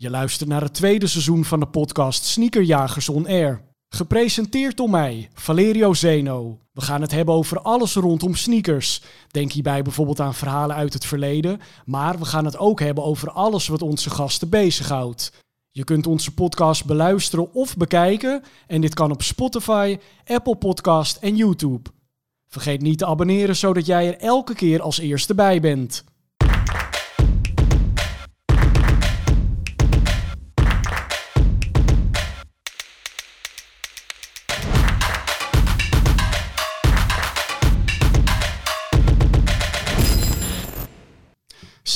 Je luistert naar het tweede seizoen van de podcast Sneakerjagers on Air. Gepresenteerd door mij, Valerio Zeno. We gaan het hebben over alles rondom sneakers. Denk hierbij bijvoorbeeld aan verhalen uit het verleden, maar we gaan het ook hebben over alles wat onze gasten bezighoudt. Je kunt onze podcast beluisteren of bekijken en dit kan op Spotify, Apple Podcast en YouTube. Vergeet niet te abonneren zodat jij er elke keer als eerste bij bent.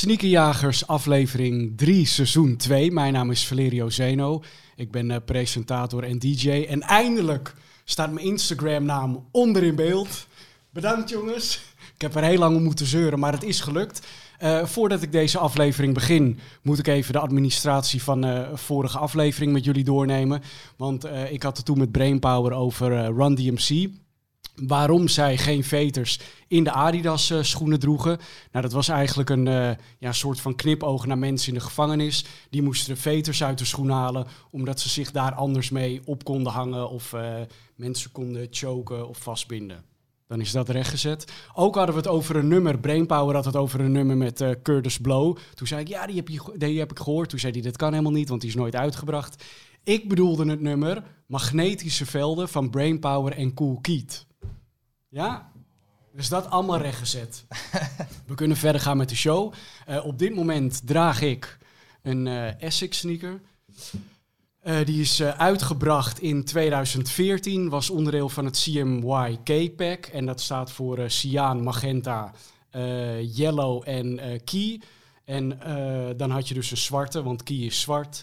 Sneakerjagers aflevering 3 seizoen 2. Mijn naam is Valerio Zeno. Ik ben uh, presentator en DJ. En eindelijk staat mijn Instagram naam onder in beeld. Bedankt jongens. Ik heb er heel lang om moeten zeuren, maar het is gelukt. Uh, voordat ik deze aflevering begin, moet ik even de administratie van uh, vorige aflevering met jullie doornemen. Want ik had het toen met Brainpower over Run DMC waarom zij geen veters in de Adidas uh, schoenen droegen. Nou, dat was eigenlijk een uh, ja, soort van knipoog naar mensen in de gevangenis. Die moesten de veters uit de schoen halen, omdat ze zich daar anders mee op konden hangen of uh, mensen konden choken of vastbinden. Dan is dat rechtgezet. Ook hadden we het over een nummer. Brainpower had het over een nummer met Curtis Blow. Toen zei ik, ja, die heb, je, die heb ik gehoord. Toen zei hij, dit kan helemaal niet, want die is nooit uitgebracht. Ik bedoelde het nummer Magnetische Velden van Brainpower en Cool Keat. Ja? Dus dat allemaal rechtgezet. We kunnen verder gaan met de show. Uh, op dit moment draag ik een uh, Essex sneaker. Uh, die is uitgebracht in 2014, was onderdeel van het CMY K-Pack. En dat staat voor Cyan, Magenta, Yellow en Key. En dan had je dus een zwarte, want Key is zwart.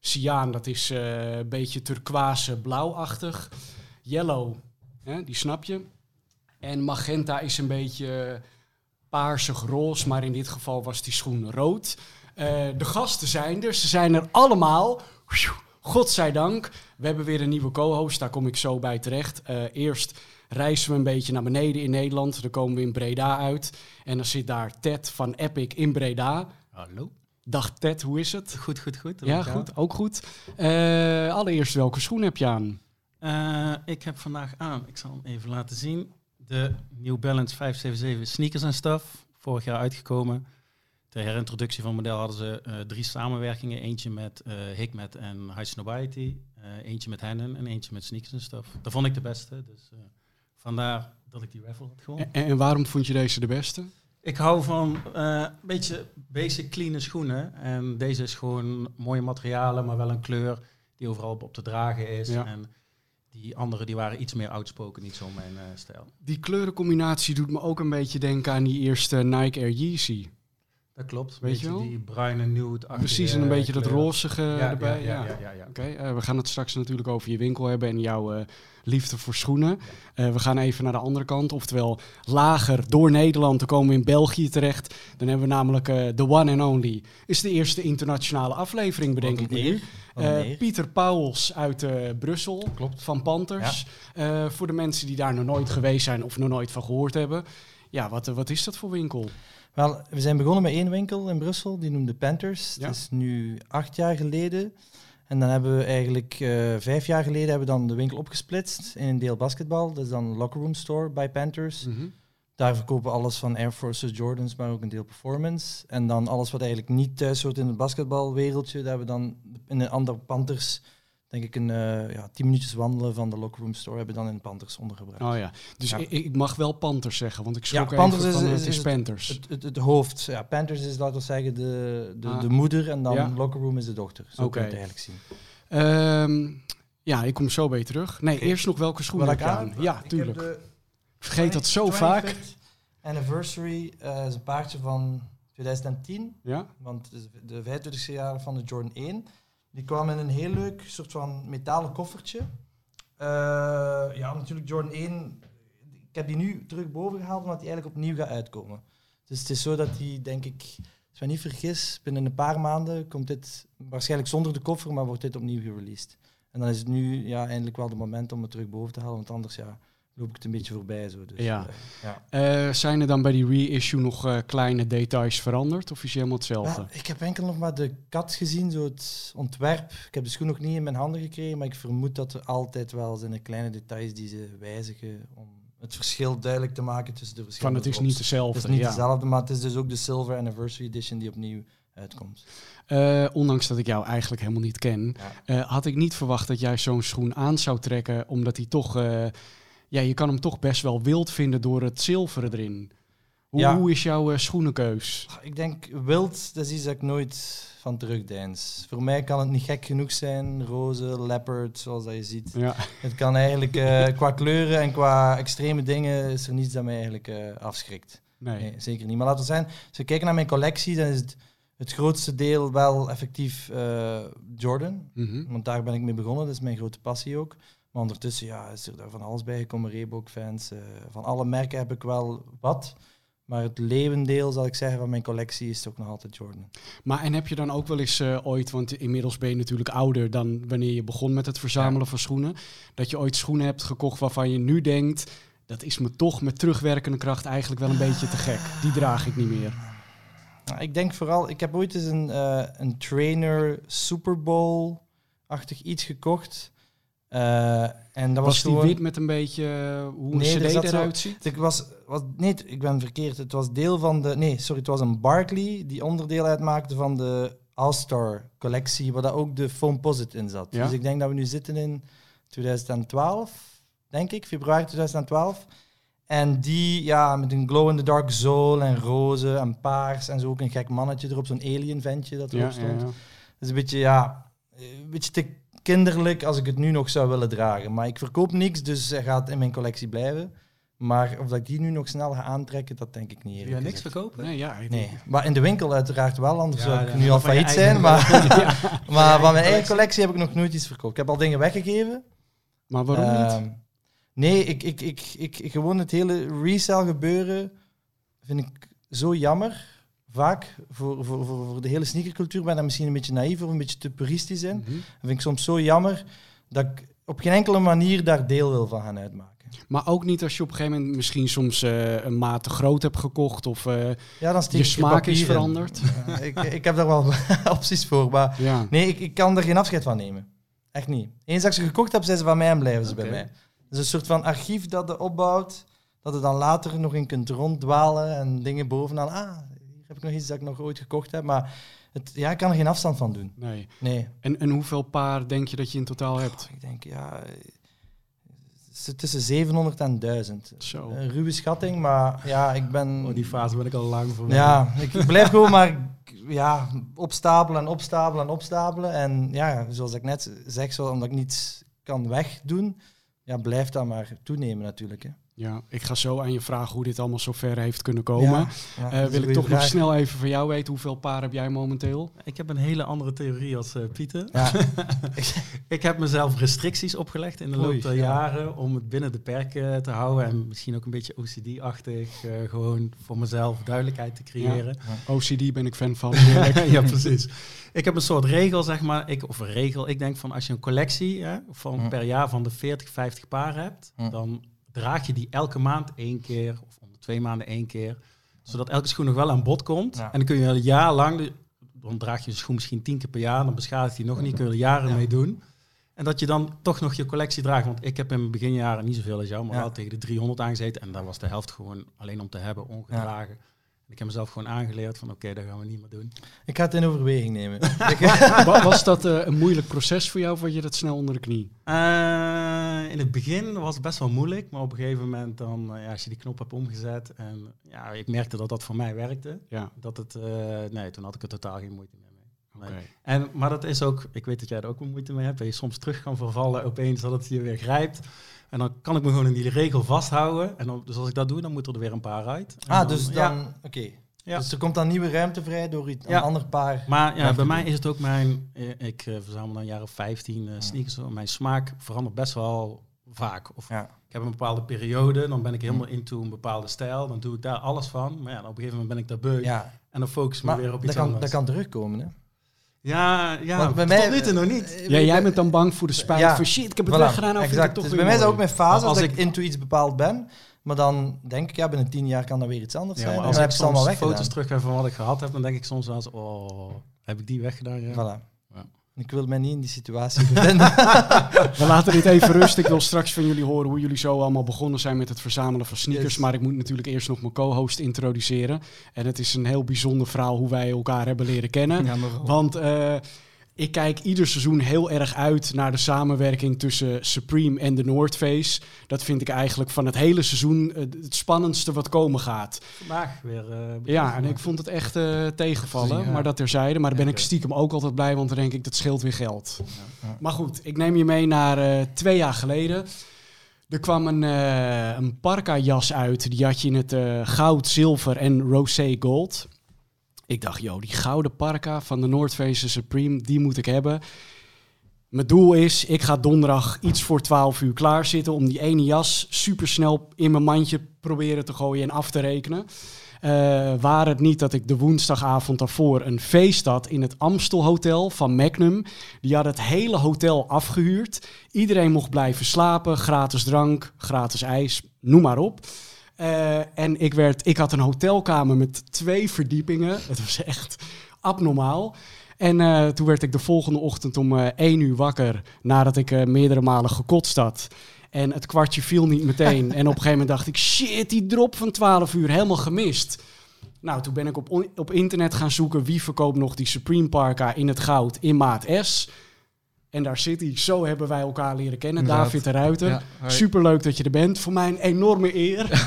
Cyan, dat is een beetje turquoise blauwachtig. Yellow, die snap je. En magenta is een beetje paarsig roze, maar in dit geval was die schoen rood. Uh, de gasten zijn er, ze zijn er allemaal. Godzijdank. We hebben weer een nieuwe co-host, daar kom ik zo bij terecht. Uh, eerst reizen we een beetje naar beneden in Nederland. Dan komen we in Breda uit. En dan zit daar Ted van Epic in Breda. Hallo. Dag Ted, hoe is het? Goed, goed, goed. Ja, goed, ook goed. Uh, allereerst, welke schoen heb je aan? Uh, ik heb vandaag aan, ik zal hem even laten zien, de New Balance 577 sneakers en stuff. Vorig jaar uitgekomen. Ter herintroductie van het model hadden ze uh, drie samenwerkingen. Eentje met uh, Hikmet en High Snobiety. Uh, eentje met Hennen en eentje met sneakers en stuff. Dat vond ik de beste. Dus vandaar dat ik die raffle had gewonnen. En, en, waarom vond je deze de beste? Ik hou van een beetje basic clean schoenen. En deze is gewoon mooie materialen, maar wel een kleur die overal op te dragen is. Ja. En die andere die waren iets meer outspoken, niet zo mijn uh, stijl. Die kleurencombinatie doet me ook een beetje denken aan die eerste Nike Air Yeezy. Dat klopt. Weet je wel? Die bruine nude Precies, en een beetje kleur. dat rozige ja, erbij. Ja, ja, ja, ja, ja Oké, okay, uh, we gaan het straks natuurlijk over je winkel hebben en jouw uh, liefde voor schoenen. Uh, we gaan even naar de andere kant, oftewel lager door Nederland. Dan komen we in België terecht. Dan hebben we namelijk de one and only. Is de eerste internationale aflevering, bedenk ik nu. Uh, Pieter Pauwels uit uh, Brussel, Klopt. van Panthers. Ja. Uh, voor de mensen die daar nog nooit geweest zijn of nog nooit van gehoord hebben. Ja, wat, wat is dat voor winkel? Wel, we zijn begonnen met één winkel in Brussel, die noemde Panthers. Ja. Dat is nu acht jaar geleden. En dan hebben we eigenlijk vijf jaar geleden hebben we dan de winkel opgesplitst in een deel basketbal. Dat is dan een locker room store bij Panthers. Mm -hmm. Daar verkopen we alles van Air Forces, Jordans, maar ook een deel performance. En dan alles wat eigenlijk niet thuis hoort in het basketbalwereldje, daar hebben we dan in een ander Panthers, denk ik, een uh, ja, tien minuutjes wandelen van de locker room store, hebben we dan in Panthers ondergebracht. Oh ja, dus ja. Ik, ik, mag wel Panthers zeggen, want ik schrok ja, Panthers is, van, is, het is Panthers. Het, het, het, hoofd, ja, Panthers is, laten we zeggen, de, de, ah. de moeder en dan ja. locker room is de dochter. Zo okay. kun je het eigenlijk zien. Um, ja, ik kom zo bij je terug. Nee, okay. eerst nog welke schoenen heb je aan? aan? Ja, tuurlijk vergeet dat zo vaak. Anniversary uh, is een paardje van 2010. Ja. Want het is de 25e jaar van de Jordan 1. Die kwam in een heel leuk soort van metalen koffertje. Uh, ja, natuurlijk Jordan 1. Ik heb die nu terug boven gehaald omdat die eigenlijk opnieuw gaat uitkomen. Dus het is zo dat die, denk ik, als ik me niet vergis, binnen een paar maanden komt dit waarschijnlijk zonder de koffer, maar wordt dit opnieuw gereleased. En dan is het nu ja, eindelijk wel het moment om het terug boven te halen, want anders ja, loop ik het een beetje voorbij. Zo. Dus, Ja. eh, ja. Eh, zijn er dan bij die reissue nog eh, kleine details veranderd? Of is het helemaal hetzelfde? Ja, ik heb enkel nog maar de kat gezien, zo het ontwerp. Ik heb de schoen nog niet in mijn handen gekregen, maar ik vermoed dat er altijd wel zijn de kleine details die ze wijzigen om het verschil duidelijk te maken tussen de Van verschillende het is niet dezelfde. Het is niet ja. dezelfde, maar het is dus ook de Silver Anniversary Edition die opnieuw uitkomt. Eh, ondanks dat ik jou eigenlijk helemaal niet ken, Ja. eh, had ik niet verwacht dat jij zo'n schoen aan zou trekken, omdat hij toch, eh, ja, je kan hem toch best wel wild vinden door het zilveren erin. Hoe, Ja. hoe is jouw eh, schoenenkeus? Ik denk wild, dat is iets dat ik nooit van terugdeins. Voor mij kan het niet gek genoeg zijn, roze, leopard, zoals dat je ziet. Ja. Het kan eigenlijk eh, qua kleuren en qua extreme dingen is er niets dat mij eigenlijk eh, afschrikt. Nee. Nee, zeker niet. Maar laten we zijn, als we kijken naar mijn collectie, dan is het, het grootste deel wel effectief eh, Jordan. Mhm. Want daar ben ik mee begonnen, dat is mijn grote passie ook. Maar ondertussen ja, is er daar van alles bij gekomen, Reebok-fans. eh, van alle merken heb ik wel wat. Maar het leeuwendeel, zal ik zeggen, van mijn collectie is toch nog altijd Jordan. Maar en heb je dan ook wel eens eh, ooit, want inmiddels ben je natuurlijk ouder dan wanneer je begon met het verzamelen van schoenen, dat je ooit schoenen hebt gekocht waarvan je nu denkt, dat is me toch met terugwerkende kracht eigenlijk wel een beetje te gek. Die draag ik niet meer. Nou, ik denk vooral, ik heb ooit eens een, eh, een trainer Super Bowl-achtig iets gekocht. Eh, en dat was, Was die gewoon... wit met een beetje eh, hoe een Nee, cd zo- eruit ziet? Ik was, was, nee, ik ben verkeerd. Het was deel van de. Nee, sorry, het was een Barkley die onderdeel uitmaakte van de All-Star collectie, waar daar ook de Foamposite in zat. Ja. Dus ik denk dat we nu zitten in 2012, denk ik, februari 2012. En die, ja, met een glow-in-the-dark zool en roze en paars en zo ook een gek mannetje erop, zo'n alien-ventje dat erop Ja, stond. ja, is een beetje, ja, een beetje te kinderlijk als ik het nu nog zou willen dragen. Maar ik verkoop niks, dus hij gaat in mijn collectie blijven. Maar of dat ik die nu nog snel ga aantrekken, dat denk ik niet. Jij niks verkopen? Nee, ja, ik- Nee, maar in de winkel uiteraard wel, anders Ja, zou ik ja, nu al je failliet zijn. Maar, Ja. maar van mijn eigen collectie? heb ik nog nooit iets verkocht. Ik heb al dingen weggegeven. Maar waarom niet? Ehm, Nee, ik, ik, ik, ik, gewoon het hele resell gebeuren vind ik zo jammer. Vaak voor, voor, voor, voor de hele sneakercultuur ben ik misschien een beetje naïef of een beetje te puristisch in. Mhm. Dat vind ik soms zo jammer dat ik op geen enkele manier daar deel wil van gaan uitmaken. Maar ook niet als je op een gegeven moment misschien soms eh, een maat te groot hebt gekocht of eh, Ja, dan je smaak is veranderd. Ja, ik, ik heb daar wel opties voor, maar Ja. nee, ik, ik kan er geen afscheid van nemen. Echt niet. Eens dat ik ze gekocht heb, zijn ze van mij en blijven ze bij mij. Het is een soort van archief dat je opbouwt, dat je dan later nog in kunt ronddwalen en dingen bovenaan. Ah, heb ik nog iets dat ik nog ooit gekocht heb, maar het, ja, ik kan er geen afstand van doen. Nee. Nee. En, en hoeveel paar denk je dat je in totaal hebt? Ik denk, ja, het is tussen 700 en 1000. Zo. Een ruwe schatting, maar ja, ik ben... Oh, die fase ben ik al lang voor. Ja, ik ik blijf gewoon maar ja, opstapelen en opstapelen en opstapelen. En ja, zoals ik net zeg, zo, omdat ik niets kan wegdoen, ja, blijft dat maar toenemen natuurlijk. Hè. Ja, ik ga zo aan je vragen hoe dit allemaal zo ver heeft kunnen komen. Ja, ja, Eh, wil ik toch nog snel even van jou weten hoeveel paar heb jij momenteel? Ik heb een hele andere theorie als eh, Pieter. Ja, Ik heb mezelf restricties opgelegd in de Oei, loop der ja. jaren om het binnen de perken te houden en misschien ook een beetje OCD-achtig, eh, gewoon voor mezelf duidelijkheid te creëren. OCD ben ik fan van. Ja, precies. Ik heb een soort regel, zeg maar, ik, of een regel. Ik denk van als je een collectie hè, van Hm. per jaar van de 40, 50 paar hebt, Hm. dan draag je die elke maand één keer of om de twee maanden één keer, zodat elke schoen nog wel aan bod komt. Ja. En dan kun je een jaar lang, de- dan draag je de schoen misschien tien keer per jaar, dan beschadigt hij nog niet, kun je er jaren Ja. mee doen. En dat je dan toch nog je collectie draagt. Want ik heb in mijn beginjaren niet zoveel als jou, maar Ja. wel tegen de 300 aangezeten. En daar was de helft gewoon alleen om te hebben, ongedragen. Ik heb mezelf gewoon aangeleerd van oké, dat gaan we niet meer doen. ik ga het in overweging nemen. Was dat eh, een moeilijk proces voor jou of had je dat snel onder de knie? Eh, in het begin was het best wel moeilijk, maar op een gegeven moment dan, eh, ja, als je die knop hebt omgezet en ja, ik merkte dat dat voor mij werkte, Ja, dat het, eh, nee, toen had ik er totaal geen moeite meer mee. En, maar dat is ook, ik weet dat jij er ook wel moeite mee hebt, dat je soms terug kan vervallen opeens dat het je weer grijpt. En dan kan ik me gewoon in die regel vasthouden. En dan, dus als ik dat doe, dan moet er weer een paar uit. En ah, dan- dus ja. dan, oké. Ja. Dus er komt dan nieuwe ruimte vrij door iets, Ja. een ander paar. Maar ja, Ja, bij mij is het ook mijn... eh, Ik eh, verzamel dan jaren 15 eh, sneakers. Mijn smaak verandert best wel vaak. Of Ja. ik heb een bepaalde periode, dan ben ik helemaal into een bepaalde stijl. Dan doe ik daar alles van. Maar ja, op een gegeven moment ben ik daar beu. Ja, En dan focus ik me maar weer op dat iets kan, anders. dat kan terugkomen, hè? Ja, ja. Want bij tot mij- nu toe nog niet. Ja, jij bent dan bang voor de spijt Ja, van shit, ik heb het Voilà, weggedaan. Ik het toch dus bij mij is ook mijn fase Als ik ik- into iets bepaald ben. Maar dan denk ik, ja, binnen tien jaar kan dat weer iets anders Ja, zijn. als dan ik heb ik het allemaal soms foto's terug heb van wat ik gehad heb, dan denk ik soms wel eens, oh, heb ik die weggedaan? Ja. Voilà. Ik wil mij niet in die situatie bevinden. We laten dit even rusten. Ik wil straks van jullie horen hoe jullie zo allemaal begonnen zijn met het verzamelen van sneakers. Yes. Maar ik moet natuurlijk eerst nog mijn co-host introduceren. En het is een heel bijzonder verhaal hoe wij elkaar hebben leren kennen. Ja. Want eh, ik kijk ieder seizoen heel erg uit naar de samenwerking tussen Supreme en de North Face. Dat vind ik eigenlijk van het hele seizoen eh, het spannendste wat komen gaat. Vandaag weer. eh, Ja, en ik vond het echt eh, tegenvallen, Ja. maar dat terzijde. Maar daar ben Ja, ik stiekem ook altijd blij, want dan denk ik dat scheelt weer geld. Ja. Maar goed, ik neem je mee naar twee jaar geleden. Er kwam een, een parka-jas uit. Die had je in het goud, zilver en rosé gold. Ik dacht, joh, die gouden parka van de North Face Supreme, die moet ik hebben. Mijn doel is, ik ga donderdag iets voor 12 uur klaar zitten om die ene jas supersnel in mijn mandje proberen te gooien en af te rekenen. Eh waar het niet dat ik de woensdagavond daarvoor een feest had in het Amstel Hotel van Magnum. Die had het hele hotel afgehuurd. Iedereen mocht blijven slapen, gratis drank, gratis ijs, noem maar op. Eh, en ik, werd, ik had een hotelkamer met twee verdiepingen. Het was echt abnormaal. En eh, toen werd ik de volgende ochtend om eh 1 uur wakker nadat ik meerdere malen gekotst had. En het kwartje viel niet meteen. en op een gegeven moment dacht ik, shit, die drop van 12 uur, helemaal gemist. Nou, toen ben ik op, op internet gaan zoeken wie verkoopt nog die Supreme Parka in het goud in maat S. En daar zit hij. Zo hebben wij elkaar leren kennen. Inderdaad. David de Ruiter. Ja. Superleuk dat je er bent. Voor mij een enorme eer.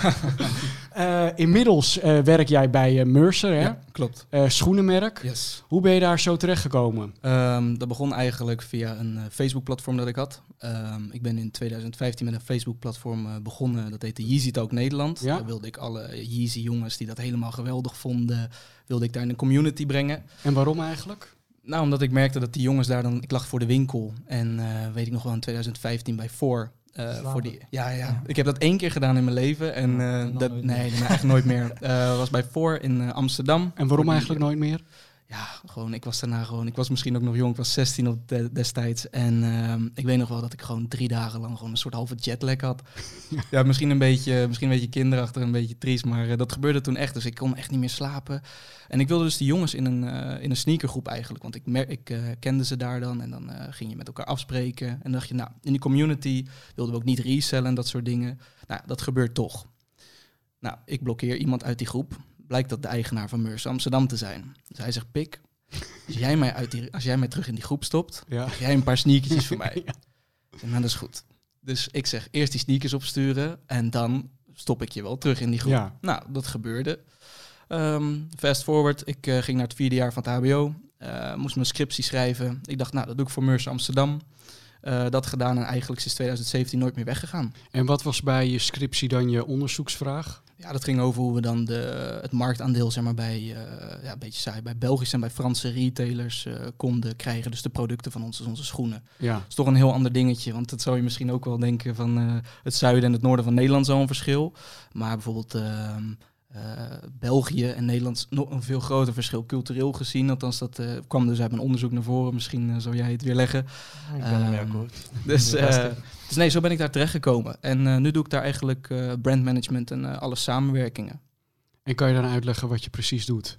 Eh, inmiddels eh, werk jij bij eh, Mercer, hè? Ja, klopt. Schoenenmerk. Yes. Hoe ben je daar zo terechtgekomen? Ehm, dat begon eigenlijk via een Facebook-platform dat ik had. Ehm, ik ben in 2015 met een Facebook-platform begonnen. Dat heette Yeezy Talk Nederland. Ja. Daar wilde ik alle Yeezy-jongens die dat helemaal geweldig vonden, wilde ik daar in een community brengen. En waarom eigenlijk? Nou, omdat ik merkte dat die jongens daar dan... Ik lag voor de winkel en eh, weet ik nog wel in 2015 bij Four. eh, voor die, ja, ja, ik heb dat één keer gedaan in mijn leven. En dan dat, nee, daarna echt nooit meer. Was bij Four in Amsterdam. En waarom eigenlijk nooit meer? Ja, gewoon, ik was daarna gewoon, ik was misschien ook nog jong, ik was 16 op de- destijds. En ehm, ik weet nog wel dat ik gewoon drie dagen lang gewoon een soort halve jetlag had. ja, misschien een beetje, misschien een beetje kinderachtig, een beetje triest, maar eh, dat gebeurde toen echt. Dus ik kon echt niet meer slapen. En ik wilde dus die jongens in een, eh, in een sneakergroep eigenlijk, want ik, mer- ik eh, kende ze daar dan. En dan ging je met elkaar afspreken. En dan dacht je, nou, in die community wilden we ook niet resellen en dat soort dingen. Nou, dat gebeurt toch. Nou, ik blokkeer iemand uit die groep. Blijkt dat de eigenaar van Meurs Amsterdam te zijn. Dus hij zegt, Pik, als jij mij, uit die, als jij mij terug in die groep stopt, Ja. krijg jij een paar sneakertjes voor mij. Ja. Nou, dat is goed. Dus ik zeg, eerst die sneakers opsturen en dan stop ik je wel terug in die groep. Ja. Nou, dat gebeurde. Ehm, fast forward, ik eh, ging naar het vierde jaar van het hbo. eh, moest mijn scriptie schrijven. Ik dacht, nou, dat doe ik voor Meurs Amsterdam. Eh, dat gedaan en eigenlijk sinds 2017 nooit meer weggegaan. En wat was bij je scriptie dan je onderzoeksvraag? Ja, dat ging over hoe we dan de, het marktaandeel zeg maar, bij, eh, ja, een beetje saai, bij Belgische en bij Franse retailers eh, konden krijgen. Dus de producten van ons, dus onze schoenen. Ja. Dat is toch een heel ander dingetje. Want dat zou je misschien ook wel denken van eh, het zuiden en het noorden van Nederland zo'n verschil. Maar bijvoorbeeld ehm, eh, België en Nederland nog een veel groter verschil cultureel gezien. Althans, dat eh, kwam dus uit mijn onderzoek naar voren. Misschien eh, zou jij het weer leggen. Ik ben ermee Ehm, akkoord. Dus, eh, dus nee, zo ben ik daar terecht gekomen. En eh, nu doe ik daar eigenlijk eh, brandmanagement en eh, alle samenwerkingen. En kan je dan uitleggen wat je precies doet?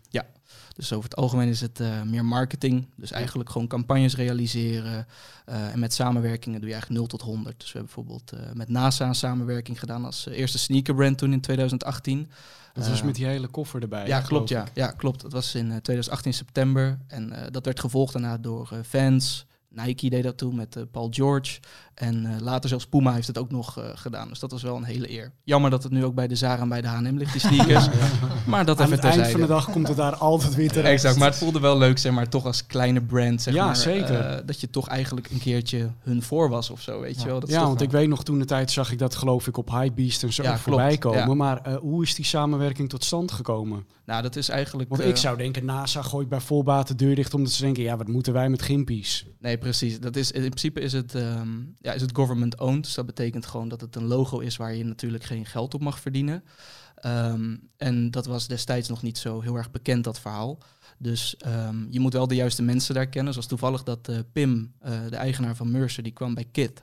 Dus over het algemeen is het eh, meer marketing. Dus eigenlijk gewoon campagnes realiseren. Eh, en met samenwerkingen doe je eigenlijk 0 tot 100. Dus we hebben bijvoorbeeld eh, met NASA een samenwerking gedaan als eerste sneakerbrand toen in 2018. Dat was met die hele koffer erbij. ja, klopt. Ja, ja, klopt. Dat was in eh, 2018 september. En dat werd gevolgd daarna door Vans. Nike deed dat toen met eh, Paul George. En eh, later zelfs Puma heeft het ook nog eh, gedaan. Dus dat was wel een hele eer. Jammer dat het nu ook bij de Zara en bij de H&M ligt, die sneakers. Maar dat Aan het eind van de dag komt het daar altijd weer terecht. Exact, maar het voelde wel leuk, zeg maar, toch als kleine brand, zeg Ja, maar. zeker. dat je toch eigenlijk een keertje hun voor was of zo, weet je Ja. wel. Dat Ja, want wel- ik weet nog toen de tijd zag ik dat geloof ik op Hypebeast en zo Ja, voorbij klopt, komen. Maar hoe is die samenwerking tot stand gekomen? Nou, dat is eigenlijk... Want ik zou denken, NASA gooit bij volbaat de deur dicht omdat ze denken, ja, wat moeten wij met gimpies? Nee, precies. Dat is, in principe is het, ehm, ja, is het government owned. Dus dat betekent gewoon dat het een logo is waar je natuurlijk geen geld op mag verdienen. Ehm, en dat was destijds nog niet zo heel erg bekend, dat verhaal. Dus ehm, je moet wel de juiste mensen daar kennen. Zoals toevallig dat uh, Pim, uh, de eigenaar van Mercer, die kwam bij Kit.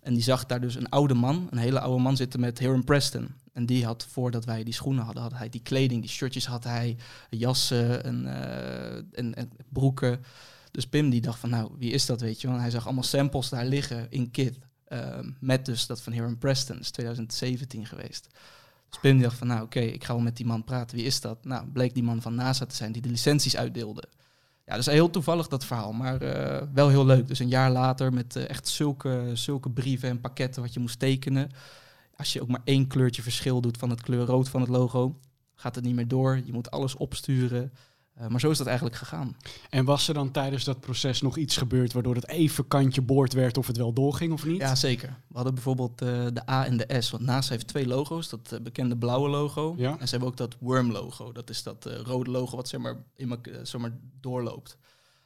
En die zag daar dus een oude man, een hele oude man zitten met Hiram Preston. En die had, voordat wij die schoenen hadden, had hij die kleding, die shirtjes had hij, jassen en, uh, en, en, broeken. Dus Pim die dacht van, nou, wie is dat, weet je wel? hij zag allemaal samples daar liggen in Kit. met dus dat van Hiram Preston, dat is 2017 geweest. Dus Pim dacht van, nou oké, ik ga wel met die man praten. Wie is dat? Nou, bleek die man van NASA te zijn die de licenties uitdeelde. Ja, dus heel toevallig dat verhaal, maar uh, wel heel leuk. Dus een jaar later met uh, echt zulke, zulke brieven en pakketten wat je moest tekenen. Als je ook maar één kleurtje verschil doet van het kleur rood van het logo, gaat het niet meer door. Je moet alles opsturen. Uh, maar zo is dat eigenlijk gegaan. En was er dan tijdens dat proces nog iets gebeurd waardoor het even kantje boord werd of het wel doorging of niet? Ja, zeker. We hadden bijvoorbeeld uh, de A en de S. Want NASA heeft twee logo's. Dat uh, bekende blauwe logo. Ja. En ze hebben ook dat worm logo. Dat is dat rode logo wat zeg maar, in zeg maar doorloopt.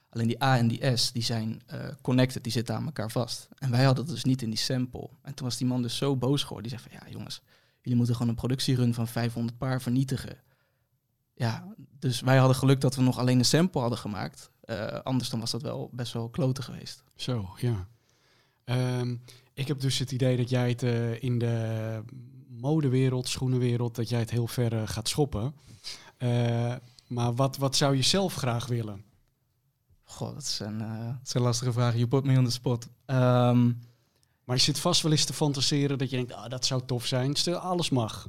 Alleen die A en die S, die zijn connected, die zitten aan elkaar vast. En wij hadden dat dus niet in die sample. En toen was die man dus zo boos geworden. Die zei van, ja jongens, jullie moeten gewoon een productierun van 500 paar vernietigen ja, dus wij hadden geluk dat we nog alleen een sample hadden gemaakt. Uh, anders dan was dat wel best wel kloten geweest. Zo, ja. Um, ik heb dus het idee dat jij het uh, in de modewereld, schoenenwereld, dat jij het heel ver uh, gaat schoppen. maar wat, wat zou je zelf graag willen? Goh, dat is een, dat is een lastige vraag. Je put me on the spot. Um, maar je zit vast wel eens te fantaseren dat je denkt, ah, dat zou tof zijn. Stel, alles mag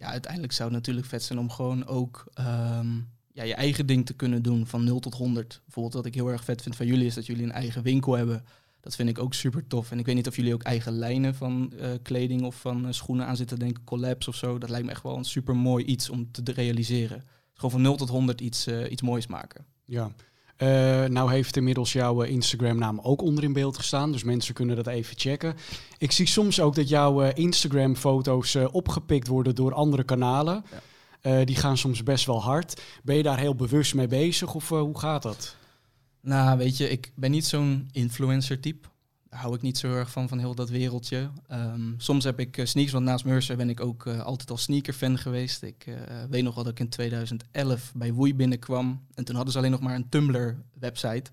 ja, uiteindelijk zou het natuurlijk vet zijn om gewoon ook um, ja, je eigen ding te kunnen doen van 0 tot 100. Bijvoorbeeld wat ik heel erg vet vind van jullie is dat jullie een eigen winkel hebben. Dat vind ik ook super tof. En ik weet niet of jullie ook eigen lijnen van uh, kleding of van uh, schoenen aan zitten denken, collabs of zo. Dat lijkt me echt wel een super mooi iets om te realiseren. Gewoon van 0 tot 100 iets, uh, iets moois maken. Ja, uh, nou heeft inmiddels jouw uh, Instagram-naam ook onder in beeld gestaan, dus mensen kunnen dat even checken. Ik zie soms ook dat jouw uh, Instagram-foto's opgepikt worden door andere kanalen. Ja. die gaan soms best wel hard. Ben je daar heel bewust mee bezig of hoe gaat dat? Nou, weet je, ik ben niet zo'n influencer-type hou ik niet zo erg van, van heel dat wereldje. Um, soms heb ik uh, sneakers, want naast Mercer ben ik ook uh, altijd al sneaker-fan geweest. Ik uh, weet nog wel dat ik in 2011 bij Woei binnenkwam. En toen hadden ze alleen nog maar een Tumblr-website.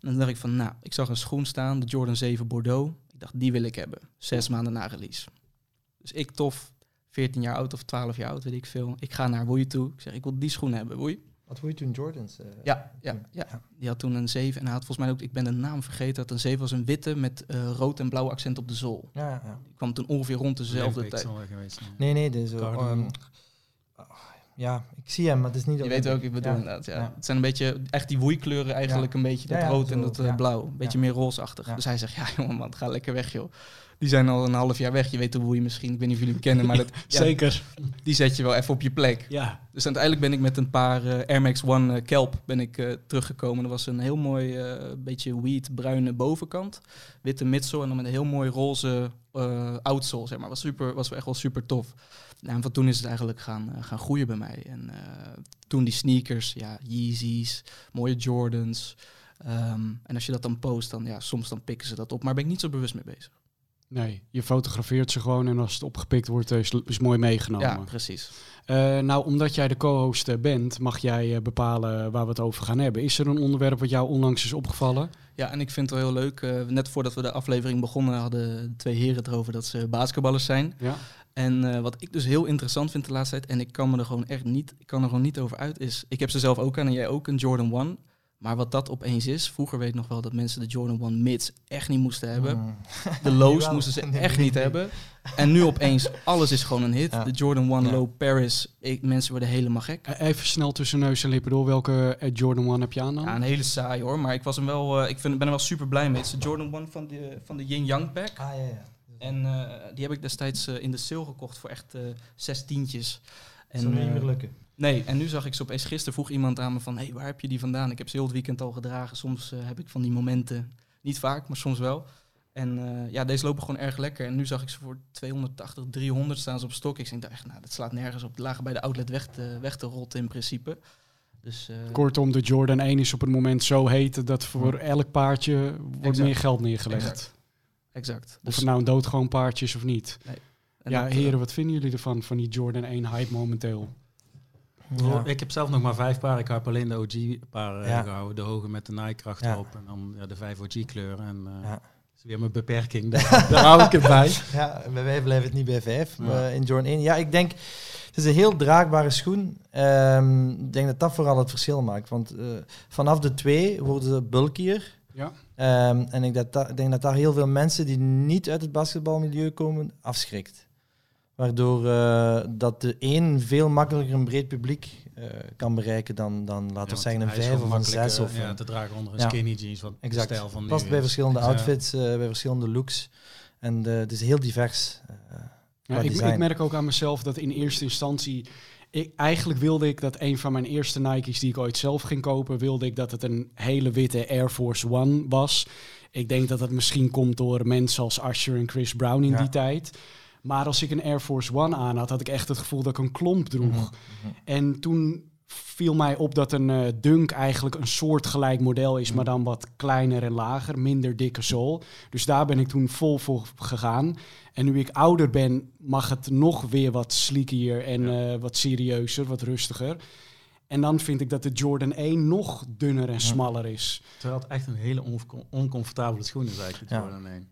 En dan dacht ik van, nou, ik zag een schoen staan, de Jordan 7 Bordeaux. Ik dacht, die wil ik hebben. Zes maanden na release. Dus ik tof, 14 jaar oud of 12 jaar oud, weet ik veel. Ik ga naar Woei toe. Ik zeg, ik wil die schoen hebben, Woei. Wat wil je toen Jordans? Uh, ja, ja, ja, die had toen een 7 en hij had volgens mij ook, ik ben de naam vergeten, dat een 7 was een witte met uh, rood en blauw accent op de zool. Ja, ja. Die kwam toen ongeveer rond dezelfde tijd. Geweest, nee, nee, dus um, ja, ik zie hem, maar het is niet... Je weet ook, ik bedoel ja. inderdaad, ja. Het zijn een beetje, echt die woeikleuren eigenlijk, een beetje dat rood en dat uh, blauw. Een beetje meer roosachtig. Dus hij zegt, ja jongen man, ga lekker weg joh die zijn al een half jaar weg. Je weet hoe je misschien, ik weet niet of jullie kennen, maar dat, Zeker. Die zet je wel even op je plek. Ja. Dus uiteindelijk ben ik met een paar uh, Air Max One uh, Kelp ben ik, uh, teruggekomen. Dat was een heel mooi, beetje wheat bruine bovenkant. Witte midsole en dan met een heel mooi roze outsole, zeg maar. Was, super, was echt wel super tof. En van toen is het eigenlijk gaan, gaan groeien bij mij. En toen die sneakers, ja, Yeezys, mooie Jordans... Um, en als je dat dan post, dan ja, soms dan pikken ze dat op. Maar ben ik niet zo bewust mee bezig. Nee, je fotografeert ze gewoon en als het opgepikt wordt, is het mooi meegenomen. Ja, precies. Uh, nou, omdat jij de co-host eh, bent, mag jij bepalen waar we het over gaan hebben. Is er een onderwerp wat jou onlangs is opgevallen? Ja, en ik vind het wel heel leuk. Uh, net voordat we de aflevering begonnen, hadden de twee heren het erover dat ze basketballers zijn. Ja. En wat ik dus heel interessant vind de laatste tijd, en ik kan me er gewoon echt niet, ik kan er gewoon niet over uit, is, ik heb ze zelf ook aan en jij ook, een Jordan 1. Maar wat dat opeens is, vroeger weet ik nog wel dat mensen de Jordan 1 mids echt niet moesten hebben. Mm. De lows moesten ze echt niet hebben. En nu opeens, alles is gewoon een hit. De Jordan 1 Low Paris, ik, mensen worden helemaal gek. E-, even snel tussen neus en lippen door, welke uh, Jordan 1 heb je aan dan? Ja, een hele saai hoor, maar ik, was hem wel, uh, ik vind, ben er wel super blij mee. Het is de Jordan 1 van de, van de Yin Yang pack. Ah ja, ja. En uh, die heb ik destijds in de sale gekocht voor echt zes tientjes. En, Zal niet meer lukken. Nee, en nu zag ik ze opeens gisteren vroeg iemand aan me van... hé, hey, waar heb je die vandaan? Ik heb ze heel het weekend al gedragen. Soms uh, heb ik van die momenten, niet vaak, maar soms wel. En uh, ja, deze lopen gewoon erg lekker. En nu zag ik ze voor 280, 300 staan ze op stok. Ik denk echt, nou, dat slaat nergens op. De lagen bij de outlet weg te, weg te rotten in principe. Dus, uh, Kortom, de Jordan 1 is op het moment zo heet dat voor elk paardje wordt Exact. meer geld neergelegd. Exact. exact. Of Dus het nou een doodgewoon paardje is of niet. en ja, eh, heren, wat vinden jullie ervan, van die Jordan 1 hype momenteel? Ja. Ik heb zelf nog maar vijf paren. Ik heb alleen de OG-paren Ja. gehouden. De hoge met de Nike-kracht Ja. erop. En dan ja, de vijf OG-kleuren. En eh, dat is weer mijn beperking. Daar, daar hou ik het bij. Ja, bij wij blijven het niet bij vijf. Maar in Jordan 1. Ja, ik denk, het is een heel draagbare schoen. Ehm, ik denk dat dat vooral het verschil maakt. Want eh, vanaf de twee worden ze bulkier. Ja. Ehm, en ik, dat, dat- ik denk dat daar heel veel mensen die niet uit het basketbalmilieu komen, afschrikt. Waardoor eh, dat de één veel makkelijker een breed publiek eh, kan bereiken dan, dan laten Ja, we zeggen, een vijf of een zes. eh, Of, ja, te dragen onder een Ja. skinny jeans. Wat Exact. stijl van nu Past bij is. verschillende outfits, eh, bij verschillende looks. En eh, het is heel divers. eh, Ja, ik, ik merk ook aan mezelf dat in eerste instantie... Ik, eigenlijk wilde ik dat een van mijn eerste Nike's die ik ooit zelf ging kopen... wilde ik dat het een hele witte Air Force One was. Ik denk dat dat misschien komt door mensen als Usher en Chris Brown in Ja. die tijd. Maar als ik een Air Force One aan had, had ik echt het gevoel dat ik een klomp droeg. Mhm, mhm. En toen viel mij op dat een eh, Dunk eigenlijk een soortgelijk model is, maar dan wat kleiner en lager, minder dikke zool. Dus daar ben ik toen vol voor gegaan. En nu ik ouder ben, mag het nog weer wat sleekier en eh, wat serieuzer, wat rustiger. En dan vind ik dat de Jordan 1 nog dunner en smaller is. Terwijl het echt een hele onco- oncomfortabele schoen is eigenlijk, de Ja. Jordan 1.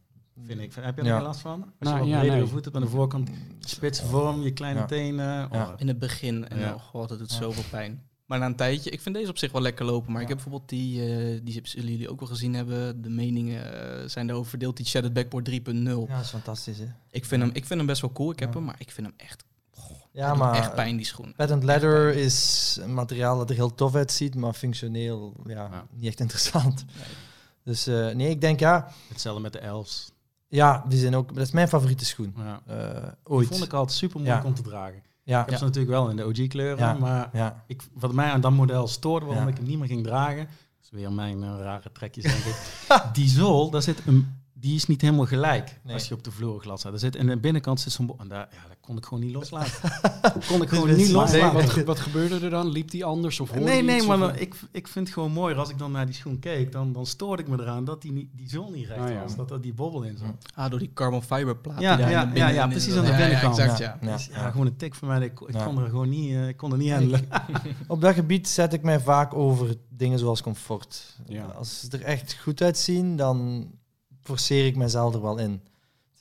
Vind ik. Heb je er Ja. last van? Als Nou, je wat ja, bredere nee. voeten hebt aan de voorkant, spitse vorm, je kleine Ja. tenen. Oh, Ja. in het begin. En Ja. oh god, dat doet Ja. zoveel pijn. Maar na een tijdje, ik vind deze op zich wel lekker lopen. Maar ik heb bijvoorbeeld die, eh, die zullen jullie ook wel gezien hebben. De meningen eh, zijn daarover verdeeld. Die Shattered Backboard 3.0. Ja, dat is fantastisch. Hè? Ik, vind hem, ik vind hem best wel cool. Ik heb Ja. hem, maar ik vind hem echt, Ja, maar echt pijn, die schoen. patent leather is een materiaal dat er heel tof uitziet, maar functioneel ja, Ja. niet echt interessant. Nee. Dus eh, nee, ik denk ja, Hetzelfde met de Elves. Ja, die zijn ook, dat is mijn favoriete schoen. Ja. eh, Die ooit. vond ik altijd super moeilijk Ja. om te dragen. ja, Ik heb ze natuurlijk wel in de OG-kleuren, maar ik, wat mij aan dat model stoorde, waarom ik hem niet meer ging dragen, dat is weer mijn eh, rare trekjes, denk ik. Die zool, daar zit een, die is niet helemaal gelijk Nee. als je op de vloer glad staat. Er zit in de binnenkant zit zo'n en daar, ja, kon ik gewoon niet loslaten. Kon ik gewoon niet loslaten. wat, wat gebeurde er dan? Liep die anders of hoorde Nee, nee, iets maar ik, ik vind het gewoon mooi als ik dan naar die schoen keek, dan, dan stoorde ik me eraan dat die, niet, die zool niet recht Ah, ja. was, dat er die bobbel in zat. Ah, door die carbon fiber plaat. Ja, die daar ja, in de ja, ja, precies aan de ja, ja, binnenkant. exact, Ja. ja. Ja. Dus ja, gewoon een tik van mij, ik, ik Ja. kon er gewoon niet, eh, ik kon er niet handelen. Op dat gebied zet ik mij vaak over dingen zoals comfort. Ja. Als ze er echt goed uitzien, dan forceer ik mezelf er wel in.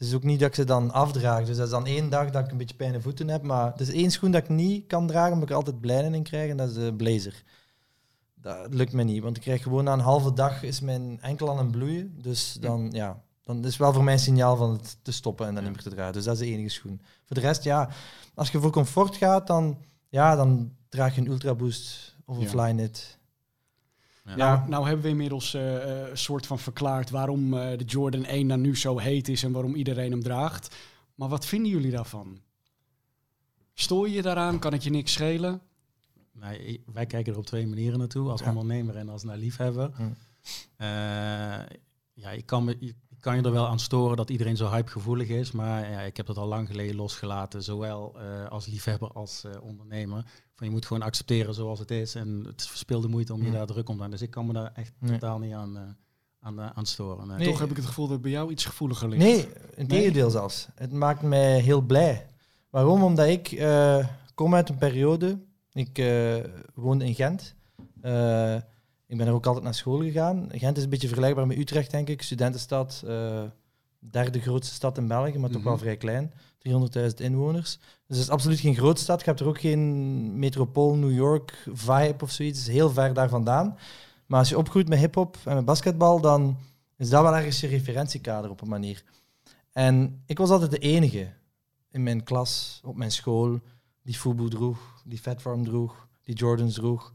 Het is ook niet dat ik ze dan afdraag. Dus dat is dan één dag dat ik een beetje pijn in voeten heb. Maar het is één schoen dat ik niet kan dragen, omdat ik er altijd blijden in krijg. En dat is de blazer. Dat lukt me niet. Want ik krijg gewoon na een halve dag is mijn enkel aan het bloeien. Dus dan, ja, dan is het wel voor mij een signaal van het te stoppen en dan niet meer te dragen. Dus dat is de enige schoen. Voor de rest, ja, als je voor comfort gaat, dan, ja, dan draag je een Ultra Boost of een Ja. Flyknit. Ja. Nou, nou hebben we inmiddels eh, eh, een soort van verklaard waarom eh, de Jordan 1 dan nu zo heet is en waarom iedereen hem draagt. Maar wat vinden jullie daarvan? Stoor je je daaraan? Kan het je niks schelen? Nee, ik- wij kijken er op twee manieren naartoe, als Ja. ondernemer en als naar liefhebber. Hm. Eh, ja, ik kan, me, ik kan je er wel aan storen dat iedereen zo hypegevoelig is, maar ja, ik heb dat al lang geleden losgelaten, zowel eh, als liefhebber als eh, ondernemer. Van, je moet gewoon accepteren zoals het is en het verspilde moeite om je daar druk om te maken. Dus ik kan me daar echt Nee. totaal niet aan, eh, aan, aan storen. nee. Nee. Toch heb ik het gevoel dat het bij jou iets gevoeliger ligt. Nee, in tegendeel zelfs. Het maakt mij heel blij. Waarom? Omdat ik eh, kom uit een periode. Ik eh, woonde in Gent. Ik ben er ook altijd naar school gegaan. Gent is een beetje vergelijkbaar met Utrecht, denk ik. Studentenstad. eh, derde grootste stad in België, maar toch Mhm. wel vrij klein. 300.000 inwoners. Dus het is absoluut geen grote stad. Je hebt er ook geen metropool New York vibe of zoiets. Het is heel ver daar vandaan. Maar als je opgroeit met hip-hop en met basketbal, dan is dat wel ergens je referentiekader op een manier. En ik was altijd de enige in mijn klas, op mijn school, die Fubu droeg, die Fatform droeg, die Jordans droeg.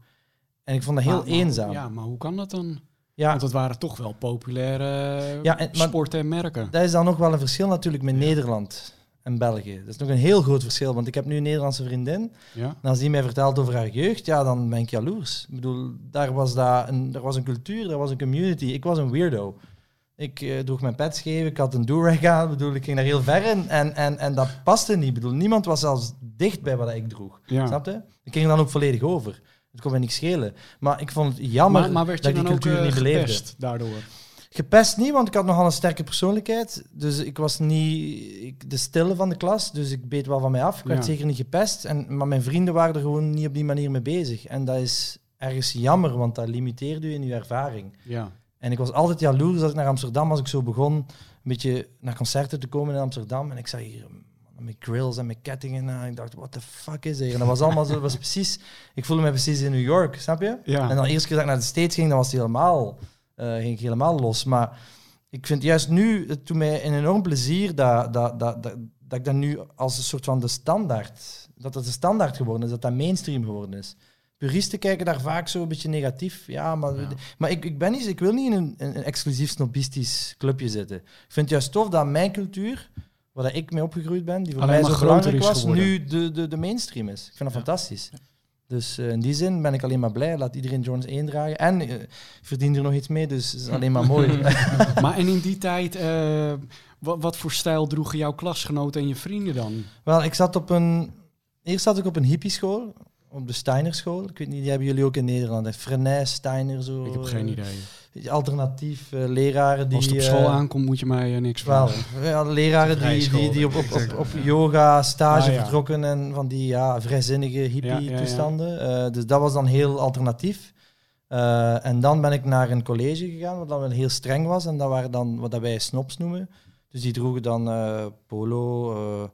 En ik vond dat heel Maar- maar- eenzaam. Ja, maar hoe kan dat dan? Ja, Want het waren toch wel populaire Ja, en- maar- sporten en merken. dat is dan nog wel een verschil natuurlijk met Nederland en België. Dat is nog een heel groot verschil, want ik heb nu een Nederlandse vriendin. Ja? En als die mij vertelt over haar jeugd, ja, dan ben ik jaloers. Ik bedoel, daar was, dat een, daar was een cultuur, daar was een community. Ik was een weirdo. Ik eh, droeg mijn pet scheef, ik had een do-rag aan. Ik bedoel, ik ging daar heel ver in en, en, en dat paste niet. Ik bedoel, niemand was zelfs dicht bij wat ik droeg. Ja. Snap je? Ik ging dan ook volledig over. Het kon mij niks schelen. Maar ik vond het jammer Maar, maar werd je dat ik die ook cultuur eh, niet beleefde. gepest daardoor? Gepest niet, want ik had nogal een sterke persoonlijkheid. Dus ik was niet ik, de stille van de klas. Dus ik beet wel van mij af. Ik werd Ja. zeker niet gepest. En, maar mijn vrienden waren er gewoon niet op die manier mee bezig. En dat is ergens jammer, want dat limiteert u in uw ervaring. Ja. En ik was altijd jaloers als ik naar Amsterdam, als ik zo begon, een beetje naar concerten te komen in Amsterdam. En ik zag hier met grills en met kettingen. En ik dacht, what the fuck is hier? En dat was allemaal zo, dat was precies, ik voelde me precies in New York, snap je? Ja. En dan de eerste keer dat ik naar de States ging, dan was het helemaal, eh, ging ik helemaal los. Maar ik vind juist nu, het doet mij een enorm plezier dat, dat, dat, dat, dat ik dat nu als een soort van de standaard, dat dat de standaard geworden is, dat dat mainstream geworden is. Puristen kijken daar vaak zo een beetje negatief. Ja, maar, Ja. maar ik, ik, ben niet, ik wil niet in een, een, een exclusief snobistisch clubje zitten. Ik vind het juist tof dat mijn cultuur, waar ik mee opgegroeid ben, die voor Alleen mij zo belangrijk was, geworden. nu de, de, de mainstream is. Ik vind dat Ja. fantastisch. Dus eh, in die zin ben ik alleen maar blij. Laat iedereen Jones 1 dragen. En eh, ik verdien er nog iets mee, dus is alleen maar mooi. Maar en in die tijd, eh, wat, wat voor stijl droegen jouw klasgenoten en je vrienden dan? Wel, ik zat op een... Eerst zat ik op een hippieschool, op de Steinerschool. Ik weet niet, die hebben jullie ook in Nederland. hè? Frenay, Steiner, zo. Ik heb geen eh, idee. Alternatief eh, leraren die... Als het op school eh, aankomt, moet je mij eh, niks Wel, vragen. leraren die, die, die op, op, op, op yoga, stage Ah, ja. vertrokken en van die ja, vrijzinnige Ja, ja, hippie ja. toestanden. Eh, dus dat was dan heel alternatief. Eh, en dan ben ik naar een college gegaan, wat dan wel heel streng was. En dat waren dan wat dat wij snobs noemen. Dus die droegen dan eh, Polo, eh,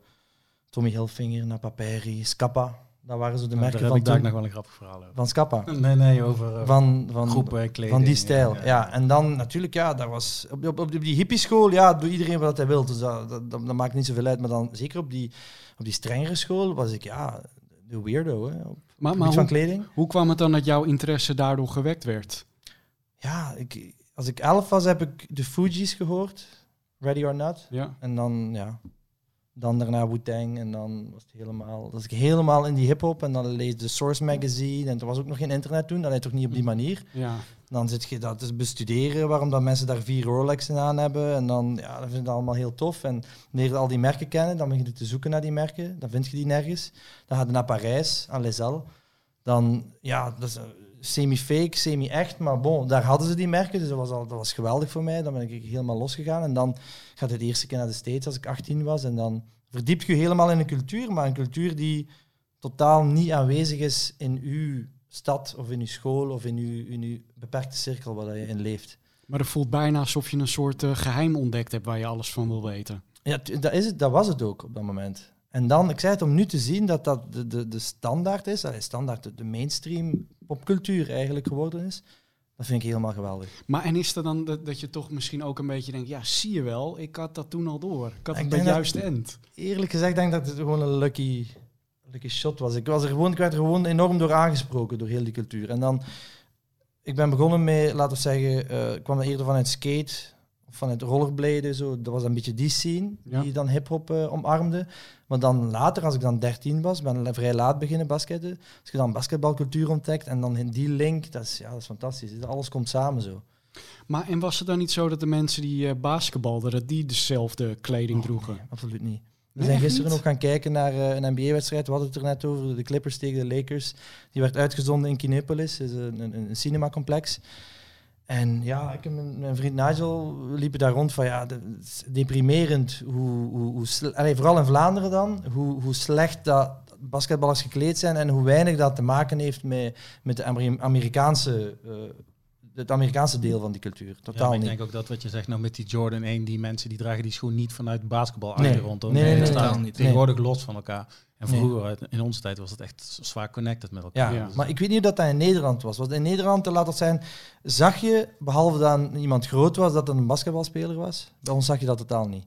Tommy Hilfiger, Napaperi, Scappa. Dat waren zo de merken daar van toen. nog wel een grappig verhaal over. Van Scappa. Nee, nee, over eh, Van, van, groepen en kleding. van die stijl, en, ja. En dan natuurlijk, ja, dat was op, op, op die hippieschool, ja, doe iedereen wat hij wil. Dus dat, dat, dat, dat maakt niet zoveel uit. Maar dan zeker op die, op die strengere school was ik, ja, de weirdo, hè. Op Maar, van hoe, kleding. hoe kwam het dan dat jouw interesse daardoor gewekt werd? Ja, ik, als ik elf was, heb ik de Fugees gehoord. Ready or Not. Ja. En dan, ja, dan daarna Wu-Tang. En dan was het helemaal, was ik helemaal in die hip-hop. En dan lees de Source Magazine. En er was ook nog geen internet toen. Dat heet toch niet op die manier. Ja. Dan zit je dat te bestuderen, waarom dat mensen daar vier Rolexen aan hebben. En dan, ja, dat vind ik allemaal heel tof. En wanneer je al die merken kennen, dan begin je te zoeken naar die merken. Dan vind je die nergens. Dan ga je naar Parijs, aan Les. Dan, ja, dat is semi-fake, semi-echt. Maar bon, daar hadden ze die merken, dus dat was, al, dat was geweldig voor mij. Dan ben ik helemaal losgegaan. En dan gaat het eerste keer naar de States als ik 18 was. En dan verdiep je helemaal in een cultuur, maar een cultuur die totaal niet aanwezig is in uw stad of in uw school of in uw, in uw beperkte cirkel waar je in leeft. Maar het voelt bijna alsof je een soort eh, geheim ontdekt hebt waar je alles van wil weten. Ja, dat, is het, dat was het ook op dat moment. En dan, ik zei het om nu te zien dat dat de, de, de standaard is, allee, standaard, de, de mainstream popcultuur eigenlijk geworden is. Dat vind ik helemaal geweldig. Maar en is er dan dat, dat je toch misschien ook een beetje denkt, ja, zie je wel, ik had dat toen al door. Ik had Ik het bij juiste end. Eerlijk gezegd denk ik dat het gewoon een lucky, lucky shot was. Ik, was er gewoon, ik werd er gewoon enorm door aangesproken, door heel die cultuur. En dan, ik ben begonnen met, laten we zeggen, eh, ik kwam er eerder vanuit skate, of vanuit rollerbladen, zo. Dat was een beetje die scene, Ja. die dan hip-hop eh, omarmde. Maar dan later, als ik dan 13 was, ben ik vrij laat beginnen basketten. Als je dan basketbalcultuur ontdekt en dan in die link, dat is, ja, dat is fantastisch. Alles komt samen zo. Maar en was het dan niet zo dat de mensen die eh basketbalden, dat die dezelfde kleding droegen? Nee, absoluut niet. We zijn gisteren nog gaan kijken naar eh, een NBA-wedstrijd. We hadden het er net over, de Clippers tegen de Lakers. Die werd uitgezonden in Kinepolis, een, een, een cinemacomplex. En ja, ik en mijn, vriend Nigel liepen daar rond van ja, deprimerend hoe, hoe, hoe allee, vooral in Vlaanderen dan, hoe, hoe slecht dat basketballers gekleed zijn en hoe weinig dat te maken heeft met, met de Ameri- Amerikaanse, eh, het Amerikaanse deel van die cultuur. Ja, Totaal maar ik niet. denk ook dat wat je zegt nou met die Jordan 1, die mensen die dragen die schoen niet vanuit basketbal Nee. hoor. Nee, nee, nee, staan totaal niet. Tegenwoordig los van elkaar. En Nee. vroeger, in onze tijd, was het echt zwaar connected met elkaar. Ja, Ja. maar ik weet niet of dat, dat in Nederland was. Want in Nederland, laat het zijn, zag je, behalve dat iemand groot was, dat het een basketbalspeler was. Bij ons zag je dat totaal niet.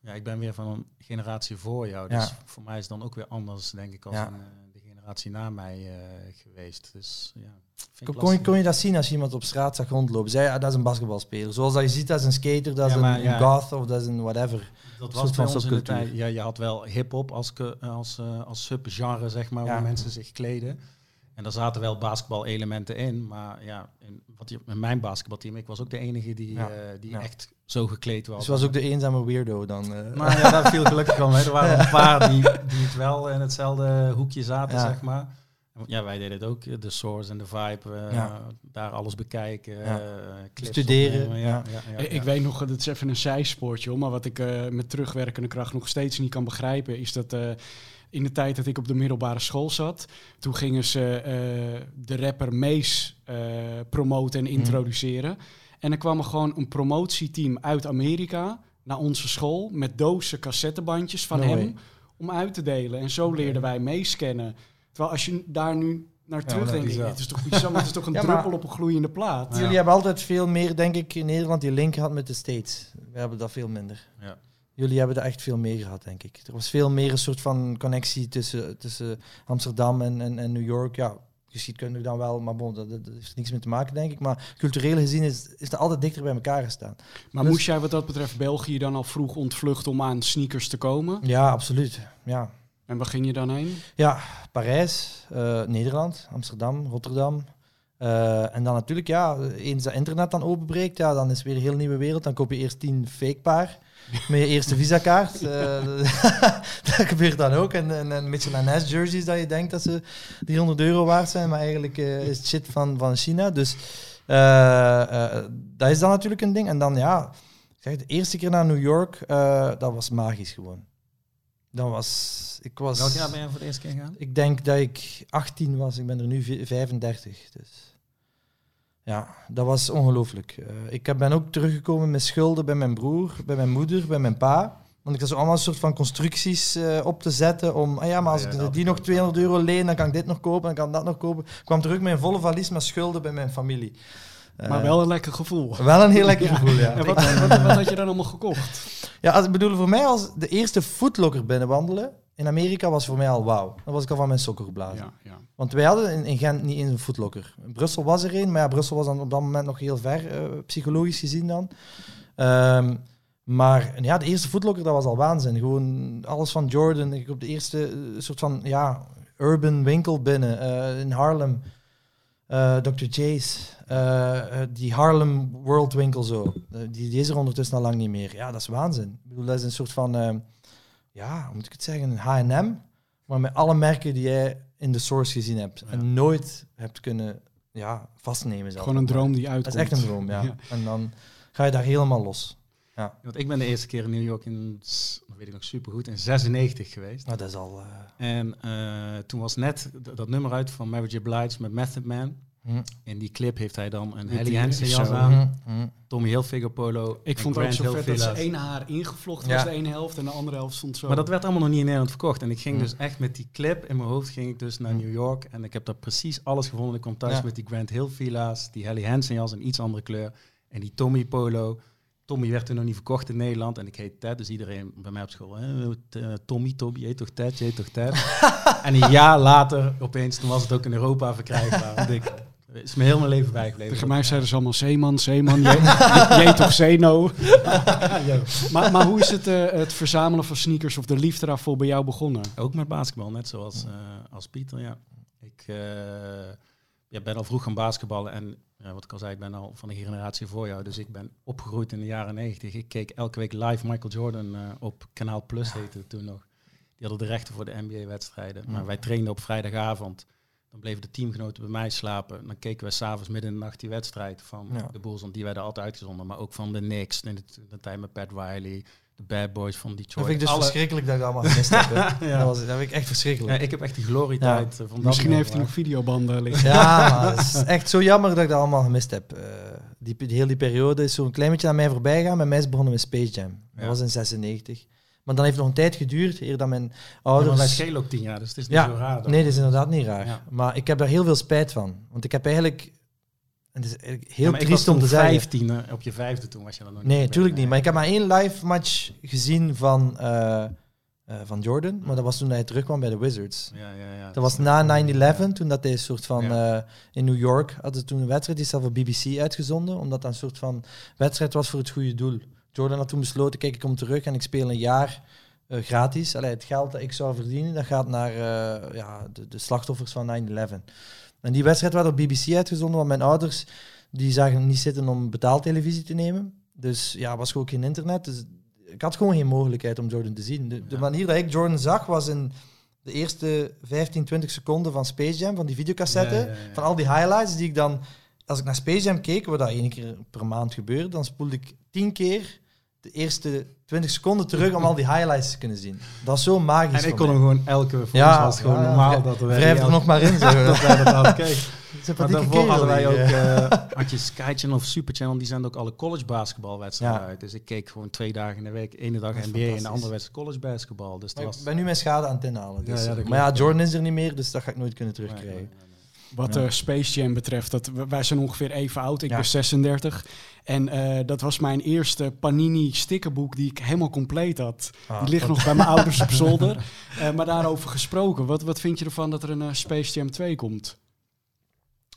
Ja, ik ben weer van een generatie voor jou. Dus Ja. voor mij is het dan ook weer anders, denk ik, als Ja. een, eh, de generatie na mij eh, geweest. Dus ja, Kon, je, kon je dat zien als je iemand op straat zag rondlopen? Zei ja, dat is een basketbalspeler. Zoals dat je ziet, dat is een skater, dat is Ja, maar een, ja. goth of dat is een whatever. Dat soort was van ons in de tijd. Ja, je had wel hip-hop als, ke- als, eh, als subgenre, zeg maar, Ja. waar mensen zich kleden. En daar zaten wel basketbal-elementen in. Maar ja, in, wat je, in mijn basketbalteam, ik was ook de enige die, Ja. eh, die Ja. echt zo gekleed was. Dus was ook de eenzame weirdo dan. eh. Maar ja, dat viel gelukkig wel mee. Er waren een paar die, die het wel in hetzelfde hoekje zaten, Ja. zeg maar. Ja, wij deden het ook. De source en de vibe. eh, Ja. Daar alles bekijken. Ja. eh, clips Studeren, ja. Ja, ja, ja, Ik ja. weet nog, dat is even een zijspoortje, hoor, maar wat ik eh, met terugwerkende kracht nog steeds niet kan begrijpen, is dat eh, in de tijd dat ik op de middelbare school zat, toen gingen ze eh, de rapper Mees eh, promoten en introduceren. En er kwam er gewoon een promotieteam uit Amerika naar onze school met dozen cassettebandjes van No hem way. om uit te delen. En zo leerden wij Mees kennen. Terwijl als je daar nu naar Ja, terugdenkt, is het is toch bizar, het is toch een Ja, maar- druppel op een gloeiende plaat. Jullie hebben altijd veel meer, denk ik, in Nederland die link gehad met de States. We hebben dat veel minder. Ja. Jullie hebben er echt veel meer gehad, denk ik. Er was veel meer een soort van connectie tussen, tussen Amsterdam en, en, en New York. Ja, geschiedkundig dan wel, maar bon, dat, dat heeft er niks mee te maken, denk ik. Maar cultureel gezien is, is het altijd dichter bij elkaar gestaan. Maar Dus- moest jij wat dat betreft België dan al vroeg ontvluchten om aan sneakers te komen? Ja, absoluut. Ja, En waar ging je dan heen? ja Parijs, eh, Nederland, Amsterdam, Rotterdam. Eh, en dan natuurlijk, ja, eens dat internet dan openbreekt, ja, dan is het weer een heel nieuwe wereld. Dan koop je eerst tien fake paar met je eerste visakaart. Eh, dat gebeurt dan ook. En, en, en met zo'n NS jerseys dat je denkt dat ze 300 euro waard zijn, maar eigenlijk is het shit van, van China. Dus dat is dan natuurlijk een ding. En dan ja, zeg, de eerste keer naar New York, dat was magisch gewoon. Dat was, ik was... Welk jaar ben je voor de eerste keer gegaan? Ik denk dat ik 18 was, ik ben er nu vi- 35. Dus ja, dat was ongelooflijk. Eh, ik heb- ben ook teruggekomen met schulden bij mijn broer, bij mijn moeder, bij mijn pa. Want ik had zo allemaal een soort van constructies eh, op te zetten om, ah ja, maar als Ja, ik ja, die nog 200 euro leen, dan kan ik dit nog kopen, dan kan ik dat nog kopen. Ik kwam terug met een volle valies met schulden bij mijn familie. Eh, maar wel een lekker gevoel. wel een heel lekker Ja. gevoel, ja. En wat, wat, wat had je dan allemaal gekocht? Ja, als, ik bedoel, voor mij als de eerste footlocker binnenwandelen in Amerika was voor mij al wauw. Dan was ik al van mijn sokken geblazen. Ja, ja. Want wij hadden in, in Gent niet eens een footlocker. In Brussel was er een, maar ja, Brussel was dan op dat moment nog heel ver, eh, psychologisch gezien dan. Ehm, maar ja, de eerste footlocker, dat was al waanzin. Gewoon alles van Jordan. Ik op de eerste eh, soort van, ja, urban winkel binnen eh, in Harlem. Eh, Dr. J's. Eh, eh, die Harlem World winkel zo. Eh, die, die is er ondertussen al lang niet meer. Ja, dat is waanzin. Ik bedoel, dat is een soort van, eh, ja, hoe moet ik het zeggen, een H&M. Maar met alle merken die jij in de source gezien hebt. Ja. En nooit hebt kunnen ja, vastnemen. zelf. Gewoon een droom die uitkomt. Dat is echt een droom, ja. Ja. En dan ga je daar helemaal los. Want ik ben de eerste keer in New York in, dat weet ik nog supergoed, in 96 geweest. Nou, dat is al... eh, En eh, toen was net dat nummer uit van Mary J. Blige met Method Man. Hm, In die clip heeft hij dan een Helly Hansen jas aan. hm, hm. Tommy Hilfiger polo. Ik vond het ook zo vet dat ze één haar ingevlochten Ja. was de ene helft en de andere helft stond zo. Maar dat werd allemaal nog niet in Nederland verkocht. En ik ging Mm. dus echt met die clip in mijn hoofd ging ik dus naar. New York. En ik heb daar precies alles gevonden. Ik kwam thuis Ja. met die Grand Hill Villa's, die Helly Hansen jas, een iets andere kleur. En die Tommy polo. Tommy werd toen nog niet verkocht in Nederland. En ik heet Ted, dus iedereen bij mij op school. hè, eh, Tommy, Tommy, je heet toch Ted, je heet toch Ted. en een jaar later, opeens, toen was het ook in Europa verkrijgbaar. Ik, het is me heel mijn leven bijgebleven. Tegen mij zeiden ze allemaal zeeman, zeeman, je, je toch zeno. maar, maar hoe is het, eh, het verzamelen van sneakers of de liefde daarvoor bij jou begonnen? Ook met basketbal, net zoals eh, als Pieter, ja. Ik eh, ja, ben al vroeg gaan basketballen en ja, wat ik al zei, ik ben al van de generatie voor jou. Dus ik ben opgegroeid in de jaren 90. Ik keek elke week live Michael Jordan eh, op Kanaal Plus, heette het toen nog. Die hadden de rechten voor de NBA-wedstrijden. Maar wij trainden op vrijdagavond. Dan bleven de teamgenoten bij mij slapen. Dan keken we s'avonds midden in de nacht die wedstrijd van Ja. de Bulls. Want die werden altijd uitgezonden. Maar ook van de Knicks in de, tijd met Pat Riley. De Bad Boys van Detroit. Dat vind ik dus Alle- verschrikkelijk dat ik allemaal gemist heb. Ja. dat, was, dat vind ik echt Ja, verschrikkelijk. ik heb echt die glorietijd eh, van dat Misschien heeft hij nog videobanden liggen. Ja, maar het is echt zo jammer dat ik dat allemaal gemist heb. Eh, die, die hele die periode is zo'n klein beetje aan mij voorbij gaan. Bij mij is begonnen met Space Jam. Dat Ja. was in 96. Maar dan heeft het nog een tijd geduurd, eer dat mijn Ja, maar ouders... wij schelen ook tien jaar, dus het is niet Ja, zo raar. dat- Nee, dat is inderdaad niet raar. Ja. Maar ik heb daar heel veel spijt van. Want ik heb eigenlijk... Het is eigenlijk heel Ja, maar triest om te zeggen. 15, eh, op je vijfde toen was je dan nog Nee, natuurlijk niet. Maar ik heb maar één live match gezien van, eh, eh, van Jordan. Maar dat was toen hij terugkwam bij de Wizards. Ja, ja, ja. Dat was na 9-11, toen dat hij een soort van... Ja. in New York hadden ze toen een wedstrijd, die is zelf op BBC uitgezonden. Omdat dat een soort van wedstrijd was voor het goede doel. Jordan had toen besloten, kijk, ik kom terug en ik speel een jaar eh, gratis. Allee, het geld dat ik zou verdienen, dat gaat naar eh, ja, de, de slachtoffers van 9-11. En die wedstrijd werd op BBC uitgezonden, want mijn ouders die zagen niet zitten om betaaltelevisie te nemen. Dus ja, was gewoon geen internet. Dus ik had gewoon geen mogelijkheid om Jordan te zien. De, manier dat ik Jordan zag was in de eerste 15, 20 seconden van Space Jam, van die videocassette, van al die highlights die ik dan, als ik naar Space Jam keek, wat dat één keer per maand gebeurt, dan spoelde ik tien keer de eerste 20 seconden terug om al die highlights te kunnen zien. Dat is zo magisch. En ik kon hem gewoon elke volgens ja, was gewoon normaal dat we wrijf er nog maar in. Zo. dat wij dat. Maar daarvoor hadden wij ook, uh, had je Sky Channel of Super Channel, die zenden ook alle college basketbalwedstrijden ja. uit. Dus ik keek gewoon twee dagen in de week, ene dag NBA en de andere wedstrijd college basketbal. Dus was... Ik ben nu mijn schade aan het inhalen. Dus. Ja, ja, maar ja, Jordan is er niet meer, dus dat ga ik nooit kunnen terugkrijgen. Wat uh, Space Jam betreft, dat, wij zijn ongeveer even oud. Ik ben 36. En uh, dat was mijn eerste Panini stickerboek die ik helemaal compleet had. Ah, die ligt nog bij mijn ouders op zolder. Uh, maar daarover gesproken, wat, wat vind je ervan dat er een Space Jam 2 komt?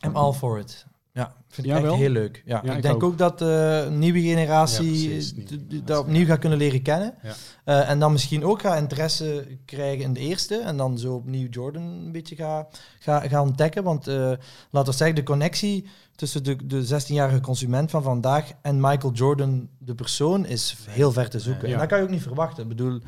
I'm all for it. Ja, vind ik echt heel leuk. Ja, ik denk ook. dat de uh, nieuwe generatie dat opnieuw gaat kunnen leren kennen. Uh, en dan misschien ook gaat interesse krijgen in de eerste. En dan zo opnieuw Jordan een beetje gaat ga, ga ontdekken. Want uh, laten we zeggen, de connectie tussen de, de 16-jarige consument van vandaag en Michael Jordan, de persoon, is heel ver te zoeken. En dat kan je ook niet verwachten. Ik bedoel,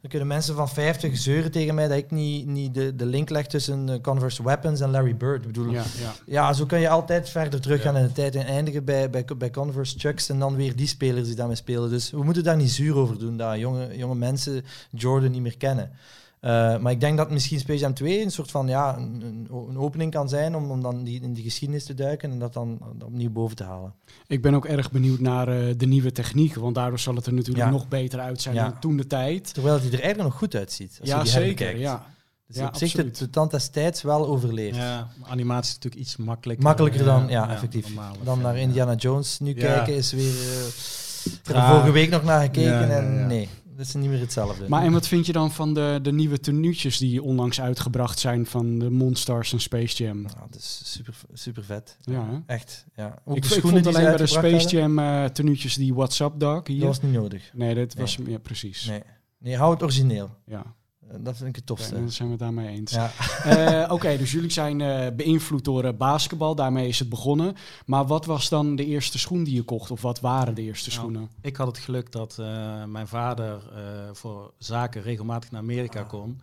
dan kunnen mensen van 50 zeuren tegen mij dat ik niet, niet de, de link leg tussen uh, Converse Weapons en Larry Bird. Ik bedoel, ja, ja. ja, zo kun je altijd verder teruggaan in de tijd en eindigen bij, bij, bij Converse Chucks en dan weer die spelers die daarmee spelen. Dus we moeten daar niet zuur over doen dat jonge, jonge mensen Jordan niet meer kennen. Uh, maar ik denk dat misschien Space Jam 2 een soort van ja, een, een opening kan zijn om, om dan die, in die geschiedenis te duiken en dat dan opnieuw boven te halen. Ik ben ook erg benieuwd naar uh, de nieuwe techniek, want daardoor zal het er natuurlijk ja. nog beter uit zijn ja. dan toen de tijd. Terwijl het er eigenlijk nog goed uitziet. Als ja, je die zeker. Ja. Dus ja, op zich de, de tand destijds wel overleefd. Ja, animatie is natuurlijk iets makkelijker. Makkelijker dan, ja, effectief. Dan naar Indiana Jones nu kijken is weer... Uh, ik heb er vorige week nog naar gekeken en nee. Dat is niet meer hetzelfde. Maar en wat vind je dan van de, de nieuwe tenuutjes die onlangs uitgebracht zijn van de Monsters en Space Jam? Nou, dat is super, super vet. Ja, echt. Ja. Ook ik, ik vond alleen bij de Space Jam uh, tenuutjes die WhatsApp Dog hier. Dat was niet nodig. Nee, dat was ja, precies. Nee. nee, hou het origineel. Ja. Eh, dat vind ik het tofste. dan zijn we het daarmee eens. Ja. Uh, Oké, dus jullie zijn uh, beïnvloed door basketbal. Daarmee is het begonnen. Maar wat was dan de eerste schoen die je kocht? Of wat waren de eerste nou, schoenen? Ik had het geluk dat mijn vader voor zaken regelmatig naar Amerika ah. kon.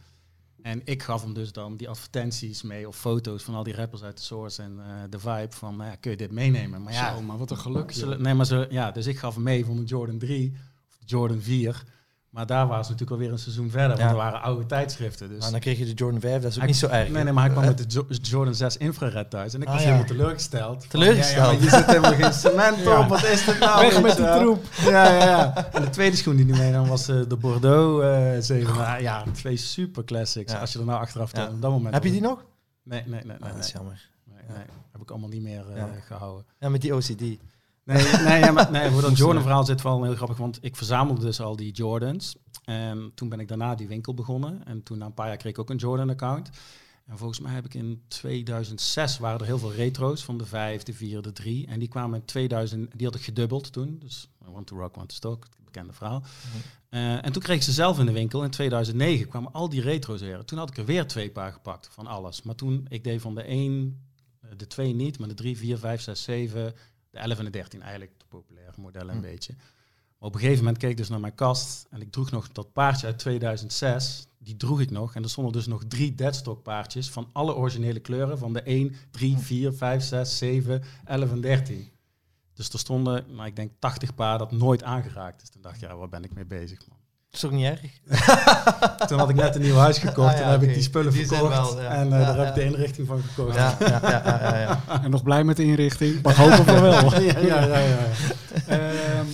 En ik gaf hem dus dan die advertenties mee of foto's van al die rappers uit de Source en de Vibe van, nou ja, kun je dit meenemen? Maar ja, Zo, maar wat een geluk. nee, maar ze, ja, dus ik gaf hem mee van de Jordan 3 of de Jordan 4. Maar daar waren ze natuurlijk alweer een seizoen verder, want er waren oude tijdschriften. Dus maar dan kreeg je de Jordan 5, dat is ook niet zo erg. Nee, nee, maar hij kwam met de Jordan 6 infrared thuis. En ik ah, was helemaal teleurgesteld. Teleurgesteld? ja, je zit helemaal geen cement op, wat is dit nou? Weg met de troep. Ja, ja, ja. En de tweede schoen die hij meenam was uh, de Bordeaux uh, 7. ja, twee super classics. Als je er nou achteraf ja. op dat moment... Heb je die nog? Nee, nee, nee. nee, dat is jammer. Nee, nee, heb ik allemaal niet meer uh, gehouden. Ja, met die OCD. Nee, nee, ja, maar, nee voor dat Jordan-verhaal zit wel heel grappig, want ik verzamelde dus al die Jordans. En toen ben ik daarna die winkel begonnen. En toen na een paar jaar kreeg ik ook een Jordan-account. En volgens mij heb ik in 2006 waren er heel veel retro's van de 5, de 4, de 3. En die kwamen in 2000, die had ik gedubbeld toen. Dus Want to Rock, Want to Stock, het bekende verhaal. Mhm. Uh, en toen kreeg ik ze zelf in de winkel. In 2009 kwamen al die retro's weer. Toen had ik er weer twee paar gepakt van alles. Maar toen, ik deed van de 1, eh, de 2 niet, maar de 3, 4, 5, 6, 7, de 11 en de 13 eigenlijk de populaire modellen een mhm. beetje op een gegeven moment keek ik dus naar mijn kast en ik droeg nog dat paardje uit 2006. Die droeg ik nog. En er stonden dus nog drie deadstock paardjes van alle originele kleuren. Van de 1, 3, 4, 5, 6, 7, 11 en 13. Dus er stonden, nou, ik denk 80 paar dat nooit aangeraakt is. Toen dacht ik, ja, waar ben ik mee bezig, man. Dat is ook niet erg. Toen had ik net een nieuw huis gekocht ah, en heb ik die spullen verkocht. Wel, ja. En uh, daar heb ik de inrichting van gekocht. Ja, ja, En nog blij met de inrichting? Maar hopen we wel. ja, ja, ja. ja. um,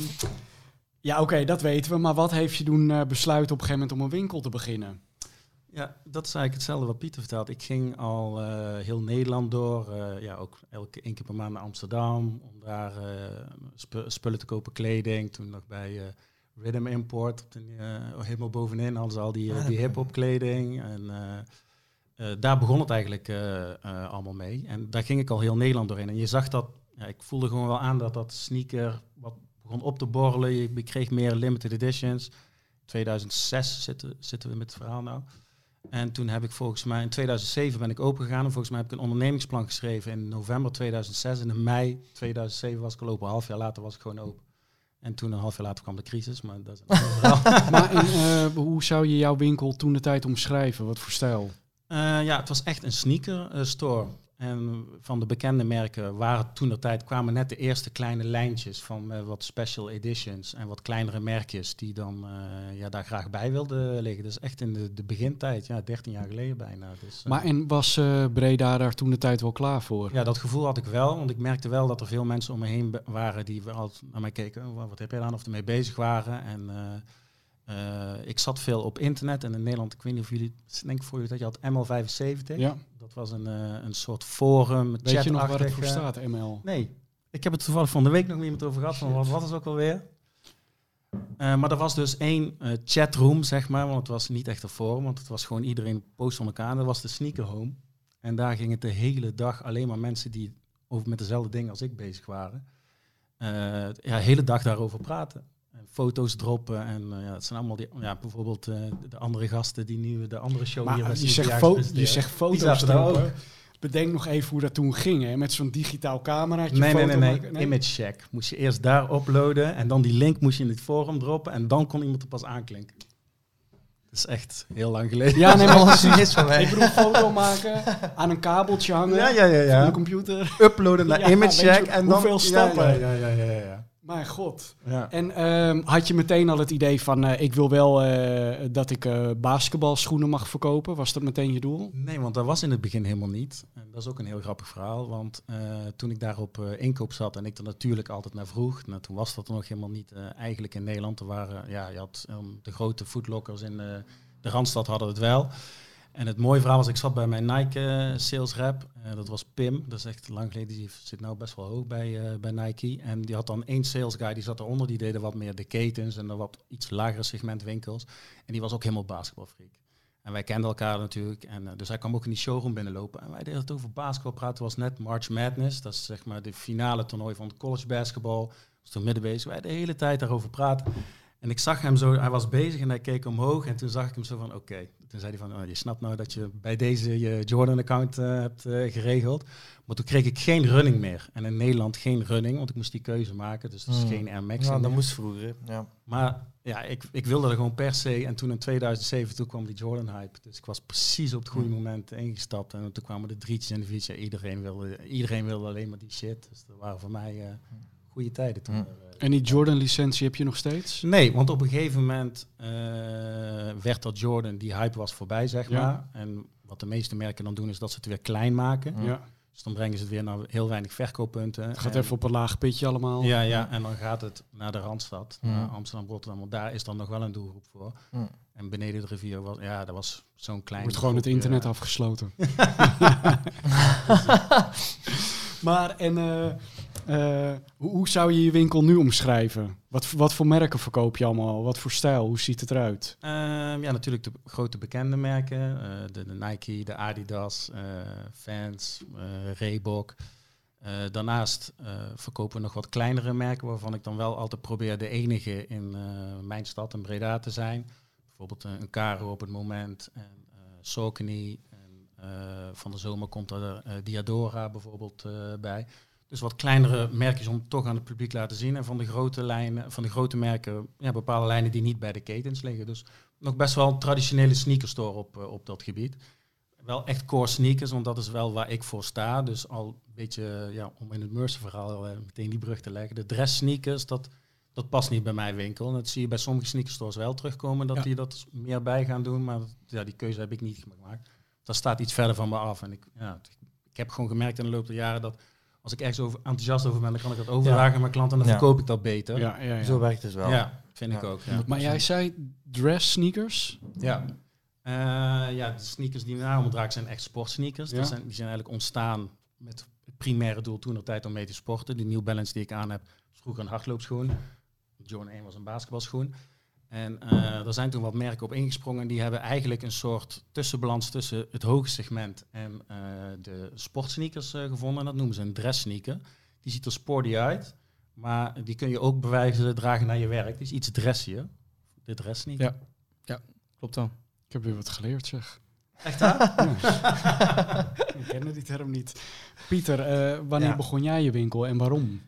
ja, oké, dat weten we. Maar wat heeft je doen uh, besluiten op een gegeven moment om een winkel te beginnen? Ja, dat is eigenlijk hetzelfde wat Pieter vertelt. Ik ging al uh, heel Nederland door. Uh, ja, ook elke één keer per maand naar Amsterdam. Om daar sp spullen te kopen, kleding. Toen nog bij Rhythm Import. helemaal bovenin hadden ze al die, ah, die hip-hop kleding. En daar begon het eigenlijk allemaal mee. En daar ging ik al heel Nederland doorheen. En je zag dat, ja, ik voelde gewoon wel aan dat dat sneaker wat begon op te borrelen. Je kreeg meer limited editions. 2006 zitten, zitten we met het verhaal nou. En toen heb ik volgens mij in 2007 ben ik open gegaan. En volgens mij heb ik een ondernemingsplan geschreven in november 2006. En in mei 2007 was ik al open. Een half jaar later was ik gewoon open. En toen een half jaar later kwam de crisis, maar dat is. Maar en, eh, hoe zou je jouw winkel toen de tijd omschrijven? Wat voor stijl? Eh, ja, het was echt een sneaker eh, store. En van de bekende merken waren toen de tijd kwamen net de eerste kleine lijntjes van eh, wat special editions en wat kleinere merkjes die dan eh, ja, daar graag bij wilden liggen. Dus echt in de, de begintijd, ja, 13 jaar geleden bijna. Dus, eh, Maar en was Breda daar toen de tijd wel klaar voor? ja, dat gevoel had ik wel, want ik merkte wel dat er veel mensen om me heen waren die wel altijd naar mij keken, "Oh, wat heb jij dan, of ermee bezig waren. En ik zat veel op internet en in Nederland, ik weet niet of jullie, ik denk voor jullie dat je had ML75. Ja. Dat was een, eh, een soort forum, Weet je nog waar het voor eh, staat, ML? Nee, ik heb het toevallig van de week nog met iemand over gehad. Van wat was het ook alweer? Eh, maar er was dus één chatroom, zeg maar. Want het was niet echt een forum, want het was gewoon iedereen post van elkaar. Dat was de Sneaker Home. En daar gingen de hele dag alleen maar mensen die over met dezelfde dingen als ik bezig waren. ja, de hele dag daarover praten. Foto's droppen. En eh, ja, het zijn allemaal die, ja, bijvoorbeeld eh, de andere gasten die nu de andere show hier Maar je zegt, je zegt foto's hè? Bedenk nog even hoe dat toen ging, hè? Met zo'n digitaal cameraatje Nee, nee, nee, nee. Image check. Moest je eerst daar uploaden en dan die link moest je in het forum droppen en dan kon iemand er pas aanklinken. Dat is echt heel lang geleden. Ja, nee, maar Alles is van mij. ik bedoel foto maken, aan een kabeltje hangen, ja, ja, ja. computer. Uploaden naar Ja, image check en dan... hoeveel stappen? Ja, ja, ja, ja. Mijn god. ja. En ehm, had je meteen al het idee van, eh, ik wil wel eh, dat ik eh, basketbalschoenen mag verkopen? Was dat meteen je doel? Nee, want dat was in het begin helemaal niet. En dat is ook een heel grappig verhaal. Want toen ik daar op inkoop zat en ik er natuurlijk altijd naar vroeg, nou, toen was dat nog helemaal niet eigenlijk in Nederland. Er waren, ja, je had ehm, de grote foodlockers in de Randstad hadden het wel. En het mooie verhaal was, ik zat bij mijn Nike eh, sales rep. Eh, dat was Pim, dat is echt lang geleden. Die zit nou best wel hoog bij, eh, bij Nike. En die had dan één sales guy, die zat eronder. Die deden wat meer de ketens en de wat iets lagere segment winkels. En die was ook helemaal basketbalfreak. En wij kenden elkaar natuurlijk. En, dus hij kwam ook in die showroom binnenlopen. En wij deden het over basketbal praten. Was net March Madness. Dat is zeg maar de finale toernooi van college basketbal. Dus toen midden bezig. Wij de hele tijd daarover praten. En ik zag hem zo, hij was bezig en hij keek omhoog. En toen zag ik hem zo van, oké. Toen zei hij van, oh, je snapt nou dat je bij deze je Jordan-account eh, hebt eh, geregeld. Maar toen kreeg ik geen running meer. En in Nederland geen running, want ik moest die keuze maken. Dus dat is Hmm. geen Air Max Ja, meer. dat moest vroeger. Ja. Maar ja, ik, ik wilde er gewoon per se. En toen in 2007 toen kwam die Jordan hype. Dus ik was precies op het goede moment ingestapt. En toen kwamen de drietjes en de viertjes. Ja, iedereen, wilde, iedereen wilde alleen maar die shit. Dus dat waren voor mij eh, goede tijden toen. Mm. er, eh, En die Jordan-licentie heb je nog steeds? Nee, want op een gegeven moment eh, werd dat Jordan, die hype was voorbij, zeg Ja. maar. En wat de meeste merken dan doen, is dat ze het weer klein maken. Ja. Dus dan brengen ze het weer naar heel weinig verkooppunten. Het gaat En- even op een laag pitje allemaal. ja, ja, en dan gaat het naar de Randstad, naar Amsterdam, Rotterdam. Want daar is dan nog wel een doelgroep voor. En beneden de rivier was, ja, dat was zo'n klein. Wordt gewoon het groepje. internet afgesloten. maar en eh, eh, hoe, hoe zou je je winkel nu omschrijven? Wat, wat voor merken verkoop je allemaal? Wat voor stijl? Hoe ziet het eruit? Ehm, ja, natuurlijk de grote bekende merken. eh, de, de Nike, de Adidas, eh Vans, eh Reebok. Eh, daarnaast eh, verkopen we nog wat kleinere merken waarvan ik dan wel altijd probeer de enige in eh, mijn stad, in Breda, te zijn. Bijvoorbeeld eh, een Caro op het moment en eh eh, van de zomer komt er eh, Diadora bijvoorbeeld eh, bij. Dus wat kleinere merkjes om toch aan het publiek laten zien. En van de grote lijnen, van de grote merken, ja, bepaalde lijnen die niet bij de ketens liggen. Dus nog best wel een traditionele sneakerstore op, eh, op dat gebied. Wel echt core sneakers, want dat is wel waar ik voor sta. Dus al een beetje, ja, om in het Mercer verhaal eh, meteen die brug te leggen. De dress sneakers, dat, dat past niet bij mijn winkel. En dat zie je bij sommige sneakerstores wel terugkomen, dat Ja. die dat meer bij gaan doen. Maar dat- ja, die keuze heb ik niet gemaakt. Dat staat iets verder van me af. En ik, ja, ik heb gewoon gemerkt in de loop der jaren dat als ik ergens over, enthousiast over ben, dan kan ik dat overdragen aan mijn klanten en dan Ja. verkoop ik dat beter. Ja, ja, ja. Zo werkt het wel. Ja, vind ik ook. Ja. Maar jij zei dress sneakers? Ja. Eh, ja, de sneakers die we nou omdraaien zijn echt sportsneakers. Ja. Dat zijn, die zijn eigenlijk ontstaan met het primaire doel toen de tijd om mee te sporten. Die New Balance die ik aan heb, was vroeger een hardloopschoen. Jordan 1 was een basketbalschoen. En eh, er zijn toen wat merken op ingesprongen. En die hebben eigenlijk een soort tussenbalans tussen het hoge segment en eh, de sportsneakers eh, gevonden. En dat noemen ze een dress sneaker. Die ziet er sporty uit. Maar die kun je ook bewijzen dragen naar je werk. Die is iets dressier. De dress sneaker. Ja. Klopt wel. Ik heb weer wat geleerd, zeg. Echt waar? Ik kende die term niet. Pieter, eh, wanneer Ja. begon jij je winkel en waarom?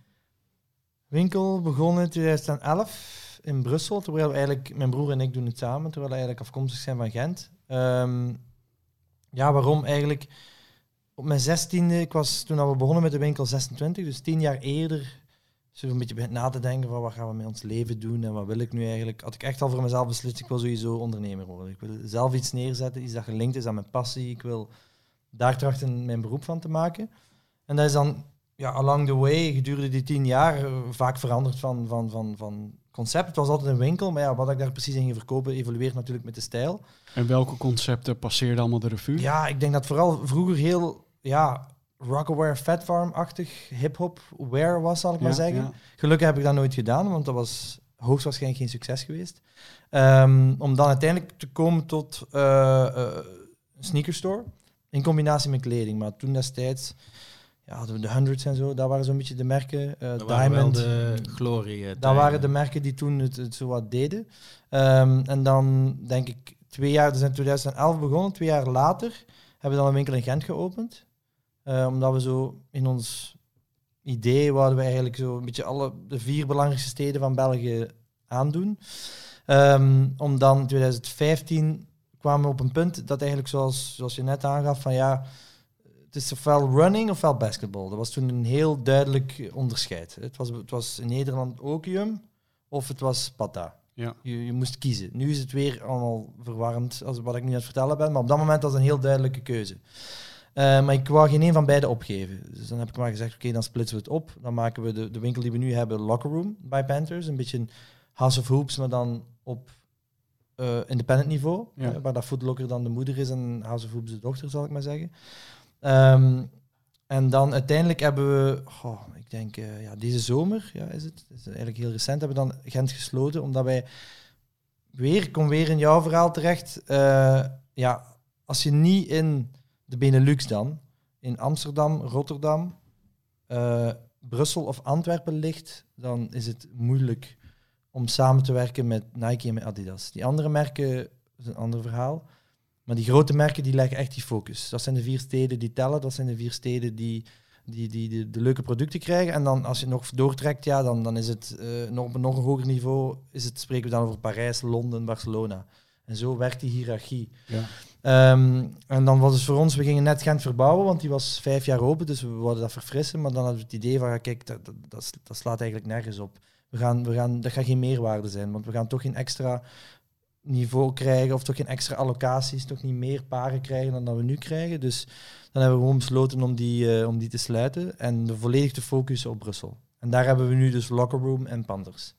Winkel begon in 2011 in Brussel, terwijl we eigenlijk, mijn broer en ik doen het samen, terwijl we eigenlijk afkomstig zijn van Gent. Ehm, ja, waarom eigenlijk? Op mijn zestiende, ik was toen we begonnen met de winkel 26, dus tien jaar eerder, zo een beetje begint na te denken van wat gaan we met ons leven doen en wat wil ik nu eigenlijk, had ik echt al voor mezelf beslist, ik wil sowieso ondernemer worden. Ik wil zelf iets neerzetten, iets dat gelinkt is aan mijn passie. Ik wil daar trachten mijn beroep van te maken. En dat is dan ja, along the way, gedurende die tien jaar, eh, vaak veranderd van, van, van, van concept. Het was altijd een winkel, maar ja, wat ik daar precies in ging verkopen, evolueert natuurlijk met de stijl. En welke concepten passeerden allemaal de revue? Ja, ik denk dat vooral vroeger heel ja, Rockaware Fat Farm-achtig hip-hop wear was, zal ik maar zeggen. Gelukkig heb ik dat nooit gedaan, want dat was hoogstwaarschijnlijk geen succes geweest. Um, om dan uiteindelijk te komen tot uh, uh, een sneakerstore in combinatie met kleding. Maar toen destijds ja, de, de hundreds en zo, dat waren zo'n beetje de merken. Uh, Diamond, de glorie. Uh, dat waren de merken die toen het, het zo wat deden. Um, en dan denk ik twee jaar, dus in 2011 begonnen, twee jaar later hebben we dan een winkel in Gent geopend. Uh, omdat we zo in ons idee wouden we eigenlijk zo een beetje alle de vier belangrijkste steden van België aandoen. Um, om dan in 2015 kwamen we op een punt dat eigenlijk zoals, zoals je net aangaf van ja, het is ofwel running ofwel basketbal. Dat was toen een heel duidelijk onderscheid. Het was, het was in Nederland opium of het was pata. Ja. Je, je moest kiezen. Nu is het weer allemaal verwarrend, als wat ik nu aan het vertellen ben. Maar op dat moment was het een heel duidelijke keuze. Uh, maar ik wou geen een van beide opgeven. Dus dan heb ik maar gezegd, oké, dan splitsen we het op. Dan maken we de, de winkel die we nu hebben, Locker Room bij Panthers. Een beetje een House of Hoops, maar dan op uh, independent niveau. Ja. Uh, waar dat Footlocker dan de moeder is en House of Hoops de dochter, zal ik maar zeggen. Um, en dan uiteindelijk hebben we, oh, ik denk uh, ja, deze zomer, ja, is het, is eigenlijk heel recent, hebben we dan Gent gesloten, omdat wij weer, kom weer in jouw verhaal terecht, uh, ja, als je niet in de Benelux dan, in Amsterdam, Rotterdam, uh, Brussel of Antwerpen ligt, dan is het moeilijk om samen te werken met Nike en met Adidas. Die andere merken is een ander verhaal. Maar die grote merken die leggen echt die focus. Dat zijn de vier steden die tellen, dat zijn de vier steden die, die, die, de, leuke producten krijgen. En dan als je nog doortrekt, ja, dan, dan is het uh, nog, op een nog een hoger niveau, is het, spreken we dan over Parijs, Londen, Barcelona. En zo werkt die hiërarchie. Ja. Um, en dan was het voor ons, we gingen net Gent verbouwen, want die was vijf jaar open, dus we wilden dat verfrissen. Maar dan hadden we het idee van, kijk, dat, dat, dat slaat eigenlijk nergens op. We gaan, we gaan, dat gaat geen meerwaarde zijn, want we gaan toch geen extra niveau krijgen of toch geen extra allocaties, toch niet meer paren krijgen dan dat we nu krijgen. Dus dan hebben we gewoon besloten om die, uh, om die te sluiten en de volledig te focussen op Brussel. En daar hebben we nu dus Locker Room en Panthers.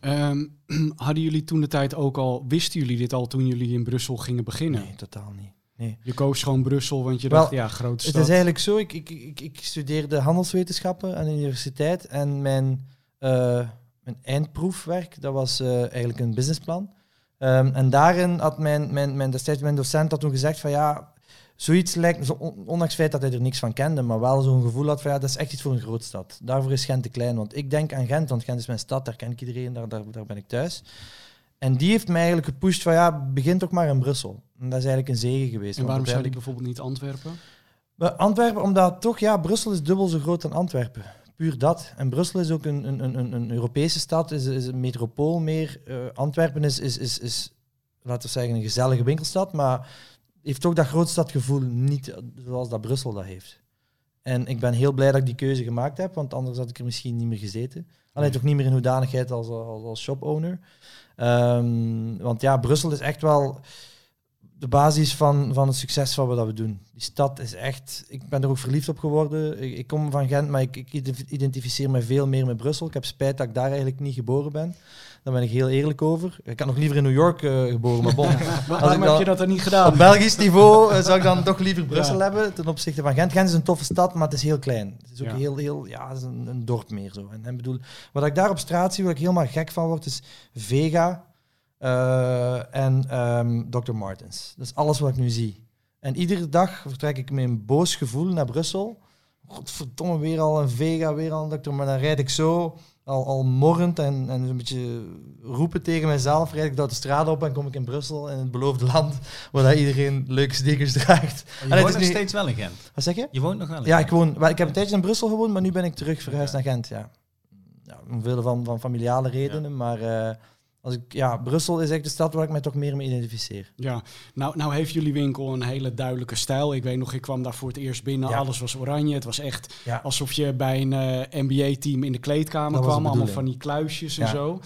Um, hadden jullie toen de tijd ook al, wisten jullie dit al toen jullie in Brussel gingen beginnen? Nee, totaal niet. Nee. Je koos gewoon Brussel, want je dacht, ja, grote stad. Het is eigenlijk zo, ik, ik, ik, ik studeerde handelswetenschappen aan de universiteit en mijn, uh, mijn eindproefwerk, dat was uh, eigenlijk een businessplan. Um, en daarin had mijn, mijn, mijn, destijds mijn docent had toen gezegd van ja, zoiets lijkt, ondanks het feit dat hij er niks van kende, maar wel zo'n gevoel had van ja, dat is echt iets voor een grootstad. Daarvoor is Gent te klein, want ik denk aan Gent, want Gent is mijn stad, daar ken ik iedereen, daar, daar, daar ben ik thuis. En die heeft mij eigenlijk gepusht van ja, begin toch maar in Brussel. En dat is eigenlijk een zegen geweest. En waarom zou ik bijvoorbeeld niet Antwerpen? Antwerpen, omdat toch, ja, Brussel is dubbel zo groot dan Antwerpen puur dat. En Brussel is ook een, een, een, een Europese stad, is, is een metropool meer. Uh, Antwerpen is, is, is, is, laten we zeggen, een gezellige winkelstad, maar heeft ook dat grootstadgevoel niet zoals dat Brussel dat heeft. En ik ben heel blij dat ik die keuze gemaakt heb, want anders had ik er misschien niet meer gezeten. Alleen toch niet meer in hoedanigheid als, als, als shop-owner. Um, want ja, Brussel is echt wel de basis van, van het succes van wat we doen. Die stad is echt... Ik ben er ook verliefd op geworden. Ik, ik kom van Gent, maar ik, ik, identificeer me veel meer met Brussel. Ik heb spijt dat ik daar eigenlijk niet geboren ben. Daar ben ik heel eerlijk over. Ik had nog liever in New York uh, geboren, maar bon. Waarom heb je dat er niet gedaan? Op Belgisch niveau uh, zou ik dan toch liever Brussel hebben ten opzichte van Gent. Gent is een toffe stad, maar het is heel klein. Het is ook heel, heel... Ja, het is een, een dorp meer zo. En, en bedoel, wat ik daar op straat zie, waar ik helemaal gek van word, is Vega uh, en um, Dr. Martens. Dat is alles wat ik nu zie. En iedere dag vertrek ik met een boos gevoel naar Brussel. Godverdomme, weer al een Vega, weer al een dokter. Maar dan rijd ik zo, al, al morrend en, en een beetje roepen tegen mezelf, rijd ik door de straat op en kom ik in Brussel, in het beloofde land, waar iedereen leuke stickers draagt. Je woont nog nu... steeds wel in Gent? Wat zeg je? Je woont nog wel in Ja, ik, woon, ik heb een tijdje in Brussel gewoond, maar nu ben ik terug verhuisd naar Gent, ja. Ja, omwille van, van familiale redenen. Maar uh, als ik, ja, Brussel is echt de stad waar ik mij toch meer mee identificeer. Ja, nou, nou heeft jullie winkel een hele duidelijke stijl. Ik weet nog, ik kwam daar voor het eerst binnen. Alles was oranje. Het was echt alsof je bij een uh, eh, NBA-team in de kleedkamer kwam. Allemaal van die kluisjes en zo.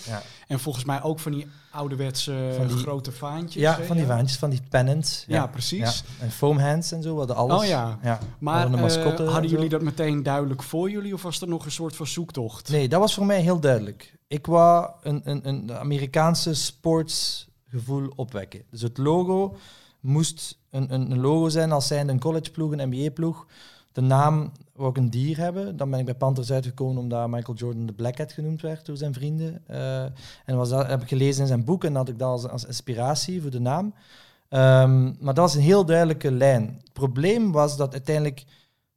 En volgens mij ook van die ouderwetse van die, grote vaantjes. Ja, van die vaantjes, van die pennants. Ja, precies. En foam hands en zo, hadden alles. Oh ja. ja. Maar uh, hadden jullie dat meteen duidelijk voor jullie of was er nog een soort van zoektocht? Nee, dat was voor mij heel duidelijk. Ik wou een, een, een Amerikaanse sportsgevoel opwekken. Dus het logo moest een, een, een logo zijn als zijnde een collegeploeg, een NBA-ploeg. De naam wou ik een dier hebben. Dan ben ik bij Panthers uitgekomen omdat Michael Jordan de Black Cat genoemd werd door zijn vrienden. Uh, en was dat heb ik gelezen in zijn boek en had ik dat als, als inspiratie voor de naam. Um, maar dat was een heel duidelijke lijn. Het probleem was dat uiteindelijk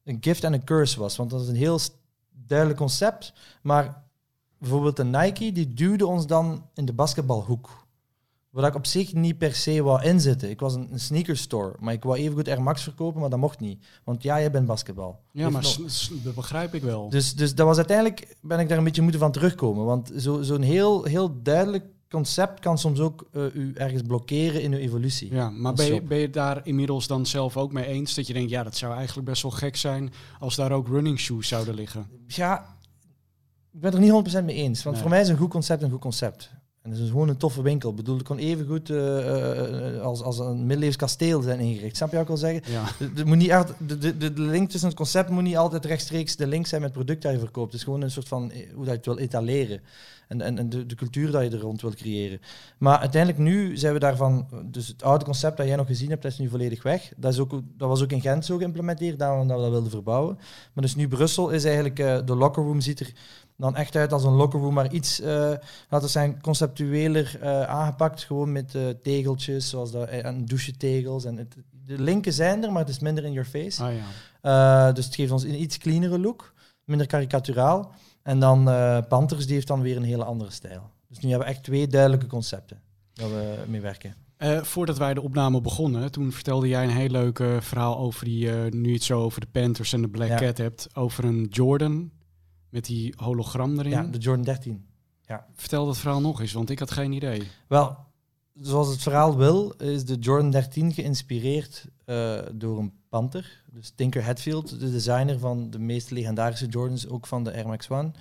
een gift en een curse was. Want dat is een heel duidelijk concept. Maar bijvoorbeeld de Nike, die duwde ons dan in de basketbalhoek. Wat ik op zich niet per se wou inzetten. Ik was een, een sneakerstore, maar ik wou even goed Air Max verkopen, maar dat mocht niet. Want ja, je bent basketbal. Ja, maar dat begrijp ik wel. Dus, dus dat was uiteindelijk, ben ik daar een beetje moeten van terugkomen. Want zo'n zo heel, heel duidelijk concept kan soms ook uh, u ergens blokkeren in uw evolutie. Ja, maar ben je, ben je daar inmiddels dan zelf ook mee eens? Dat je denkt, ja, dat zou eigenlijk best wel gek zijn als daar ook running shoes zouden liggen. Ja, ik ben er niet 100% mee eens. Want voor mij is een goed concept een goed concept. En het is gewoon een toffe winkel. Ik bedoel, het kon even goed uh, uh, als, als een middeleeuws kasteel zijn ingericht. Snap je wat ik wil zeggen? Ja. De, de, moet niet echt, de, de, de link tussen het concept moet niet altijd rechtstreeks de link zijn met het product dat je verkoopt. Het is gewoon een soort van hoe dat je het wil etaleren. En, en, en de, de cultuur dat je er rond wil creëren. Maar uiteindelijk nu zijn we daarvan... Dus het oude concept dat jij nog gezien hebt, dat is nu volledig weg. Dat, is ook, dat was ook in Gent zo geïmplementeerd, daarom dat we dat wilden verbouwen. Maar dus nu Brussel is eigenlijk... de locker room ziet er dan echt uit als een lockerroom, maar iets, uh, laten we zijn, conceptueler uh, aangepakt. Gewoon met tegeltjes, zoals dat, en douchetegels. En het, de linken zijn er, maar het is minder in your face. Ah, ja. dus het geeft ons een iets cleanere look, minder karikaturaal. En dan Panthers, die heeft dan weer een hele andere stijl. Dus nu hebben we echt twee duidelijke concepten waar we mee werken. Uh, voordat wij de opname begonnen, toen vertelde jij een heel leuk verhaal over die, uh, nu het zo over de Panthers en de Black Cat hebt, over een Jordan met die hologram erin. Ja, de Jordan 13. Ja. Vertel dat verhaal nog eens, want ik had geen idee. Wel, zoals het verhaal wil, is de Jordan 13 geïnspireerd uh, door een Panther. Dus Tinker Hatfield, de designer van de meest legendarische Jordans, ook van de Air Max One,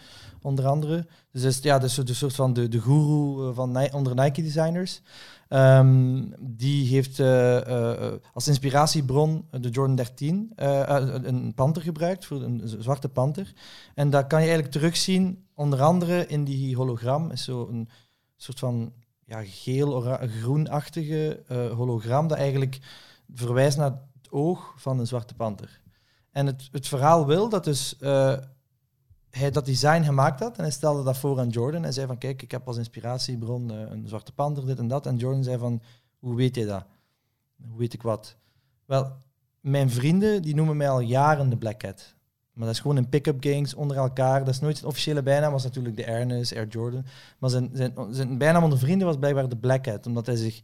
onder andere. Dus is, ja, dus de soort van de, de guru eh, van onder Nike designers. Um, die heeft uh, als inspiratiebron de Jordan 13, een panter gebruikt, voor een zwarte panter. En dat kan je eigenlijk terugzien, onder andere in die hologram, is zo een soort van ja, geel-groenachtige hologram, dat eigenlijk verwijst naar het oog van een zwarte panter. En het, het verhaal wil dat dus hij dat design gemaakt had en hij stelde dat voor aan Jordan en zei van kijk, ik heb als inspiratiebron uh, een zwarte panter, dit en dat. En Jordan zei van, hoe weet je dat? Hoe weet ik wat? Wel, mijn vrienden die noemen mij al jaren de Black Cat. Maar dat is gewoon een pick-up gangs onder elkaar. Dat is nooit zijn officiële bijnaam, was natuurlijk de Ernest, Air Jordan. Maar zijn, zijn, zijn bijnaam onder vrienden was blijkbaar de Black Cat, omdat hij zich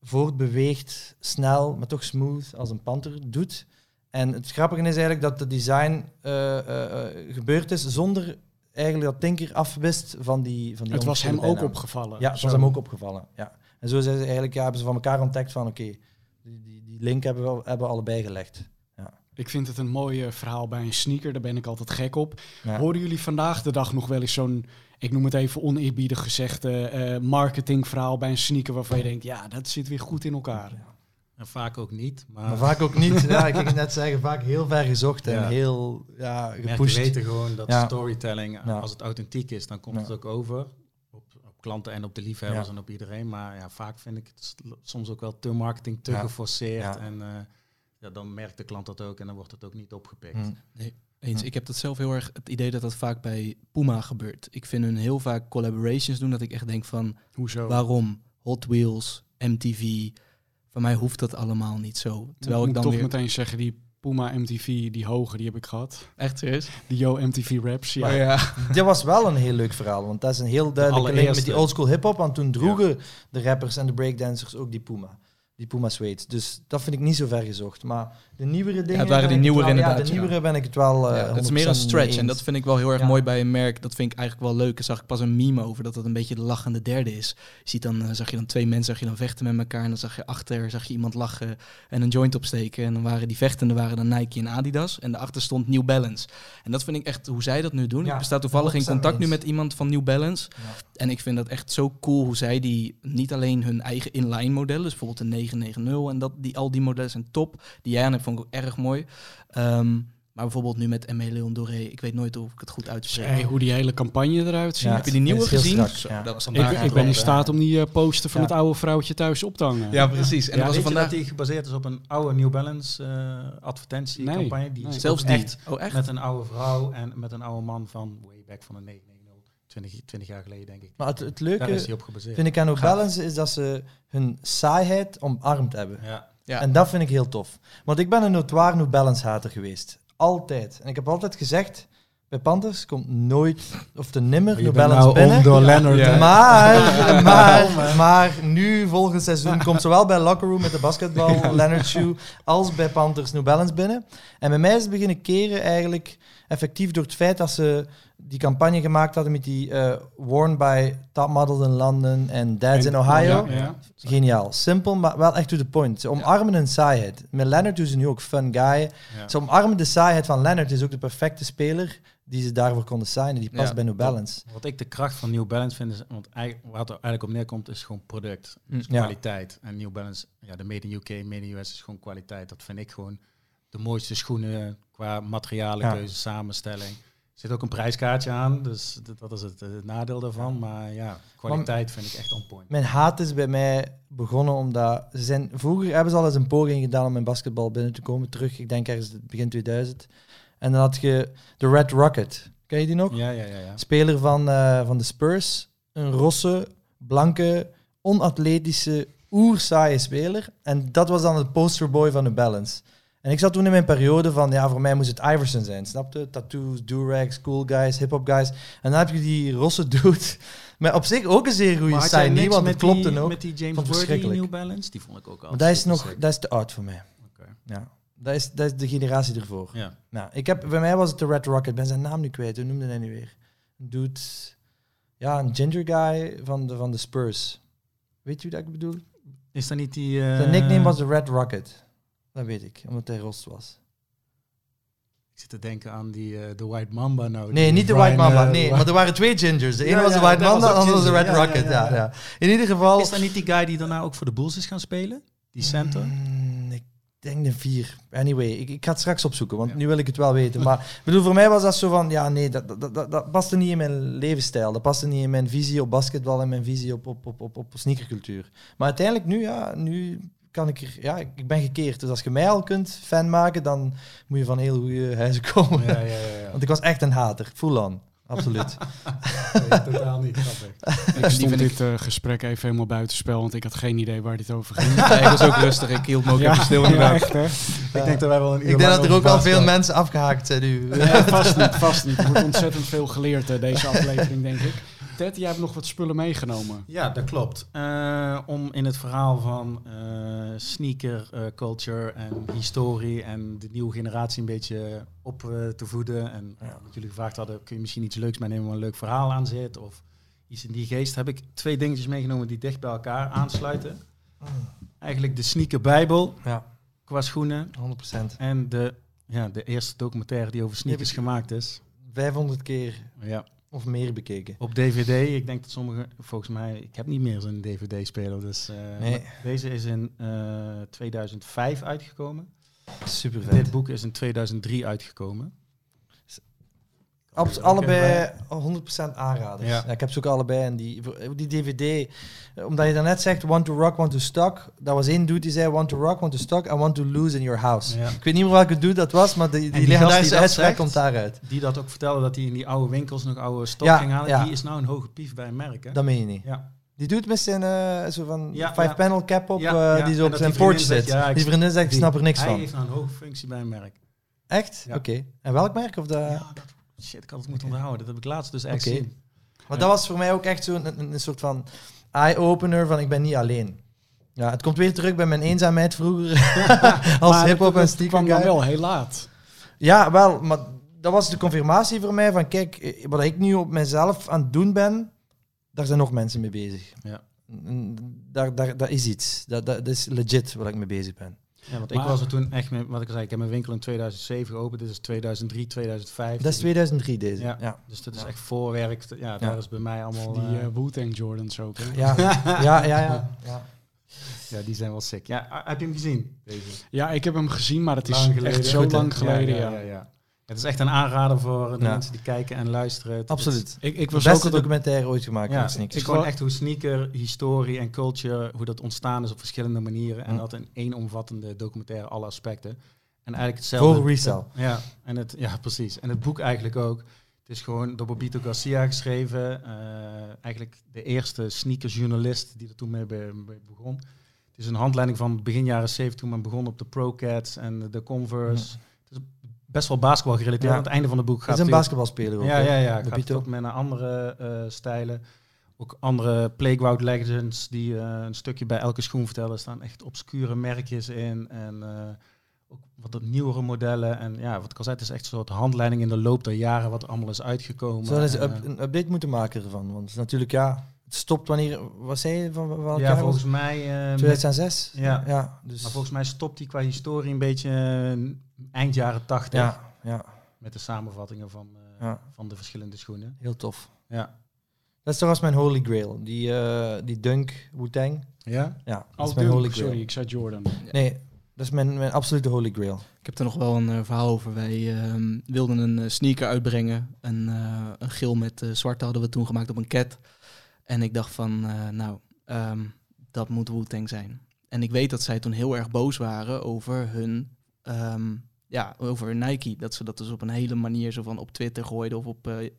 voortbeweegt, snel, maar toch smooth als een panter doet. En het grappige is eigenlijk dat de design uh, uh, gebeurd is zonder eigenlijk dat Tinker afwist van die van die Het was hem ook opgevallen. Ja, het was hem ook opgevallen. Ja. En zo zijn ze eigenlijk, ja, hebben ze van elkaar ontdekt van oké, die, die, die, link hebben we, hebben we allebei gelegd. Ja. Ik vind het een mooi verhaal bij een sneaker, daar ben ik altijd gek op. Horen jullie vandaag de dag nog wel eens zo'n, ik noem het even oneerbiedig gezegd, uh, marketingverhaal bij een sneaker waarvan je denkt, ja, dat zit weer goed in elkaar. Ja. En vaak ook niet. Maar, maar vaak ook niet. ja, ik ging net zeggen, vaak heel ver gezocht en heel ja, gepusht. We weten gewoon dat storytelling, als het authentiek is, dan komt het ook over. Op, op, klanten en op de liefhebbers en op iedereen. Maar ja, vaak vind ik het soms ook wel te marketing, te geforceerd. En uh, ja, dan merkt de klant dat ook en dan wordt het ook niet opgepikt. Mm. Nee. Eens. Ik heb dat zelf heel erg het idee dat dat vaak bij Puma gebeurt. Ik vind hun heel vaak collaborations doen dat ik echt denk van... Hoezo? Waarom? Hot Wheels, MTV, voor mij hoeft dat allemaal niet zo. Terwijl ik, dan toch weer... meteen zeggen, die Puma MTV, die hoge, die heb ik gehad. Echt serieus? Die Yo MTV Raps, ja. Oh, ja. dat was wel een heel leuk verhaal, want dat is een heel duidelijke link met die oldschool hip-hop. Want toen droegen de rappers en de breakdancers ook die Puma. Die Puma Suede. Dus dat vind ik niet zo ver gezocht. Maar de nieuwere dingen... het waren die nieuwere wel- Ja, inderdaad, de ja. nieuwere ben ik het wel eh Ja, het is meer een 100% stretch en dat vind ik wel heel erg Ja. mooi bij een merk. Dat vind ik eigenlijk wel leuk. Daar zag ik pas een meme over, dat het een beetje de lachende derde is. Je ziet dan, eh, zag je dan twee mensen, zag je dan vechten met elkaar en dan zag je achter, zag je iemand lachen en een joint opsteken. En dan waren die vechtenden waren dan Nike en Adidas en daarachter stond New Balance. En dat vind ik echt, hoe zij dat nu doen. Ja, ik besta toevallig in 100% contact nu met iemand van New Balance. En ik vind dat echt zo cool hoe zij die, niet alleen hun eigen inline modellen, dus bijvoorbeeld de 990 en dat, die, al die modellen zijn top. Die jij aan hebt vond ik ook erg mooi. Ehm, maar bijvoorbeeld nu met Aimé Leon Doré, ik weet nooit of ik het goed uitspreek. Hey, hoe die hele campagne eruit ziet. Ja, Heb je die nieuwe gezien? strak, Zo, ja. Dat was ik, vandaag ik ben in staat om die eh, poster van Ja. het oude vrouwtje thuis op te hangen. Ja, precies. En dat was er vandaag dat die gebaseerd is op een oude New Balance eh advertentiecampagne? die nee. zelfs die. echt Oh, echt? met een oude vrouw en met een oude man van way back van de 990. 20, 20 jaar geleden, denk ik. Maar het, het Daar is leuke hij op gebaseerd. vind ik aan. Balance is dat ze hun saaiheid omarmd hebben. Ja. Ja. En dat vind ik heel tof. Want ik ben een notoire New Balance hater geweest. Altijd. En ik heb altijd gezegd, bij Panthers komt nooit, of te nimmer, bent Balance nou binnen. om door Leonard. Ja. Maar, maar, maar nu volgend seizoen komt zowel bij Locker Room met de basketbal Leonard Shoe als bij Panthers New Balance binnen. En bij mij is het beginnen keren eigenlijk effectief door het feit dat ze die campagne gemaakt hadden met die eh, Worn by Top Models in London en Dads in Ohio. Ja, ja. Geniaal. Simpel, maar wel echt to the point. Ze omarmen een saaiheid. Met Leonard doen ze nu ook fun guy. Ja. Ze omarmen de saaiheid van Leonard. is ook de perfecte speler die ze daarvoor konden signen. Die past Ja, bij New Balance. Wat ik de kracht van New Balance vind, is, want eigenlijk, wat er eigenlijk op neerkomt, is gewoon product. Dus Ja. kwaliteit. En New Balance, ja, de Made in UK, Made in US is gewoon kwaliteit. Dat vind ik gewoon de mooiste schoenen qua materialenkeuze, samenstelling. Er zit ook een prijskaartje aan, dus dat, is het, eh, het nadeel daarvan. Maar ja, kwaliteit vind ik echt on point. Mijn haat is bij mij begonnen omdat ze zijn, vroeger hebben ze al eens een poging gedaan om in basketbal binnen te komen. Terug, ik denk ergens begin 2000. En dan had je de Red Rocket. Ken je die nog? Ja, ja, ja. ja. Speler van, eh, van de Spurs. Een rosse, blanke, onatletische, oersaaie speler. En dat was dan het posterboy van de Balance. En ik zat toen in mijn periode van, ja, voor mij moest het Iverson zijn. Snapte? Tattoos, do-rags, cool guys, hip-hop guys. En dan heb je die rosse dude. Maar op zich ook een zeer goede signing, niks want het klopte die, ook. Met die James Worthy. New Balance, die vond ik ook al. Maar dat is nog, dat is te oud voor mij. Ja. Dat is, dat is de generatie ervoor. Ja. Nou, ik heb, bij mij was het de Red Rocket. Ben zijn naam nu kwijt. Hoe noemde hij nu weer? Dude... Ja, een ginger guy van de, van de Spurs. Weet je wie dat ik bedoel? Is dat niet die... Zijn nickname was de Red Rocket. Dat weet ik, omdat hij rost was. Ik zit te denken aan die eh, de White Mamba nou. Nee, niet de White Mamba. Nee, maar er waren twee gingers. De ene Ja, was de White Mamba, de andere was de. Red Ja, Rocket. ja. In ieder geval... Is dat niet die guy die daarna ook voor de Bulls is gaan spelen? Die center? Mm, ik denk de vier. Anyway, ik, ik ga het straks opzoeken, want nu wil ik het wel weten. Maar bedoel, voor mij was dat zo van, ja, nee, dat, dat, dat, dat paste niet in mijn levensstijl. Dat paste niet in mijn visie op basketbal en mijn visie op, op, op, op, op sneakercultuur. Maar uiteindelijk nu, ja, nu kan ik er, ja, ik, ben gekeerd. Dus als je mij al kunt fan maken, dan moet je van heel goede huizen komen. Ja, ja, ja. ja. Want ik was echt een hater, full on. Absoluut. Nee, totaal niet. Grappig. Ik stond vind dit eh, gesprek even helemaal buitenspel, want ik had geen idee waar dit over ging. Ja, ik was ook rustig. Ik hield me ook even stil ja, inderdaad. echt hè? Ik denk dat wij wel een ik denk dat er ook al veel mensen afgehaakt zijn nu. Nee, vast niet, vast niet. Er wordt ontzettend veel geleerd eh, deze aflevering, denk ik. Ted, jij hebt nog wat spullen meegenomen. Ja, dat klopt. Eh, om in het verhaal van eh, sneaker eh, culture en historie en de nieuwe generatie een beetje op eh, te voeden. En Ja. wat jullie gevraagd hadden, kun je misschien iets leuks meenemen waar een leuk verhaal aan zit of iets in die geest, heb ik twee dingetjes meegenomen die dicht bij elkaar aansluiten. Eigenlijk de sneaker bijbel Ja, qua schoenen 100%. en de, ja, de eerste documentaire die over sneakers gemaakt is. 500 keer Ja. Of meer bekeken. Op DVD, ik denk dat sommige, volgens mij, ik heb niet meer zo'n DVD-speler. Dus, eh, Nee. Deze is in eh, 2005 uitgekomen. Super vet. Dit boek is in 2003 uitgekomen. Abs- allebei 100% aanraders. Ja. Ja. ik heb ze ook allebei. En die, die DVD, eh, omdat je daarnet zegt, want to rock, want to stock. Dat was één dude die zei, want to rock, want to stock, and want to lose in your house. Ja. Ik weet niet meer welke dude dat was, maar die, die, die legendarische uitspraak komt daaruit. Die dat ook vertelde dat hij in die oude winkels nog oude stok Ja, ging halen. ja. Die is nou een hoge pief bij een merk. Hè? Dat meen je niet. Ja. Die doet met zijn eh, zo van Ja, five ja. panel cap op, Ja, eh, die zo op zijn vriendin zit. zegt, die vriendin zegt, ik snap er niks Hij van. heeft nou een hoge functie bij een merk. Echt? Oké. En welk merk? Of. Ja, dat, shit, ik had het moeten onthouden. Dat heb ik laatst dus echt Oké. zien. Maar dat was voor mij ook echt zo'n een, een soort van eye-opener van ik ben niet alleen. Ja, het komt weer terug bij mijn eenzaamheid vroeger. als hip-hop en sneaker kwam dan wel heel laat. Ja, wel, maar dat was de confirmatie voor mij van kijk, wat ik nu op mezelf aan het doen ben, daar zijn nog mensen mee bezig. Ja. Daar, daar, dat is iets. Dat, dat, dat is legit waar ik mee bezig ben. Ja, want ik was er toen echt mee, wat ik zei, ik heb mijn winkel in 2007 geopend. Dit is 2003, 2005. Dat is 2003 deze. Ja. Ja. Dus dat is Ja. echt voorwerk. Ja, daar Ja. is bij mij allemaal... Die eh Wu-Tang Jordans ook. Hè? Ja. Ja. ja, ja, ja, ja, die zijn wel sick. Ja, heb je hem gezien? Deze? Ja, ik heb hem gezien, maar het is echt zo lang geleden. Ja, ja, ja, ja. Het is echt een aanrader voor de Ja. mensen die kijken en luisteren. Het- Absoluut. Ik, ik was beste ook documentaire ooit gemaakt Ja, van het sneakers. is Ik gewoon echt hoe sneaker, historie en culture, hoe dat ontstaan is op verschillende manieren. En Ja. dat in één omvattende documentaire alle aspecten. En eigenlijk hetzelfde. Voor resell. Ja, en het, ja, precies. En het boek eigenlijk ook. Het is gewoon door Bobito Garcia geschreven. eh, eigenlijk de eerste sneakersjournalist die er toen mee be- mee begon. Het is een handleiding van begin jaren 70 toen men begon op de Pro-Cats en de Converse. Best wel basketbal gerelateerd. Ja. Aan het einde van het boek gaat is een het- basketbalspeler ook. ja, ja, ja. Het ook met een andere eh, stijlen. Ook andere Playground Legends die eh, een stukje bij elke schoen vertellen. Er staan echt obscure merkjes in. En eh, ook wat nieuwere modellen. En ja, wat ik al zei, het is echt een soort handleiding in de loop der jaren wat er allemaal is uitgekomen. Zouden ze up- een update moeten maken ervan? Want het is natuurlijk, ja, het stopt wanneer, wat zei je van welk eh, jaar? ja, was volgens mij... eh, met- 2006? Ja. ja dus, maar volgens mij stopt die qua historie een beetje eh, eind jaren 80. ja, ja, Met de samenvattingen van, eh, Ja. van de verschillende schoenen. heel tof. Ja. Dat is trouwens mijn holy grail. Die, eh, die Dunk Wu-Tang. Ja? Ja, dat is mijn holy grail. sorry, ik zei Jordan. Nee, dat is mijn, mijn absolute holy grail. Ik heb er nog wel een eh, verhaal over. Wij ehm, wilden een eh, sneaker uitbrengen. Een, eh, een geel met eh, zwart hadden we toen gemaakt op een cat. En ik dacht van, eh, nou, ehm, dat moet Wu-Tang zijn. En ik weet dat zij toen heel erg boos waren over hun, ehm, ja, over Nike. Dat ze dat dus op een hele manier zo van op Twitter gooiden of op, eh,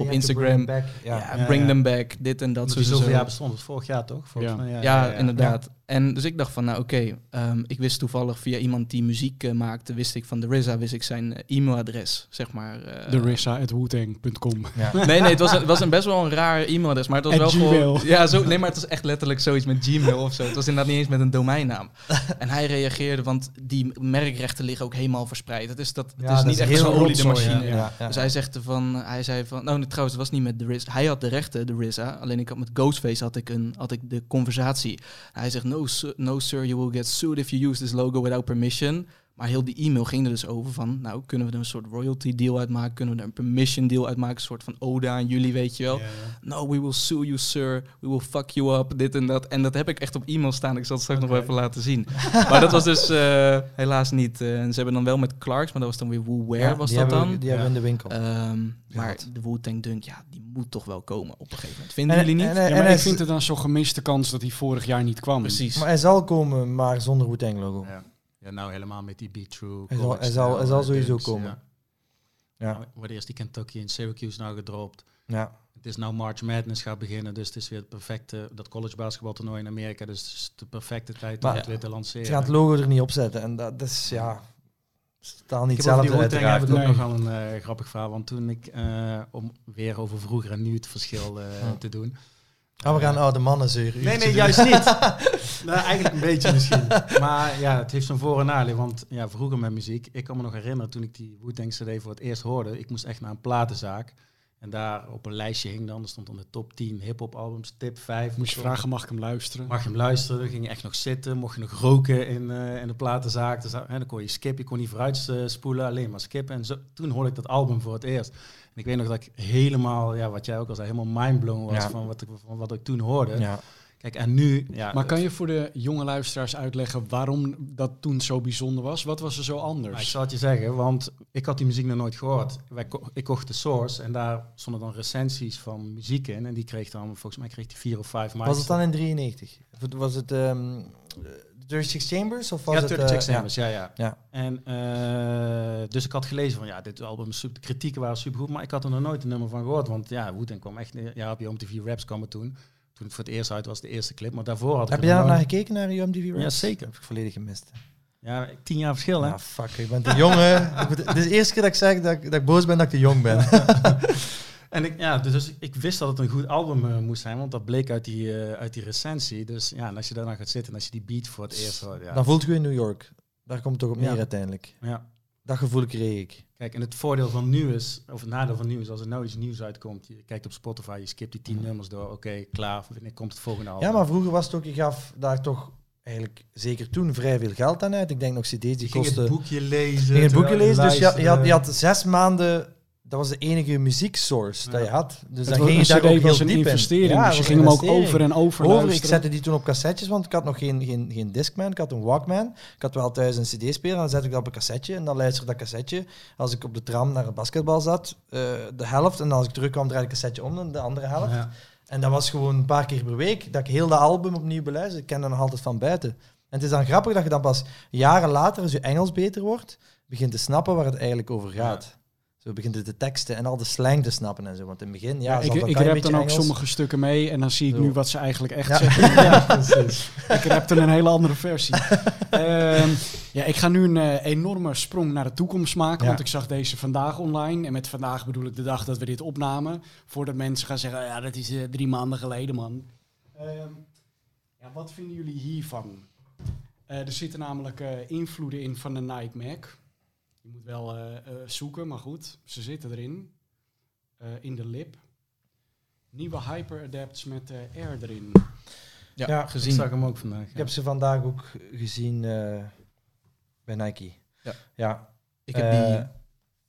op Instagram. Ja, ja, Ja, bring ja. them back, dit en dat. Zo, zo, zoveel zo. jaar bestond. het vorig jaar toch? Volgens Ja. mij, Ja, inderdaad. En dus ik dacht van, nou oké, ehm, ik wist toevallig via iemand die muziek eh, maakte, wist ik van de RZA, wist ik zijn eh, e-mailadres, zeg maar. eh. De rissa.wootang.com. Ja. Nee, nee, het was, een, het was een best wel een raar e-mailadres, maar het was At wel Gmail. gewoon... Ja, zo, nee, maar het was echt letterlijk zoiets met Gmail of zo. Het was inderdaad niet eens met een domeinnaam. En hij reageerde, want die merkrechten liggen ook helemaal verspreid. Het is, dat, het Ja, is dat niet is echt zo'n machine. ja, ja, ja. Dus hij zegt van, hij zei van, nou nee, trouwens, het was niet met de RZA. Hij had de rechten, de RZA, alleen ik had met Ghostface had ik, een, had ik de conversatie. Hij zegt, no, sir, no sir, you will get sued if you use this logo without permission. Maar heel die e-mail ging er dus over van, nou, kunnen we er een soort royalty deal uitmaken? Kunnen we er een permission deal uitmaken? Een soort van ode aan jullie, weet je wel? No, we will sue you, sir. We will fuck you up, dit en dat. En dat heb ik echt op e-mail staan. Ik zal het straks nog wel even laten zien. maar dat was dus eh, helaas niet. eh, en ze hebben dan wel met Clarks, maar dat was dan weer Woo Wear, Ja, was dat we- dan? Die hebben we in de winkel. Ehm, maar de Wu-Tang Dunk, ja, die moet toch wel komen op een gegeven moment. Vinden En- jullie niet? en- Ja, maar hij ik vind het dan zo'n gemiste kans dat hij vorig jaar niet kwam. Precies. Maar hij zal komen, maar zonder Wu-Tang logo. Ja. Nou helemaal met die Be True. Hij zal- hij zal- hij zal eh, sowieso dunks, komen. Ja. Ja, Nou, Wordt eerst die Kentucky en Syracuse nou gedropt. ja. Het is nou March Madness gaat beginnen, dus het is weer het perfecte, dat college basketbaltoernooi in Amerika, dus het is de perfecte tijd om het weer te lanceren. Ze gaan het logo er niet op zetten. En dat, dat is, ja... Totaal niet Ik heb die hetzelfde Wu-Tang uiteraard. we ook Nee. nog wel een eh, grappig verhaal, want toen ik, eh, om weer over vroeger en nu het verschil Ja. te doen. Oh, we gaan oude mannen zeuren. Nee, nee, juist niet. nou, eigenlijk een beetje misschien. Maar ja, het heeft zijn voor- en nadeel. Want ja, vroeger met muziek, ik kan me nog herinneren toen ik die Wu-Tang CD voor het eerst hoorde. Ik moest echt naar een platenzaak. En daar op een lijstje hing dan, er stond dan de top 10 hip-hop albums, tip 5. Moest je vragen, mag ik hem luisteren? Mag je hem luisteren? Dan ging je echt nog zitten. Mocht je nog roken in, eh, in de platenzaak. Dus, hè, dan kon je skippen. Je kon niet vooruit eh, spoelen, alleen maar skippen. En zo, toen hoorde ik dat album voor het eerst. En ik weet nog dat ik helemaal, ja, wat jij ook al zei, helemaal mindblown was Ja. van, wat ik, van wat ik toen hoorde. Ja. Kijk, en nu... Ja, Maar kan je voor de jonge luisteraars uitleggen waarom dat toen zo bijzonder was? Wat was er zo Nou, ik anders? zal het je zeggen, want ik had die muziek nog nooit gehoord. Wij ko- ik kocht de Source en daar stonden dan recensies van muziek in. En die kreeg dan, volgens mij kreeg die vier of vijf Was het dan in 93? Of het- Was het ehm 36 Chambers? Of was ja, het, 36 eh, Chambers, ja. ja. Ja. En eh, dus ik had gelezen van, ja, dit album super, de kritieken waren supergoed, maar ik had er nog nooit een nummer van gehoord. Want ja, Wu-Tang kwam echt, ja, op je MTV Raps kwam het toen. Toen het voor het eerst uit was, de eerste clip. Maar daarvoor had ik Heb je daar naar gekeken, naar Raps? Ja, zeker. Heb ik volledig gemist. Ja, tien jaar verschil, hè? Ja, fuck, ik ben te jong, Het is de eerste keer dat ik zeg dat ik, dat ik boos ben dat ik te jong ben. En ik, ja, dus ik wist dat het een goed album uh, moest zijn, want dat bleek uit die, uh, uit die recensie. Dus ja, en als je daarna gaat zitten en als je die beat voor het eerst hoort... Ja. Dan voelt je in New York. Daar komt het toch op neer ja. uiteindelijk. Ja. Dat gevoel kreeg ik. Kijk, en het voordeel van nu is, of het nadeel van nu is, als er nou iets nieuws uitkomt, je kijkt op Spotify, je skipt die tien nummers door, oké, klaar, wanneer komt het volgende album? Ja, maar vroeger was het ook, je gaf daar toch eigenlijk zeker toen vrij veel geld aan uit. Ik denk nog cd's die je kosten... het boekje lezen. Je het boekje lezen, dus je je, had, je had zes maanden dat was de enige muzieksource ja. dat je had. Dus het dan ging je daar ook heel diep investering. Ja, dus je ging hem ook over en over, over Ik zette die toen op cassettes, want ik had nog geen, geen, geen Discman, ik had een Walkman. Ik had wel thuis een cd-speler, dan zette ik dat op een cassetje en dan luisterde dat cassetje. Als ik op de tram naar het basketbal zat, uh, de helft. En als ik terugkwam, draaide ik cassetje om, de andere helft. Ja. En dat was gewoon een paar keer per week dat ik heel dat album opnieuw beluisterde. Ik ken dat nog altijd van buiten. En het is dan grappig dat je dan pas jaren later, als je Engels beter wordt, begint te snappen waar het eigenlijk over gaat. Zo begint het de teksten en al de slang te snappen en zo. Want in het begin, ja, ja ik, ik rap dan ook Engels. sommige stukken mee en dan zie ik zo. nu wat ze eigenlijk echt ja. zeggen. ja, precies. ik rap dan een hele andere versie. um, ja, ik ga nu een uh, enorme sprong naar de toekomst maken, want ik zag deze vandaag online. En met vandaag bedoel ik de dag dat we dit opnamen. Voordat mensen gaan zeggen, ja, dat is uh, drie maanden geleden, man. Um, ja, wat vinden jullie hiervan? Uh, er zitten namelijk invloeden in van de Nike Mac. Je moet wel uh, uh, zoeken, maar goed, ze zitten erin. Uh, in de lip. Nieuwe Hyper Adapts met Air erin. Ja, ja, gezien. Ik zag hem ook vandaag. Ik heb ze vandaag ook gezien bij Nike. Ja. ja. Ik, heb die,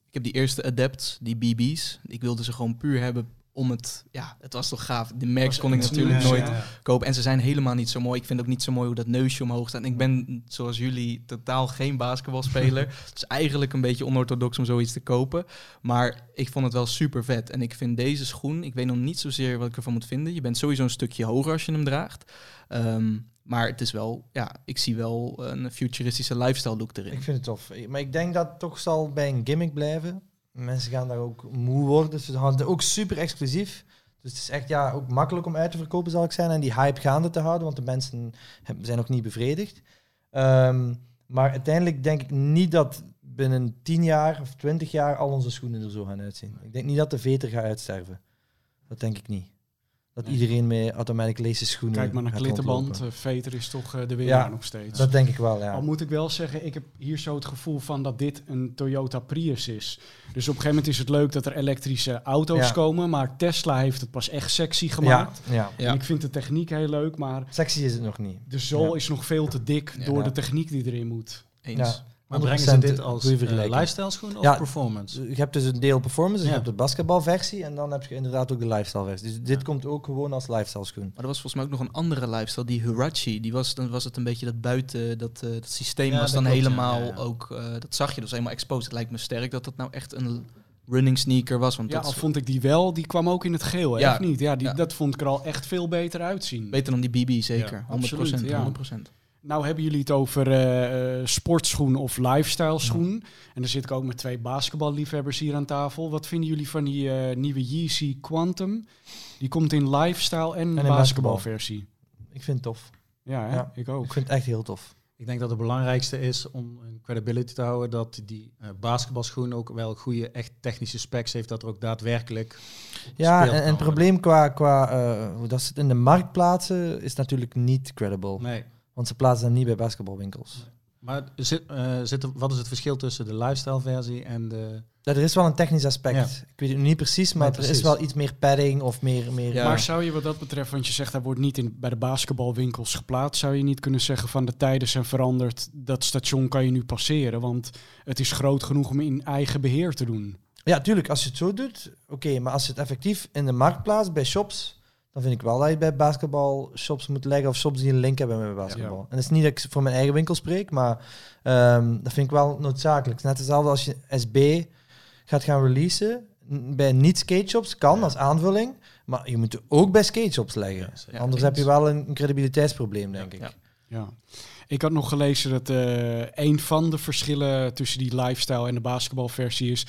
ik heb die eerste Adapts, die BB's. Ik wilde ze gewoon puur hebben om het, ja, het was toch gaaf. De merks kon ik natuurlijk nooit ja. kopen. En ze zijn helemaal niet zo mooi. Ik vind ook niet zo mooi hoe dat neusje omhoog staat. En ik ben, zoals jullie, totaal geen basketbalspeler. het is eigenlijk een beetje onorthodox om zoiets te kopen. Maar ik vond het wel super vet. En ik vind deze schoen, ik weet nog niet zozeer wat ik ervan moet vinden. Je bent sowieso een stukje hoger als je hem draagt. Um, maar het is wel, ja, ik zie wel een futuristische lifestyle look erin. Ik vind het tof. Maar ik denk dat het toch zal bij een gimmick blijven. Mensen gaan daar ook moe worden. Ze hadden ook super exclusief. Dus het is echt ja, ook makkelijk om uit te verkopen, zal ik zijn. En die hype gaande te houden, want de mensen zijn nog niet bevredigd. Um, maar uiteindelijk denk ik niet dat binnen 10 jaar of 20 jaar al onze schoenen er zo gaan uitzien. Ik denk niet dat de veter gaat uitsterven. Dat denk ik niet. Dat nee. iedereen met automatic laces schoenen Kijk maar naar klittenband. Uh, Veter is toch uh, de winnaar ja, nog steeds. Dat denk ik wel, ja. Al moet ik wel zeggen, ik heb hier zo het gevoel van dat dit een Toyota Prius is. Dus op een gegeven moment is het leuk dat er elektrische auto's ja. komen. Maar Tesla heeft het pas echt sexy gemaakt. Ja, ja. En ik vind de techniek heel leuk, maar... Sexy is het nog niet. De zool is nog veel te dik door de techniek die erin moet. Eens. Maar brengen ze dit als uh, lifestyle schoen of ja, performance? Je hebt dus een deel performance, dus ja. je hebt de basketbalversie en dan heb je inderdaad ook de lifestyle versie. Dus dit ja. komt ook gewoon als lifestyle schoen. Maar er was volgens mij ook nog een andere lifestyle, die Hurachi. Die was, dan was het een beetje dat buiten, dat, uh, dat systeem was dan helemaal ook, uh, dat zag je, dat was helemaal exposed. Het lijkt me sterk dat dat nou echt een running sneaker was. Want ja, dat al vond ik die wel, die kwam ook in het geel, ja. of niet? Ja, die, dat vond ik er al echt veel beter uitzien. Beter dan die BB, zeker. 100%. Absoluut, 100%. Nou hebben jullie het over uh, sportschoen of lifestyle schoen. Ja. En dan zit ik ook met twee basketballiefhebbers hier aan tafel. Wat vinden jullie van die uh, nieuwe Yeezy Quantum? Die komt in lifestyle en, en basketbalversie. Basketbal. Ik vind het tof. Ja, hè? ja, ik ook. Ik vind het echt heel tof. Ik denk dat het belangrijkste is om een credibility te houden dat die uh, basketbalschoen ook wel goede, echt technische specs heeft, dat er ook daadwerkelijk. Ja, en, en het probleem qua, qua uh, hoe dat ze het in de markt plaatsen is natuurlijk niet credible. Nee. Want ze plaatsen hem niet bij basketbalwinkels. Maar zit, uh, zit er, wat is het verschil tussen de lifestyle versie en de... Ja, er is wel een technisch aspect. Ja. Ik weet het niet precies, maar nee, er is wel iets meer padding of meer... meer ja. Maar zou je wat dat betreft, want je zegt dat wordt niet in, bij de basketbalwinkels geplaatst, zou je niet kunnen zeggen van de tijden zijn veranderd, dat station kan je nu passeren, want het is groot genoeg om in eigen beheer te doen. Ja, tuurlijk, als je het zo doet, oké, okay, maar als je het effectief in de markt plaatst bij shops dan vind ik wel dat je bij basketbalshops moet leggen of shops die een link hebben met basketbal. Ja. En dat is niet dat ik voor mijn eigen winkel spreek, maar um, dat vind ik wel noodzakelijk. Net hetzelfde als je SB gaat gaan releasen bij niet-skate shops, kan ja. als aanvulling, maar je moet het ook bij skate shops leggen. Ja, Anders heb je wel een, een credibiliteitsprobleem, denk ik. Ja. Ik had nog gelezen dat uh, een van de verschillen tussen die lifestyle en de basketbalversie is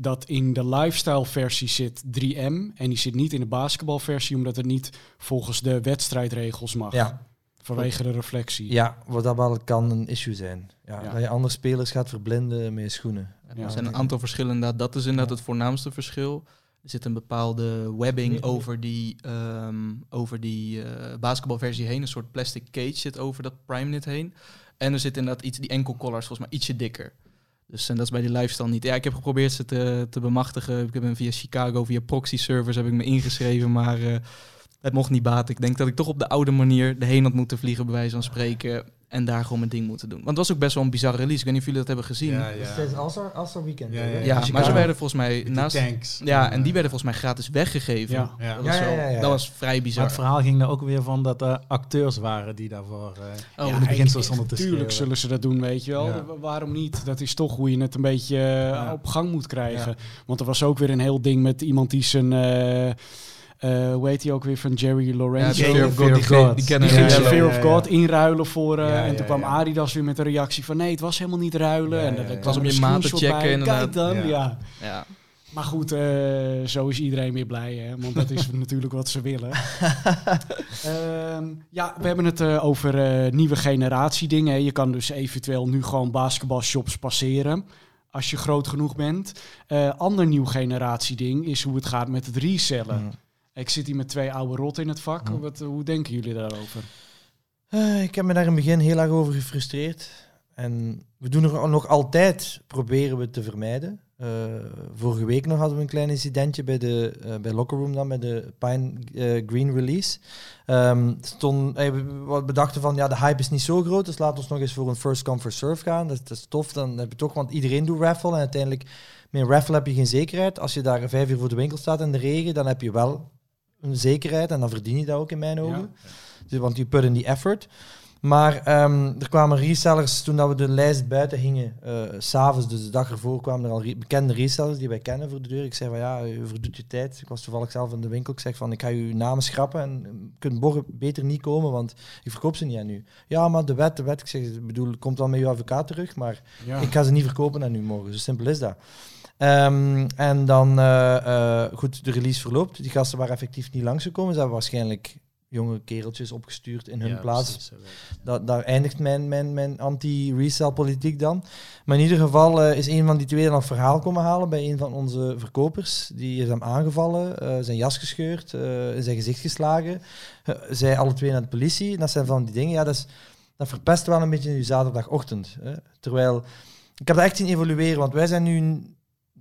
dat in de lifestyle versie zit 3M en die zit niet in de basketbalversie omdat het niet volgens de wedstrijdregels mag. Ja. Vanwege de reflectie. Ja, wat dat wel kan een issue zijn. Ja, ja. Dat je andere spelers gaat verblinden met je schoenen. Ja, er zijn een aantal verschillen inderdaad. Dat is inderdaad het voornaamste verschil. Er zit een bepaalde webbing over die, ehm, over die eh, basketbalversie heen. Een soort plastic cage zit over dat PrimeNet heen. En er zit inderdaad iets, die enkel collars volgens mij ietsje dikker. Dus en dat is bij die lifestyle niet. Ja, ik heb geprobeerd ze te, te bemachtigen. Ik heb hem via Chicago, via proxy servers heb ik me ingeschreven, maar uh, het mocht niet baten. Ik denk dat ik toch op de oude manier erheen had moeten vliegen, bij wijze van spreken. En daar gewoon mijn ding moeten doen. Want het was ook best wel een bizarre release. Ik weet niet of jullie dat hebben gezien. Ja, ja. Dus Alstar, Alstar Weekend. Ja, ja, ja. maar ze werden volgens mij naast... Tanks. Ja, en die werden volgens mij gratis weggegeven. Ja, ja. Dat, was wel, dat was vrij bizar. Maar het verhaal ging er ook weer van dat er acteurs waren die daarvoor uh, oh, in het begin zo stonden te Tuurlijk zullen ze dat doen, weet je wel. Waarom niet? Dat is toch hoe je het een beetje uh, op gang moet krijgen. Want er was ook weer een heel ding met iemand die zijn... Uh, uh, hoe heet hij ook weer van Jerry Lorenzo? Ja, Fear of God. Die, God. die, kennen ging ze Fear of God inruilen voor... Uh, en toen kwam Adidas weer met een reactie van... nee, het was helemaal niet ruilen. en dat was om je maat te checken. Kijk dan, ja. ja. Maar goed, uh, zo is iedereen weer blij, hè? want dat is natuurlijk wat ze willen. uh, ja, we hebben het uh, over uh, nieuwe generatie dingen. Je kan dus eventueel nu gewoon basketbalshops passeren als je groot genoeg bent. ander nieuw generatie ding is hoe het gaat met het resellen. Mm. Ik zit hier met twee oude rotten in het vak. Wat, hoe denken jullie daarover? Uh, ik heb me daar in het begin heel erg over gefrustreerd. En we doen er nog altijd, proberen we te vermijden. Uh, vorige week nog hadden we een klein incidentje bij de uh, bij Locker Room dan, bij de Pine Green release. Um, stond, we bedachten van, ja, de hype is niet zo groot, dus laten we nog eens voor een first come first serve gaan. Dat, dat, is tof, dan heb je toch, want iedereen doet raffle en uiteindelijk met een raffle heb je geen zekerheid. Als je daar vijf uur voor de winkel staat in de regen, dan heb je wel een zekerheid en dan verdien je dat ook in mijn ogen. Dus, want je put in die effort. Maar um, er kwamen resellers toen dat we de lijst buiten hingen, uh, s'avonds, dus de dag ervoor, kwamen er al re bekende resellers die wij kennen voor de deur. Ik zei van ja, u verdoet je tijd. Ik was toevallig zelf in de winkel. Ik zeg van ik ga uw namen schrappen en je kunt morgen beter niet komen, want ik verkoop ze niet aan u. Ja, maar de wet, de wet. Ik zeg, ik bedoel, komt dan met uw advocaat terug, maar ik ga ze niet verkopen aan u morgen. Zo simpel is dat. Um, en dan, uh, uh, goed, de release verloopt. Die gasten waren effectief niet langsgekomen. Ze hebben waarschijnlijk jonge kereltjes opgestuurd in hun plaats. dat, daar eindigt mijn, mijn, mijn anti-resell politiek dan. Maar in ieder geval uh, is een van die twee dan een verhaal komen halen bij een van onze verkopers. Die is hem aangevallen, zijn jas gescheurd, in zijn gezicht geslagen. zij alle twee naar de politie. Dat zijn van die dingen, ja, dat, is, dat verpest wel een beetje je zaterdagochtend. Hè. Terwijl, ik heb dat echt zien evolueren, want wij zijn nu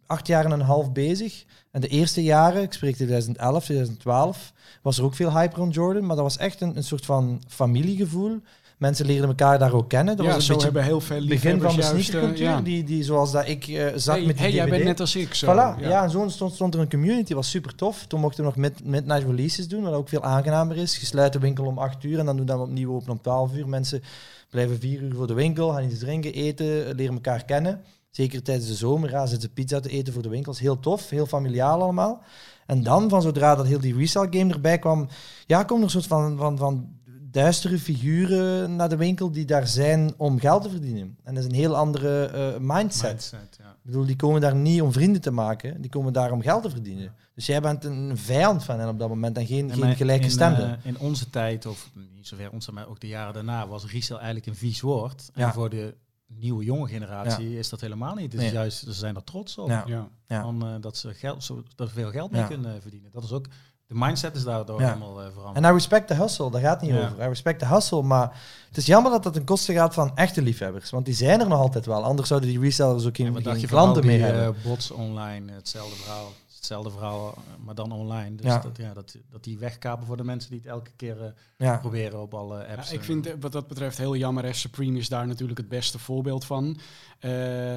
acht jaar en een half bezig. En de eerste jaren, ik spreek 2011, 2012, was er ook veel hype rond Jordan. Maar dat was echt een, een soort van familiegevoel. Mensen leerden elkaar daar ook kennen. Dat ja, was een beetje hebben heel veel begin van de sneakercultuur. Ja. Die, die, zoals dat ik uh, zat hey, met die hey, jij bent net als ik. Zo. Voilà, ja. ja. en zo stond, stond er een community. was super tof. Toen mochten we nog midnight releases doen, wat ook veel aangenamer is. Je sluit de winkel om 8 uur en dan doen we opnieuw open om 12 uur. Mensen blijven vier uur voor de winkel, gaan iets drinken, eten, leren elkaar kennen. Zeker tijdens de zomer gaan ze pizza te eten voor de winkels. Heel tof, heel familiaal allemaal. En dan, van zodra dat heel die resale game erbij kwam, ja, komt er een soort van, van, van duistere figuren naar de winkel die daar zijn om geld te verdienen. En dat is een heel andere uh, mindset. mindset ja. Ik bedoel, die komen daar niet om vrienden te maken, die komen daar om geld te verdienen. Dus jij bent een vijand van hen op dat moment en geen, geen gelijkgestemde. In, uh, in onze tijd, of niet zover onze, maar ook de jaren daarna, was resale eigenlijk een vies woord. En voor de nieuwe jonge generatie is dat helemaal niet. Dus juist, ze zijn er trots op. Ja. Van, uh, dat ze geld, zo, dat veel geld mee kunnen verdienen. Dat is ook, de mindset is daardoor helemaal uh, veranderd. En I respect the hustle, daar gaat niet over. I respect the hustle, maar het is jammer dat dat ten koste gaat van echte liefhebbers. Want die zijn er nog altijd wel. Anders zouden die resellers ook geen, geen klanten meer hebben. Uh, bots online, hetzelfde verhaal hetzelfde verhaal, maar dan online. Dus ja. Dat, ja, dat, dat die wegkapen voor de mensen die het elke keer uh, ja. proberen op alle apps. Ja, ik vind wat dat betreft heel jammer. Supreme is daar natuurlijk het beste voorbeeld van. Uh,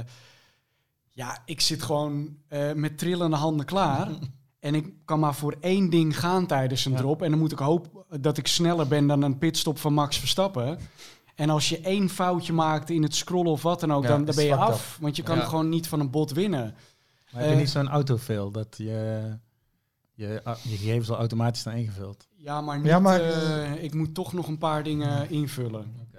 ja, ik zit gewoon uh, met trillende handen klaar. en ik kan maar voor één ding gaan tijdens een drop. En dan moet ik hopen dat ik sneller ben dan een pitstop van Max Verstappen. En als je één foutje maakt in het scrollen of wat dan ook, dan, dan ben je af. Want je kan gewoon niet van een bot winnen. Maar heb je niet zo'n autofill dat je, je je gegevens al automatisch zijn ingevuld? Ja, maar, niet, ja, maar uh, ik moet toch nog een paar dingen invullen.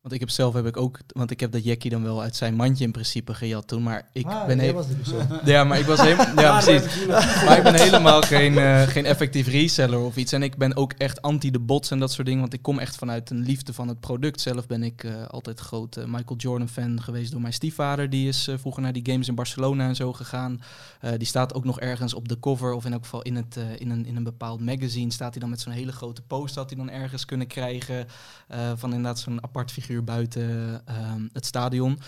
Want ik heb zelf heb ik ook, want ik heb dat Jackie dan wel uit zijn mandje in principe gejat toen, maar ik Ah, ben die persoon. ja, maar ik was helemaal, ja precies. Maar ik ben helemaal geen, eh, geen effectief reseller of iets. En ik ben ook echt anti de bots en dat soort dingen. Want ik kom echt vanuit een liefde van het product. Zelf ben ik eh, altijd groot eh, Michael Jordan fan geweest door mijn stiefvader. Die is vroeger naar die games in Barcelona en zo gegaan. Die staat ook nog ergens op de cover. Of in elk geval in, het, in, een, in een bepaald magazine staat hij dan met zo'n hele grote poster. Had hij dan ergens kunnen krijgen. van inderdaad zo'n apart figuur buiten ehm, het stadion.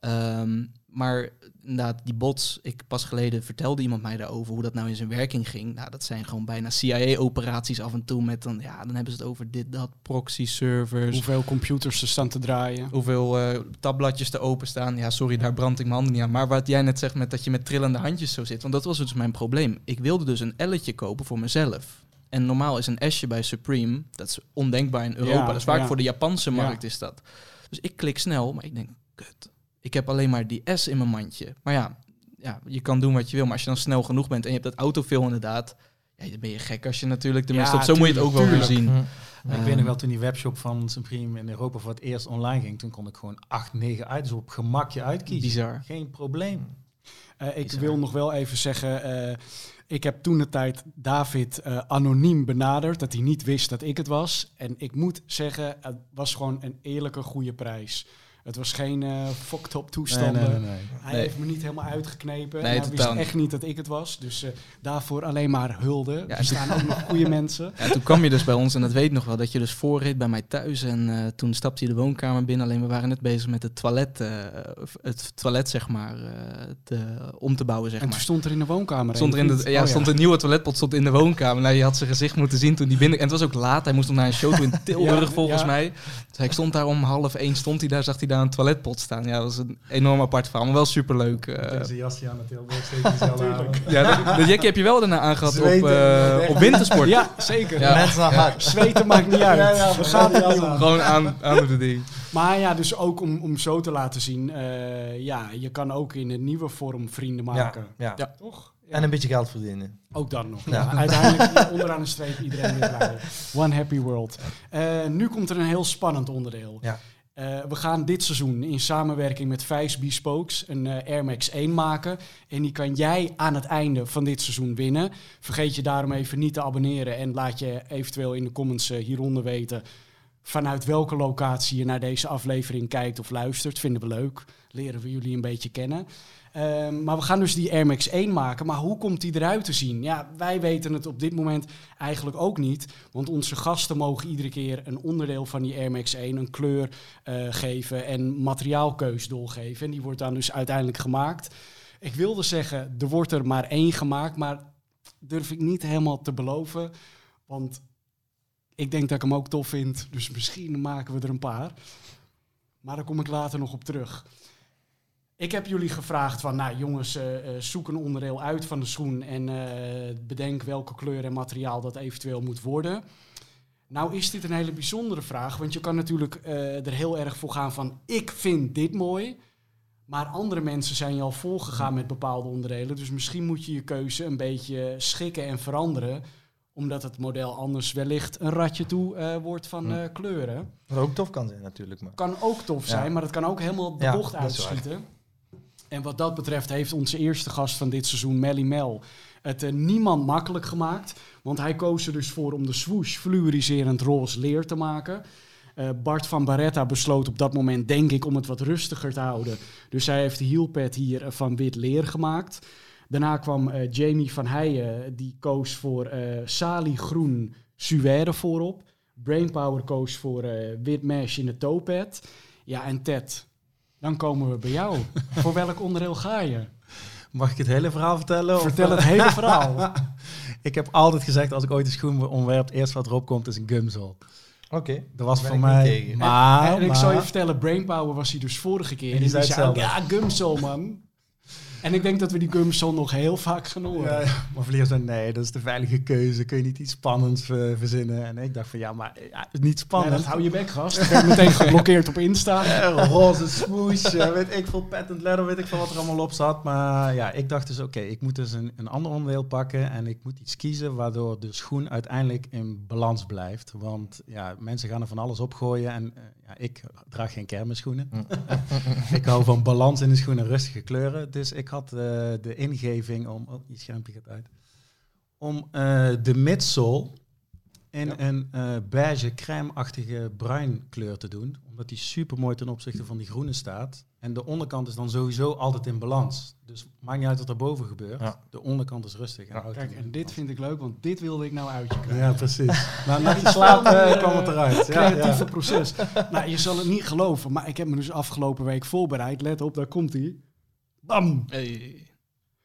Ehm, maar inderdaad, die bots, ik pas geleden vertelde iemand mij daarover hoe dat nou in zijn werking ging. Nou, dat zijn gewoon bijna CIA-operaties af en toe met dan, ja, dan hebben ze het over dit, dat, proxy-servers. Hoeveel computers er staan te draaien. Hoeveel eh, tabbladjes te openstaan. Ja, sorry, daar brand ik mijn handen niet aan. Maar wat jij net zegt met dat je met trillende handjes zo zit. Want dat was dus mijn probleem. Ik wilde dus een elletje kopen voor mezelf. En normaal is een S'je bij Supreme, dat is ondenkbaar in Europa. Ja, dat is vaak ja. voor de Japanse Ja. markt is dat. Dus ik klik snel, maar ik denk, kut. Ik heb alleen maar die S in mijn mandje. Maar ja, ja, je kan doen wat je wil. Maar als je dan snel genoeg bent en je hebt dat autofill inderdaad... Ja, dan ben je gek als je natuurlijk... Tenminste, Ja, op zo moet je het ook wel weer zien. Hm. ik Ehm, weet nog wel toen die webshop van Supreme in Europa voor het eerst online ging. Toen kon ik gewoon 8, 9 items op gemakje uitkiezen. Bizar. Geen probleem. Eh, ik Bizar. wil nog wel even zeggen, eh, ik heb toen de tijd David eh, anoniem benaderd, dat hij niet wist dat ik het was. En ik moet zeggen, het was gewoon een eerlijke, goede prijs. Het was geen eh fucked up toestanden. Hij Nee. heeft me niet helemaal uitgeknepen. Nee, en hij wist totaal echt niet dat ik het was. Dus eh, daarvoor alleen maar hulde. Ja, er staan ook nog goede mensen. Ja, toen kwam je dus bij ons, en dat weet ik nog wel, dat je dus voorreed bij mij thuis. En eh, toen stapte je de woonkamer binnen. Alleen we waren net bezig met het toilet, eh, het toilet zeg maar, eh, te, om te bouwen, zeg En toen maar. stond er in de woonkamer. Stond er in de, of ja, stond een nieuwe toiletpot stond in de woonkamer. Nou, je had zijn gezicht moeten zien toen hij binnen... En het was ook laat. Hij moest nog naar een show toe in Tilburg, Ja, volgens ja. mij. Dus hij stond daar om half één, stond hij daar, zag hij daar een toiletpot staan. Ja, dat was een enorm apart verhaal, maar wel superleuk. eh. Deze jasje aan het steeds Tuurlijk. ja, de, de Jackie heb je wel daarna aangehad op, eh, op wintersport. Ja, zeker. Ja. Mensen naar hard. Zweten maakt niet uit. Ja, ja, We gaan niet om. Gewoon aan, aan de ding. Maar ja, dus ook om, om zo te laten zien, eh, ja, je kan ook in een nieuwe vorm vrienden maken. ja. Ja. Toch? Ja. En een beetje geld verdienen. Ook dan nog. Ja. Ja. Uiteindelijk onderaan de streep iedereen weer blij. One happy world. Eh, nu komt er een heel spannend onderdeel. Eh, we gaan dit seizoen in samenwerking met Vijs Bespokes een eh, Air Max 1 maken. En die kan jij aan het einde van dit seizoen winnen. Vergeet je daarom even niet te abonneren. En laat je eventueel in de comments eh, hieronder weten... vanuit welke locatie je naar deze aflevering kijkt of luistert. Vinden we leuk. Leren we jullie een beetje kennen. Ehm, maar we gaan dus die Air Max 1 maken. Maar hoe komt die eruit te zien? Ja, wij weten het op dit moment eigenlijk ook niet. Want onze gasten mogen iedere keer een onderdeel van die Air Max 1, een kleur eh, geven en materiaalkeus doorgeven. En die wordt dan dus uiteindelijk gemaakt. Ik wilde zeggen, er wordt er maar één gemaakt, maar durf ik niet helemaal te beloven. Want ik denk dat ik hem ook tof vind. Dus misschien maken we er een paar. Maar daar kom ik later nog op terug. Ik heb jullie gevraagd van, nou jongens, eh, eh, zoek een onderdeel uit van de schoen en eh, bedenk welke kleur en materiaal dat eventueel moet worden. Nou is dit een hele bijzondere vraag, want je kan natuurlijk eh, er heel erg voor gaan van, ik vind dit mooi. Maar andere mensen zijn je al volgegaan met bepaalde onderdelen. Dus misschien moet je je keuze een beetje schikken en veranderen. Omdat het model anders wellicht een ratje toe eh, wordt van eh, kleuren. Wat ook tof kan zijn natuurlijk. Maar. Kan ook tof Ja. zijn, maar dat kan ook helemaal de Ja, bocht uitschieten. En wat dat betreft heeft onze eerste gast van dit seizoen, Melly Mel, het eh, niemand makkelijk gemaakt. Want hij koos er dus voor om de swoosh fluoriserend roze leer te maken. Eh, Bart van Barretta besloot op dat moment, denk ik, om het wat rustiger te houden. Dus hij heeft de heelpad hier eh, van wit leer gemaakt. Daarna kwam Jamie van Heijen, die koos voor eh saliegroen suède voorop. Brainpower koos voor wit mesh in de toepad. Ja, en Ted, dan komen we bij jou. voor welk onderdeel ga je? Mag ik het hele verhaal vertellen? of- Vertel het hele verhaal. ik heb altijd gezegd, als ik ooit een schoen ontwerp, het eerste wat erop komt is een gumsol. Oké. Dat was voor mij... tegen. Maar, en ik maar- zal je vertellen, Brainpower was hij dus vorige keer. En En die zei ook, ja, Gumsol, man. En ik denk dat we die gumsel nog heel vaak gaan horen. Ja, maar Vlier zei, nee, dat is de veilige keuze. Kun je niet iets spannends eh, verzinnen? En ik dacht van, ja, maar ja, is niet Nee, spannend. dat hou je bek, gast. Ik ben meteen geblokkeerd op Insta. Eh, roze eh, weet ik veel, patent leather, weet ik veel wat er allemaal op zat. Maar ja, ik dacht dus, oké, ik moet dus een, een ander onderdeel pakken en ik moet iets kiezen waardoor de schoen uiteindelijk in balans blijft. Want ja, mensen gaan er van alles opgooien en eh, ja, ik draag geen kermisschoenen. ik hou van balans in de schoenen en rustige kleuren. Dus ik had eh, de ingeving om, oh, je schermpje gaat uit, om eh, de midsole in Ja. een eh, beige crème-achtige bruin kleur te doen. Omdat die super mooi ten opzichte van die groene staat. En de onderkant is dan sowieso altijd in balans. Dus maakt niet uit wat er boven gebeurt. Ja. De onderkant is rustig. En Ja, Kijk, en dit vind ik leuk, want dit wilde ik nou uit je krijgen. Ja, precies. nou, na die die slaap spannende, eh, kwam het eruit. Ja, creatieve ja. proces. Nou, je zal het niet geloven, maar ik heb me dus afgelopen week voorbereid. Let op, daar komt hij. Bam! Hey.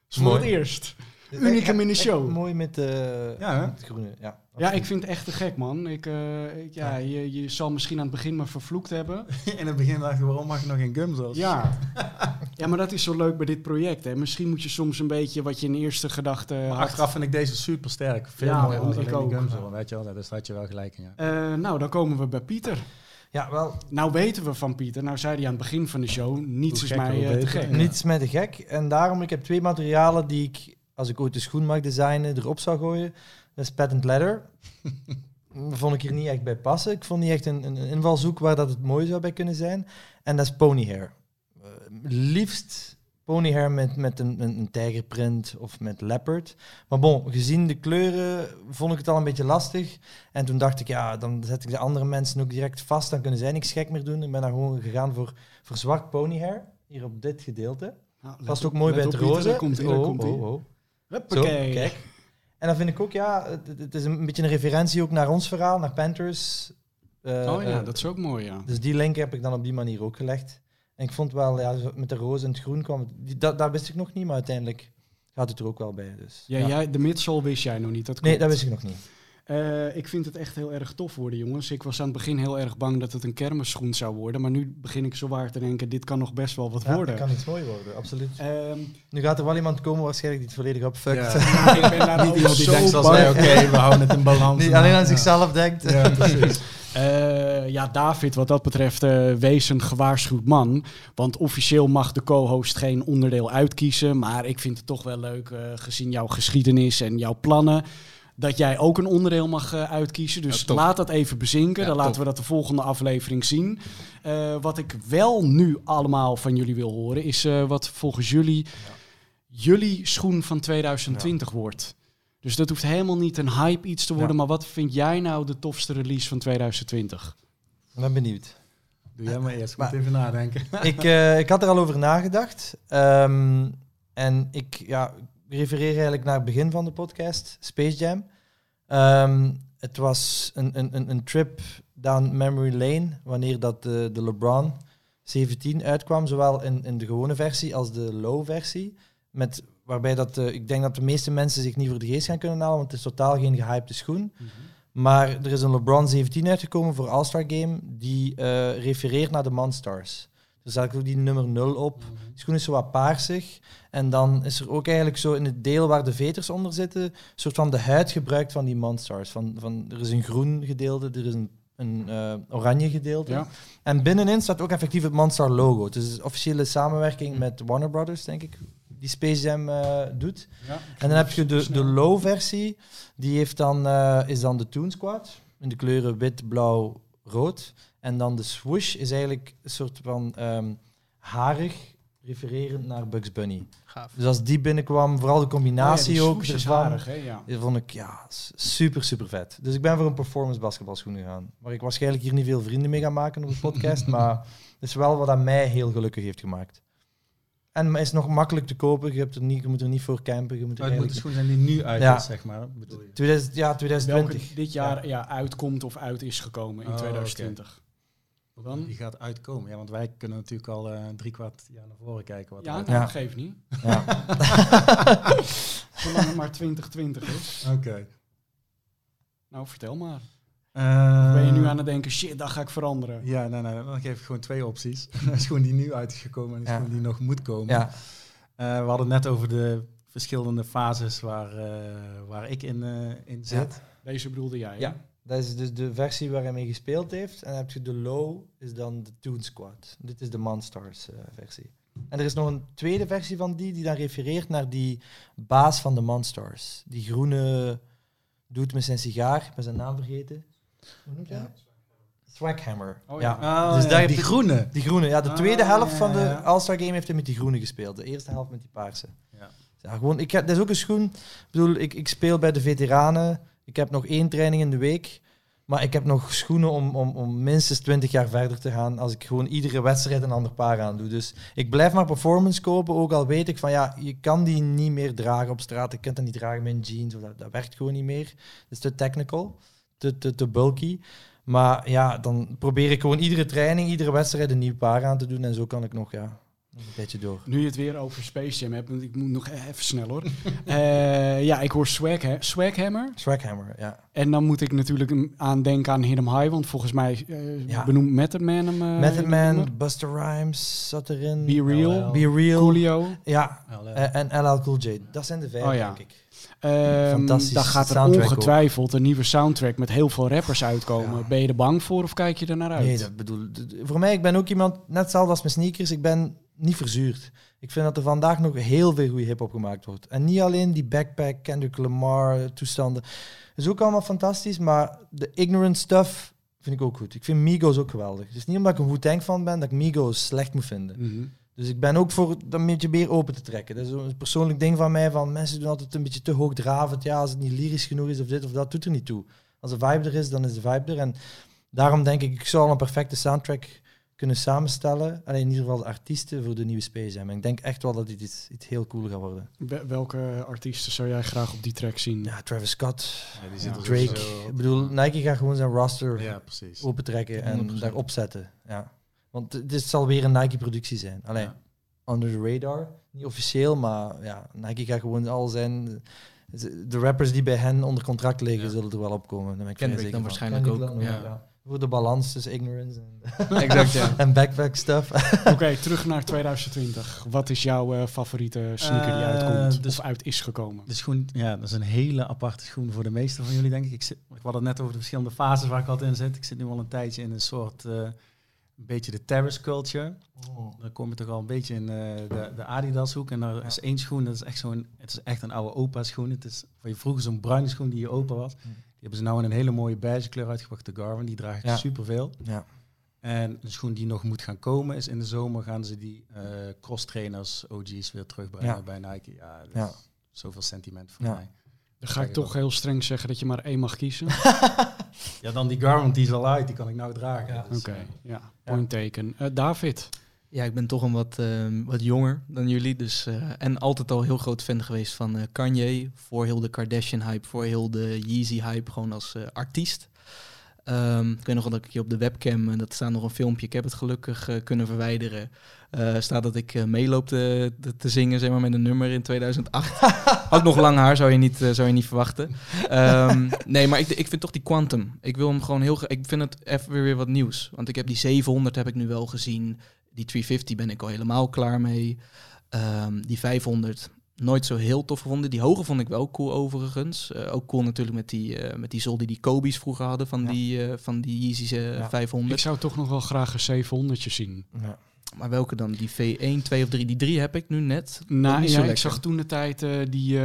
Voor Mooi. het eerst. Unicum in de show. Mooi met, de Ja, met groene. Ja, Ja, ik vind het echt te gek, man. Ik, eh, ik- ja, je, je zal misschien aan het begin me vervloekt hebben. In het begin dacht ik, waarom mag ik nog geen gums als? Ja. ja, maar dat is zo leuk bij dit project. Hè. Misschien moet je soms een beetje wat je in eerste gedachte Maar had. achteraf vind ik deze super sterk. Veel Ja, mooier dan ik ook. gums. Weet je wel, dus daar had je wel gelijk in. Ja. Eh, nou, dan komen we bij Pieter. ja wel, Nou weten we van Pieter. Nou zei hij aan het begin van de show, niets Hoe is mij eh, te gek. Ja. niets met de gek. En daarom, ik heb twee materialen die ik, als ik ooit de schoen mag designen, erop zou gooien. Dat is patent leather. vond ik hier niet echt bij passen. Ik vond niet echt een, een een invalshoek waar dat het mooi zou bij kunnen zijn. En dat is pony hair. Eh, liefst pony hair met, met een, een, een tijgerprint of met leopard. Maar bon, gezien de kleuren vond ik het al een beetje lastig. En toen dacht ik, ja, dan zet ik de andere mensen ook direct vast. Dan kunnen zij niks gek meer doen. Ik ben daar gewoon gegaan voor, voor zwart pony hair. Hier op dit gedeelte. Nou, Past ook mooi bij het roze. Komt Oh, komt oh, oh. Zo, kijk. En dan vind ik ook, ja, het, het is een beetje een referentie ook naar ons verhaal, naar Panthers. Eh, Oh ja, eh, dat is ook mooi, ja. Dus die link heb ik dan op die manier ook gelegd. En ik vond wel, ja, met de roze en het groen kwam het, die, dat, dat wist ik nog niet, maar uiteindelijk gaat het er ook wel bij. Dus, Ja, Jij, de midsole wist jij nog niet, dat Nee, dat wist ik nog niet. Eh, ik vind het echt heel erg tof worden, jongens. Ik was aan het begin heel erg bang dat het een kermisschoen zou worden. Maar nu begin ik zo waar te denken, dit kan nog best wel wat Ja, worden. dat kan iets mooi worden, absoluut. Ehm, Nu gaat er wel iemand komen waarschijnlijk die het volledig opfuckt. Ja. ik ben daar Niet iemand die denkt zoals wij, oké, we houden het in balans. Die alleen aan ja. zichzelf denkt. Ja, precies. Eh, ja, David, wat dat betreft, eh, wees een gewaarschuwd man. Want officieel mag de co-host geen onderdeel uitkiezen. Maar ik vind het toch wel leuk, gezien jouw geschiedenis en jouw plannen, dat jij ook een onderdeel mag eh, uitkiezen. Dus Ja, laat dat even bezinken. Ja, Dan laten top. we dat de volgende aflevering zien. Eh, wat ik wel nu allemaal van jullie wil horen, is eh, wat volgens jullie jullie schoen van 2020 wordt. Dus dat hoeft helemaal niet een hype iets te worden. Ja. Maar wat vind jij nou de tofste release van 2020? Ik ben benieuwd. Doe jij maar eerst. Ik moet Maar- even nadenken. ik, eh, ik had er al over nagedacht. Ehm, en ik ja, ik refereer eigenlijk naar het begin van de podcast, Space Jam. Ehm, het was een, een, een, trip down memory lane wanneer dat de, de LeBron 17 uitkwam, zowel in, in de gewone versie als de low versie. Met, waarbij dat, ik denk dat de meeste mensen zich niet voor de geest gaan kunnen halen, want het is totaal geen gehypte schoen. Maar er is een LeBron 17 uitgekomen voor All-Star Game die eh, refereert naar de Monstars. Dus daar ook die nummer 0 op. Mhm. De schoen is zo wat paarsig. En dan is er ook eigenlijk zo in het deel waar de veters onder zitten, een soort van de huid gebruikt van die Monstars. Van, van, er is een groen gedeelte, er is een, een eh, oranje gedeelte. Ja. En binnenin staat ook effectief het Monster logo. Het is officiële samenwerking met Warner Brothers, denk ik, die Space Jam eh, doet. Ja, En dan heb je de, de low-versie. Die heeft dan, eh, is dan de Toon Squad. In de kleuren wit, blauw, rood. En dan de swoosh is eigenlijk een soort van ehm, harig, refererend naar Bugs Bunny. Gaaf. Dus als die binnenkwam, vooral de combinatie Oh ja, ook is ervan, aardig, hè? Ja. die vond ik ja, super, super vet. Dus ik ben voor een performance basketbalschoen gegaan. Waar ik waarschijnlijk hier niet veel vrienden mee ga maken op de podcast. maar het is wel wat aan mij heel gelukkig heeft gemaakt. En is nog makkelijk te kopen. Je, hebt er niet, je moet er niet voor campen. Je moet er Maar het moet de eigenlijk... schoen zijn die nu uit Ja. is, zeg maar. Bedoel je? 2000, ja, Welke 2020. dit jaar ja. uitkomt of uit is gekomen in Oh, 2020. Dan? Die gaat uitkomen. Ja, want wij kunnen natuurlijk al eh drie kwart jaar naar voren kijken. Wat Ja, nou, Ja. geeft niet. Ja. Zolang het maar 2020 is. Oké. Nou, vertel maar. Eh, Ben je nu aan het denken, shit, dat ga ik veranderen. Ja, nee, nee, dan geef ik gewoon twee opties. Een schoen die nu uit is gekomen en een Ja. schoen die nog moet komen. ja. we hadden het net over de verschillende fases waar, waar ik in, in zit. Deze bedoelde jij, Ja. Dat is dus de versie waar hij mee gespeeld heeft. En dan heb je de low, is dan de Toon Squad. Dit is de Monstars versie. En er is nog een tweede versie van die, die dan refereert naar die baas van de Monstars. Die groene doet met zijn sigaar, ik ben zijn naam vergeten. Hoe noemt hij Swaghammer. Oh, ja. Oh, dus daar die groene. Die groene, ja. De tweede ah, helft van de All-Star Game heeft hij met die groene gespeeld. De eerste helft met die paarse. Ja. ja gewoon, ik heb, dat is ook een schoen. Ik bedoel, ik, ik speel bij de veteranen. Ik heb nog één training in de week. Maar ik heb nog schoenen om, om, om minstens 20 jaar verder te gaan als ik gewoon iedere wedstrijd een ander paar aan doe. Dus ik blijf maar performance kopen, ook al weet ik van ja, je kan die niet meer dragen op straat. Je kunt dat niet dragen met jeans, of dat, dat werkt gewoon niet meer. Dat is te technical, te, te, te bulky. Maar ja, dan probeer ik gewoon iedere training, iedere wedstrijd een nieuw paar aan te doen. En zo kan ik nog ja, een beetje door. Nu je het weer over Space Jam hebt, ik moet nog even snel hoor. uh, ja, ik hoor Swag, Swaghammer. Swaghammer, ja. En dan moet ik natuurlijk aan denken aan Hit 'em High, want volgens mij uh, ja. benoemt Method Man hem. Uh, Method Man, Buster Rhymes zat erin. Be Real. Be Real. Coolio. Ja, en LL Cool J. Dat zijn de vijf, oh, ja. denk ik. Um, daar gaat er ongetwijfeld een nieuwe soundtrack met heel veel rappers uitkomen. Ben je er bang voor of kijk je er naar uit? Nee, dat bedoel, voor mij, ik ben ook iemand, net hetzelfde als mijn sneakers, ik ben niet verzuurd. Ik vind dat er vandaag nog heel veel goede hip-hop gemaakt wordt. En niet alleen die backpack, Kendrick Lamar toestanden. is ook allemaal fantastisch, maar de ignorant stuff vind ik ook goed. Ik vind Migos ook geweldig. Het is niet omdat ik een goed tank van ben dat ik Migos slecht moet vinden. Mhm. Dus ik ben ook voor dat een beetje meer open te trekken. Dat is een persoonlijk ding van mij. Van mensen doen altijd een beetje te hoogdravend. Ja, als het niet lyrisch genoeg is of dit of dat, doet er niet toe. Als de vibe er is, dan is de vibe er. En daarom denk ik, ik zou al een perfecte soundtrack kunnen samenstellen. Alleen in ieder geval de artiesten voor de nieuwe Space Jam. ik denk echt wel dat dit iets, iets heel cool gaat worden. welke artiesten zou jij graag op die track zien? Ja, Travis Scott, ja, Drake. Ik bedoel, Nike gaat gewoon zijn roster ja, opentrekken en daar opzetten. Ja. Want dit zal weer een Nike-productie zijn. Alleen under the radar, niet officieel, maar ja, Nike gaat gewoon al zijn. De rappers die bij hen onder contract liggen, zullen er wel opkomen. Dan ben ik dan waarschijnlijk ook. ja. Voor de balans tussen ignorance en, exact, ja. en backpack stuff. Oké, terug naar 2020. Wat is jouw uh, favoriete sneaker die eh, uitkomt dus, of uit is gekomen? De schoen, ja, dat is een hele aparte schoen voor de meeste van jullie, denk ik. Ik, zit, ik had het net over de verschillende fases waar ik altijd in zit. Ik zit nu al een tijdje in een soort... Uh, een beetje de terrace culture. Oh. Dan kom je toch al een beetje in de, de Adidas hoek. En er is één schoen, dat is echt zo'n, het is echt een oude opa schoen. Het is van je vroeger zo'n bruine schoen die je opa was. Mm hebben ze nou in een hele mooie beige kleur uitgebracht, de Garmin. Die draagt ja. superveel. Ja. En de schoen die nog moet gaan komen is in de zomer gaan ze die uh, cross trainers, OG's weer terugbrengen bij Nike. Ja, ja. zoveel sentiment voor mij. Dan ga ik toch heel streng zeggen dat je maar één mag kiezen. ja, dan die Garmin die is al uit, die kan ik nou dragen. Dus, Oké, ja. Point taken. Uh, David? Ja, ik ben toch een wat, uh, wat jonger dan jullie. Dus, uh, en altijd al heel groot fan geweest van uh, Kanye. Voor heel de Kardashian-hype, voor heel de Yeezy-hype, gewoon als artiest. Um, ik weet nog dat ik hier op de webcam, en dat staat nog een filmpje, ik heb het gelukkig kunnen verwijderen. staat dat ik meeloop te, te, zingen zeg maar, met een nummer in 2008. Ook nog lang haar, zou je niet, zou je niet verwachten. Um, nee, maar ik, ik vind toch die Quantum. Ik wil hem gewoon heel... Ik vind het even weer wat nieuws. Want ik heb die 700 heb ik nu wel gezien. Die 350 ben ik al helemaal klaar mee. Um, die 500 nooit zo heel tof gevonden. Die hoge vond ik wel cool overigens. Uh, ook cool natuurlijk met die, uh, met die zol die die Kobe's vroeger hadden van die, uh, van die Yeezys ja. 500. Ik zou toch nog wel graag een 700 zien. Ja. Maar welke dan? Die V1, 2 of 3? Die 3 heb ik nu net. Nou, ja, ik zag toen de tijd die,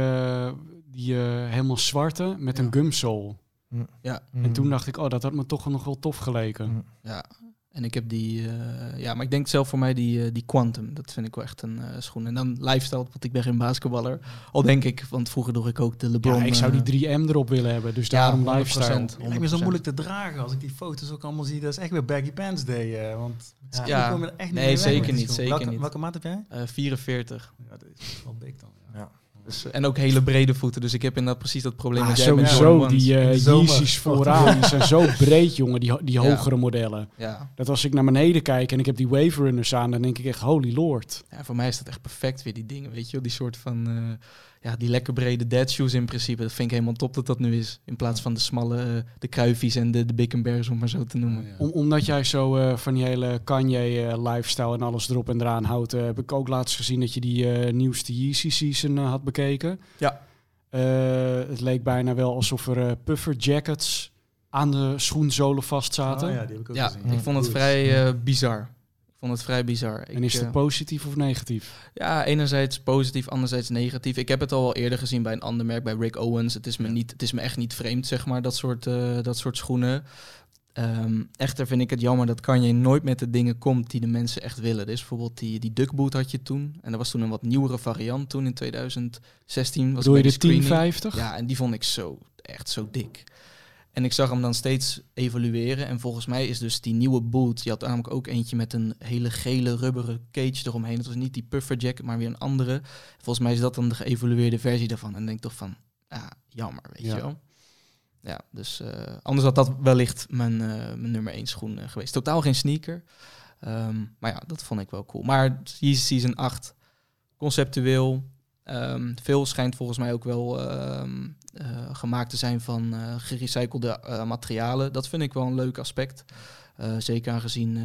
die helemaal zwarte met een gumsole. Ja. En toen dacht ik, oh, dat had me toch nog wel tof geleken. Ja, en ik heb die, uh, ja, maar ik denk zelf voor mij die, uh, die Quantum. Dat vind ik wel echt een uh, schoen. En dan lifestyle, want ik ben geen basketballer. Al denk ik, want vroeger droeg ik ook de LeBron. Ja, ik zou die 3M erop willen hebben, dus daarom ja, lifestyle. Het lijkt me zo moeilijk te dragen als ik die foto's ook allemaal zie. Dat is echt weer baggy pants day, want ja, ja. er echt niet nee, zeker niet, zeker welke, niet. Welke maat heb jij? 44. Ja, dat is wel big dan. ja. Dus, en ook hele brede voeten. Dus ik heb inderdaad precies dat probleem ah, dat jij sowieso, die uh, Yeezys vooraan, die zijn zo breed, jongen, die, die hogere modellen. Ja. Dat als ik naar beneden kijk en ik heb die Wave Runners aan, dan denk ik echt, holy lord. Ja, voor mij is dat echt perfect weer, die dingen, weet je wel. Die soort van, uh, ja, die lekker brede dead shoes in principe. Dat vind ik helemaal top dat dat nu is. In plaats van de smalle, eh, de kruifies en de, de Bickenbergs, om maar zo te noemen. Om, omdat jij zo uh, van die hele Kanye-lifestyle en alles erop en eraan houdt, heb ik ook laatst gezien dat je die nieuwste Yeezy season had bekeken. Ja. het leek bijna wel alsof er puffer jackets aan de schoenzolen vast zaten. Oh, ja, die heb ik ook ja, gezien. ik vond het vrij bizar vond het vrij bizar. En is het uh, positief of negatief? Ja, enerzijds positief, anderzijds negatief. Ik heb het al wel eerder gezien bij een ander merk, bij Rick Owens. Het is me, niet, het is me echt niet vreemd, zeg maar, dat soort, uh, dat soort schoenen. Um, echter vind ik het jammer dat Kanye nooit met de dingen komt die de mensen echt willen. Dus bijvoorbeeld die, die duckboot had je toen. En dat was toen een wat nieuwere variant toen in 2016. Was Doe je de 1050? Ja, en die vond ik zo, echt zo dik. En ik zag hem dan steeds evolueren. En volgens mij is dus die nieuwe boot, die had namelijk ook eentje met een hele gele rubberen cage eromheen. Dat was niet die puffer jacket, maar weer een andere. Volgens mij is dat dan de geëvolueerde versie daarvan. En denk toch van, ja, jammer, weet je wel. Ja, dus uh, anders had dat wellicht mijn, uh, mijn nummer 1 schoen uh, geweest. Totaal geen sneaker. Um, maar ja, dat vond ik wel cool. Maar Season 8, conceptueel. Um, veel schijnt volgens mij ook wel um, uh, gemaakt te zijn van uh, gerecyclede uh, materialen. Dat vind ik wel een leuk aspect. zeker aangezien,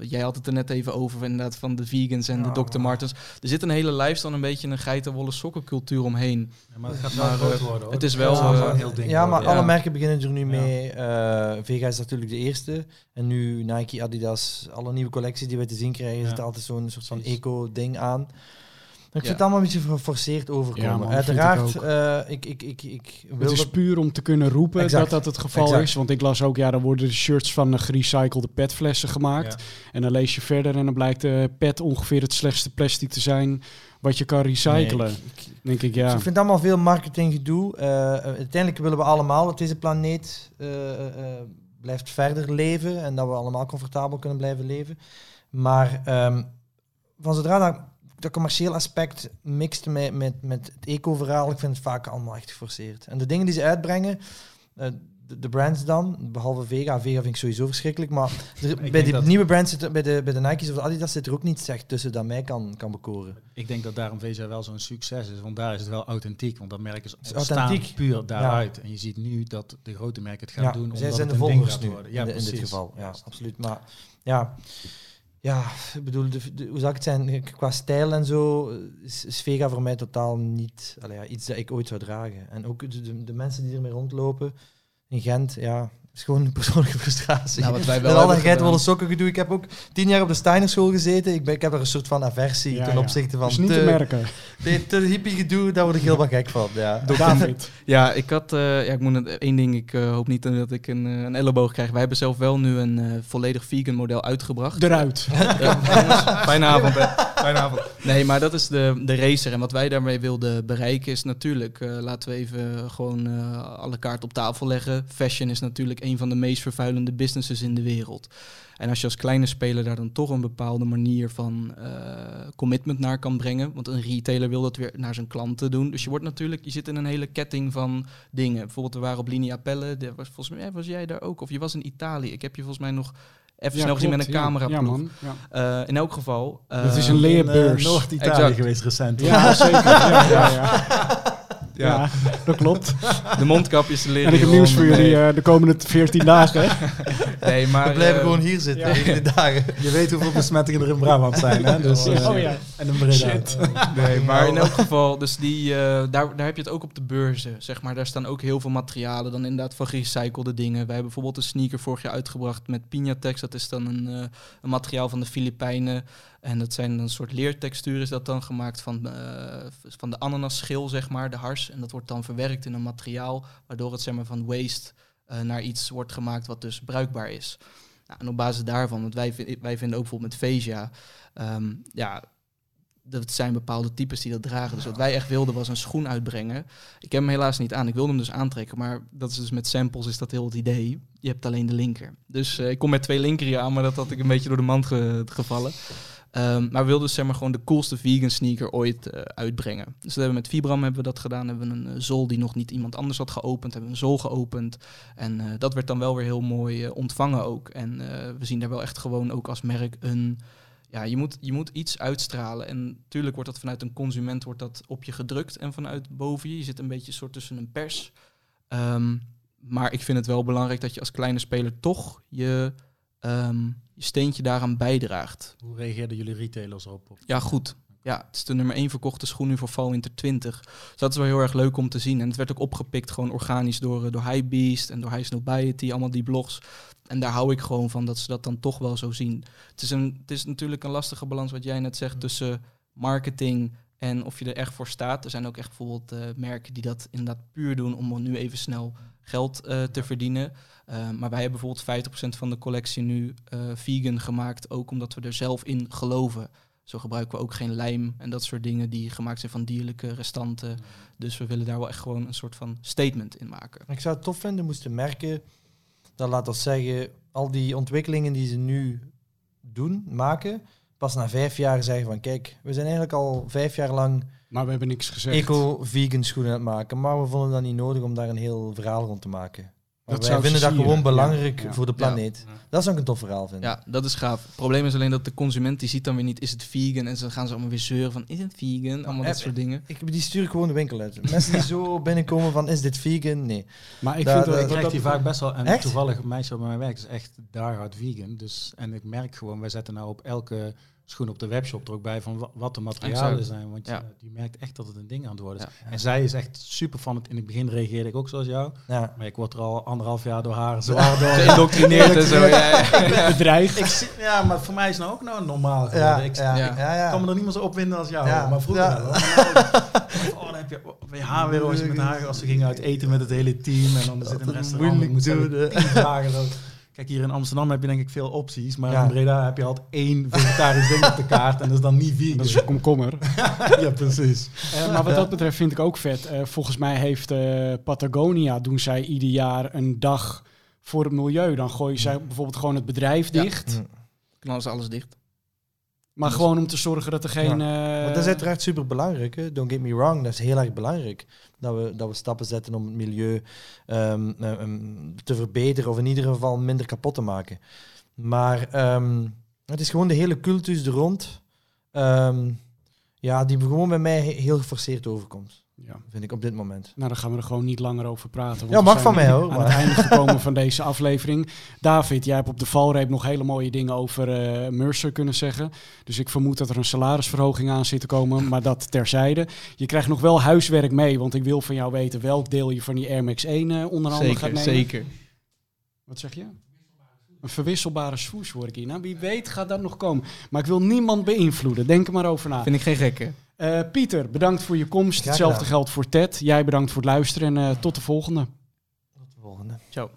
jij had het er net even over, inderdaad, van de vegans en de Dr. Martens. Er zit een hele lifestyle, een beetje een geitenwolle sokkencultuur omheen. Ja, maar het gaat maar, groot worden. Het is wel ja, een heel ding. Ja, maar alle merken beginnen er nu mee. Vega is natuurlijk de eerste. En nu Nike, Adidas, alle nieuwe collecties die we te zien krijgen, ja. zit altijd zo'n soort van eco-ding aan. Ik vind het allemaal een beetje geforceerd overkomen. Uiteraard, ik, uh, ik, ik, ik, ik wil Het is puur om te kunnen roepen dat dat het geval is. Want ik las ook, ja, dan worden de shirts van gerecyclede petflessen gemaakt. En dan lees je verder en dan blijkt de pet ongeveer het slechtste plastic te zijn wat je kan recyclen. denk ik, ja. Dus ik vind allemaal veel marketinggedoe. Uh, uiteindelijk willen we allemaal dat deze planeet uh, blijft verder leven en dat we allemaal comfortabel kunnen blijven leven. Maar um, van zodra dat dat commercieel aspect mixt met, met, met het eco-verhaal. Ik vind het vaak allemaal echt geforceerd. En de dingen die ze uitbrengen, uh, de, de, brands dan, behalve Vega. Vega vind ik sowieso verschrikkelijk. Maar bij de nieuwe brands, zit, bij, de, bij de Nike's of de Adidas, zit er ook niets echt tussen dat mij kan, kan bekoren. Ik denk dat daarom Vega wel zo'n succes is. Want daar is het wel authentiek. Want dat merk is ontstaan puur daaruit. En je ziet nu dat de grote merken het gaan ja, doen. Zij zijn de volgers nu, ja, in, in, dit geval. Ja, absoluut. Maar ja... Ja, ik bedoel, de, hoe zou ik het zijn? Qua stijl en zo is, Vega voor mij totaal niet allee, ja, iets dat ik ooit zou dragen. En ook de, de mensen die ermee rondlopen in Gent, ja, is gewoon een persoonlijke frustratie. Nou, wat wij wel alle willen sokken gedoe. Ik heb ook tien jaar op de Steiner school gezeten. Ik, ben, ik heb er een soort van aversie ten opzichte van... Is niet te, merken. De, te hippie gedoe, daar word ik heel wat gek van. Ja. David. Ja, ik had... Uh, ja, ik moet één ding, ik uh, hoop niet dat ik een, uh, een elleboog krijg. Wij hebben zelf wel nu een volledig vegan model uitgebracht. Eruit. Fijne avond, Fijne avond. Nee, maar dat is de, de racer. En wat wij daarmee wilden bereiken is natuurlijk... laten we even gewoon alle kaarten op tafel leggen. Fashion is natuurlijk een van de meest vervuilende businesses in de wereld. En als je als kleine speler daar dan toch een bepaalde manier van uh, commitment naar kan brengen. Want een retailer wil dat weer naar zijn klanten doen. Dus je wordt natuurlijk, je zit in een hele ketting van dingen. Bijvoorbeeld, we waren op Linea Pelle. Was, volgens mij was jij daar ook. Of je was in Italië. Ik heb je volgens mij nog even snel gezien met een camera. Ja, man. Ja. Uh, in elk geval. Uh, het is een leerbeurs. Uh, Noord-Italië geweest recent. Ja, zeker. ja, ja, dat klopt. De mondkapjes te leren. En ik heb nieuws voor jullie uh, de komende 14 dagen. nee, maar... We blijven uh, gewoon hier zitten, ja. de dagen. Je weet hoeveel besmettingen er in Brabant zijn, hè? Dus, uh, oh ja. En een Shit. Nee, maar in elk geval, dus die, daar, daar heb je het ook op de beurzen, zeg maar. Daar staan ook heel veel materialen, dan inderdaad van gerecyclede dingen. Wij hebben bijvoorbeeld een sneaker vorig jaar uitgebracht met Pinatex. Dat is dan een, een materiaal van de Filipijnen. En dat zijn een soort leertextuur is dat dan gemaakt van, uh, van de ananasschil, zeg maar, de hars. En dat wordt dan verwerkt in een materiaal, waardoor het zeg maar, van waste uh, naar iets wordt gemaakt wat dus bruikbaar is. Nou, en op basis daarvan, want wij, wij vinden ook bijvoorbeeld met Veja, um, ja, dat zijn bepaalde types die dat dragen. Dus wat wij echt wilden was een schoen uitbrengen. Ik heb hem helaas niet aan. Ik wilde hem dus aantrekken. Maar dat is dus met samples is dat heel het idee. Je hebt alleen de linker. Dus uh, ik kom met twee linker hier aan, maar dat had ik een beetje door de mand ge gevallen. Um, maar we wilden zeg maar gewoon de coolste vegan sneaker ooit uh, uitbrengen. Dus dat hebben we met Vibram hebben we dat gedaan. Hebben we een uh, zool die nog niet iemand anders had geopend. Hebben we een zool geopend. En uh, dat werd dan wel weer heel mooi ontvangen ook. En we zien daar wel echt gewoon ook als merk een ja, je moet, je moet iets uitstralen. En natuurlijk wordt dat vanuit een consument wordt dat op je gedrukt en vanuit boven je. Je zit een beetje soort tussen een pers. Ehm, maar ik vind het wel belangrijk dat je als kleine speler toch je, um, je steentje daaraan bijdraagt. Hoe reageerden jullie retailers op? Ja, goed. Ja, het is de nummer 1 verkochte schoen nu voor Fall Winter 20. Dus dat is wel heel erg leuk om te zien. En het werd ook opgepikt gewoon organisch door, eh, door Hypebeast en door High Snobiety, allemaal die blogs. En daar hou ik gewoon van dat ze dat dan toch wel zo zien. Het is, een, het is natuurlijk een lastige balans wat jij net zegt tussen marketing en of je er echt voor staat. Er zijn ook echt bijvoorbeeld uh, merken die dat inderdaad puur doen om nu even snel geld uh, te verdienen. Uh, maar wij hebben bijvoorbeeld 50% van de collectie nu vegan gemaakt, ook omdat we er zelf in geloven. Zo gebruiken we ook geen lijm en dat soort dingen die gemaakt zijn van dierlijke restanten. Dus we willen daar wel echt gewoon een soort van statement in maken. Ik zou het tof vinden, moesten merken dat, laat ons zeggen, al die ontwikkelingen die ze nu doen, maken, pas na vijf jaar zeggen van kijk, we zijn eigenlijk al vijf jaar lang maar we hebben niks gezegd. eco-vegan schoenen aan het maken, maar we vonden dat niet nodig om daar een heel verhaal rond te maken. Dat wij vinden dat gewoon belangrijk voor de planeet. Dat zou ik een tof verhaal vinden. Ja, dat is gaaf. Het probleem is alleen dat de consument die ziet dan weer niet, is het vegan? En ze gaan ze allemaal weer zeuren van, is het vegan? Allemaal dat soort dingen. Ik, die stuur ik gewoon de winkel uit. Mensen die zo binnenkomen van, is dit vegan? Nee. Maar ik vind dat, dat, krijgt die vaak best wel, en toevallig meisje op mijn werk is echt hard vegan. Dus, en ik merk gewoon, wij zetten nou op elke schoen op de webshop er ook bij van wat de materialen zijn. Want je, je, merkt echt dat het een ding aan het worden is. En zij is echt super van het. In het begin reageerde ik ook zoals jou. Ja. Maar ik word er al anderhalf jaar door haar zwaar door geïndoctrineerd en zo. Bedreigd. ja, maar voor mij is nou ook nou normaal geworden. Ik, ik kan me er niet meer zo opwinden als jou. Maar vroeger wel. oh, dan heb je, je haar weer als je met haar, als we gingen uit eten met het hele team. En dan zit in een restaurant. Ik moet tien vragen. Kijk, hier in Amsterdam heb je denk ik veel opties, maar in Breda heb je altijd één vegetarisch ding op de kaart en dat is dan niet vegan. Dat is een komkommer. ja, precies. Uh, maar wat dat betreft vind ik ook vet. Uh, volgens mij heeft uh, Patagonia, doen zij ieder jaar een dag voor het milieu. Dan gooien zij bijvoorbeeld gewoon het bedrijf dicht. Ja. Knallen ze alles dicht. Maar dus- gewoon om te zorgen dat er geen... Ja. dat is uiteraard super belangrijk. Hè? Don't get me wrong, dat is heel erg belangrijk. Dat we, dat we stappen zetten om het milieu um, um, te verbeteren of in ieder geval minder kapot te maken. Maar um, het is gewoon de hele cultus er rond. ja, die gewoon bij mij heel geforceerd overkomt. Ja. Vind ik op dit moment. Nou, dan gaan we er gewoon niet langer over praten. Ja, mag van mij hoor. Aan het einde gekomen van deze aflevering. David, jij hebt op de valreep nog hele mooie dingen over uh, Mercer kunnen zeggen. Dus ik vermoed dat er een salarisverhoging aan zit te komen. Maar dat terzijde. Je krijgt nog wel huiswerk mee. Want ik wil van jou weten welk deel je van die Air Max 1 uh, onder andere gaat nemen. Zeker, Wat zeg je? Een verwisselbare swoosh hoor ik hier. Nou, wie weet gaat dat nog komen. Maar ik wil niemand beïnvloeden. Denk er maar over na. Vind ik geen gekke. Uh, Pieter, bedankt voor je komst. Hetzelfde geldt voor Ted. Jij bedankt voor het luisteren en uh, tot de volgende. Tot de volgende. Ciao.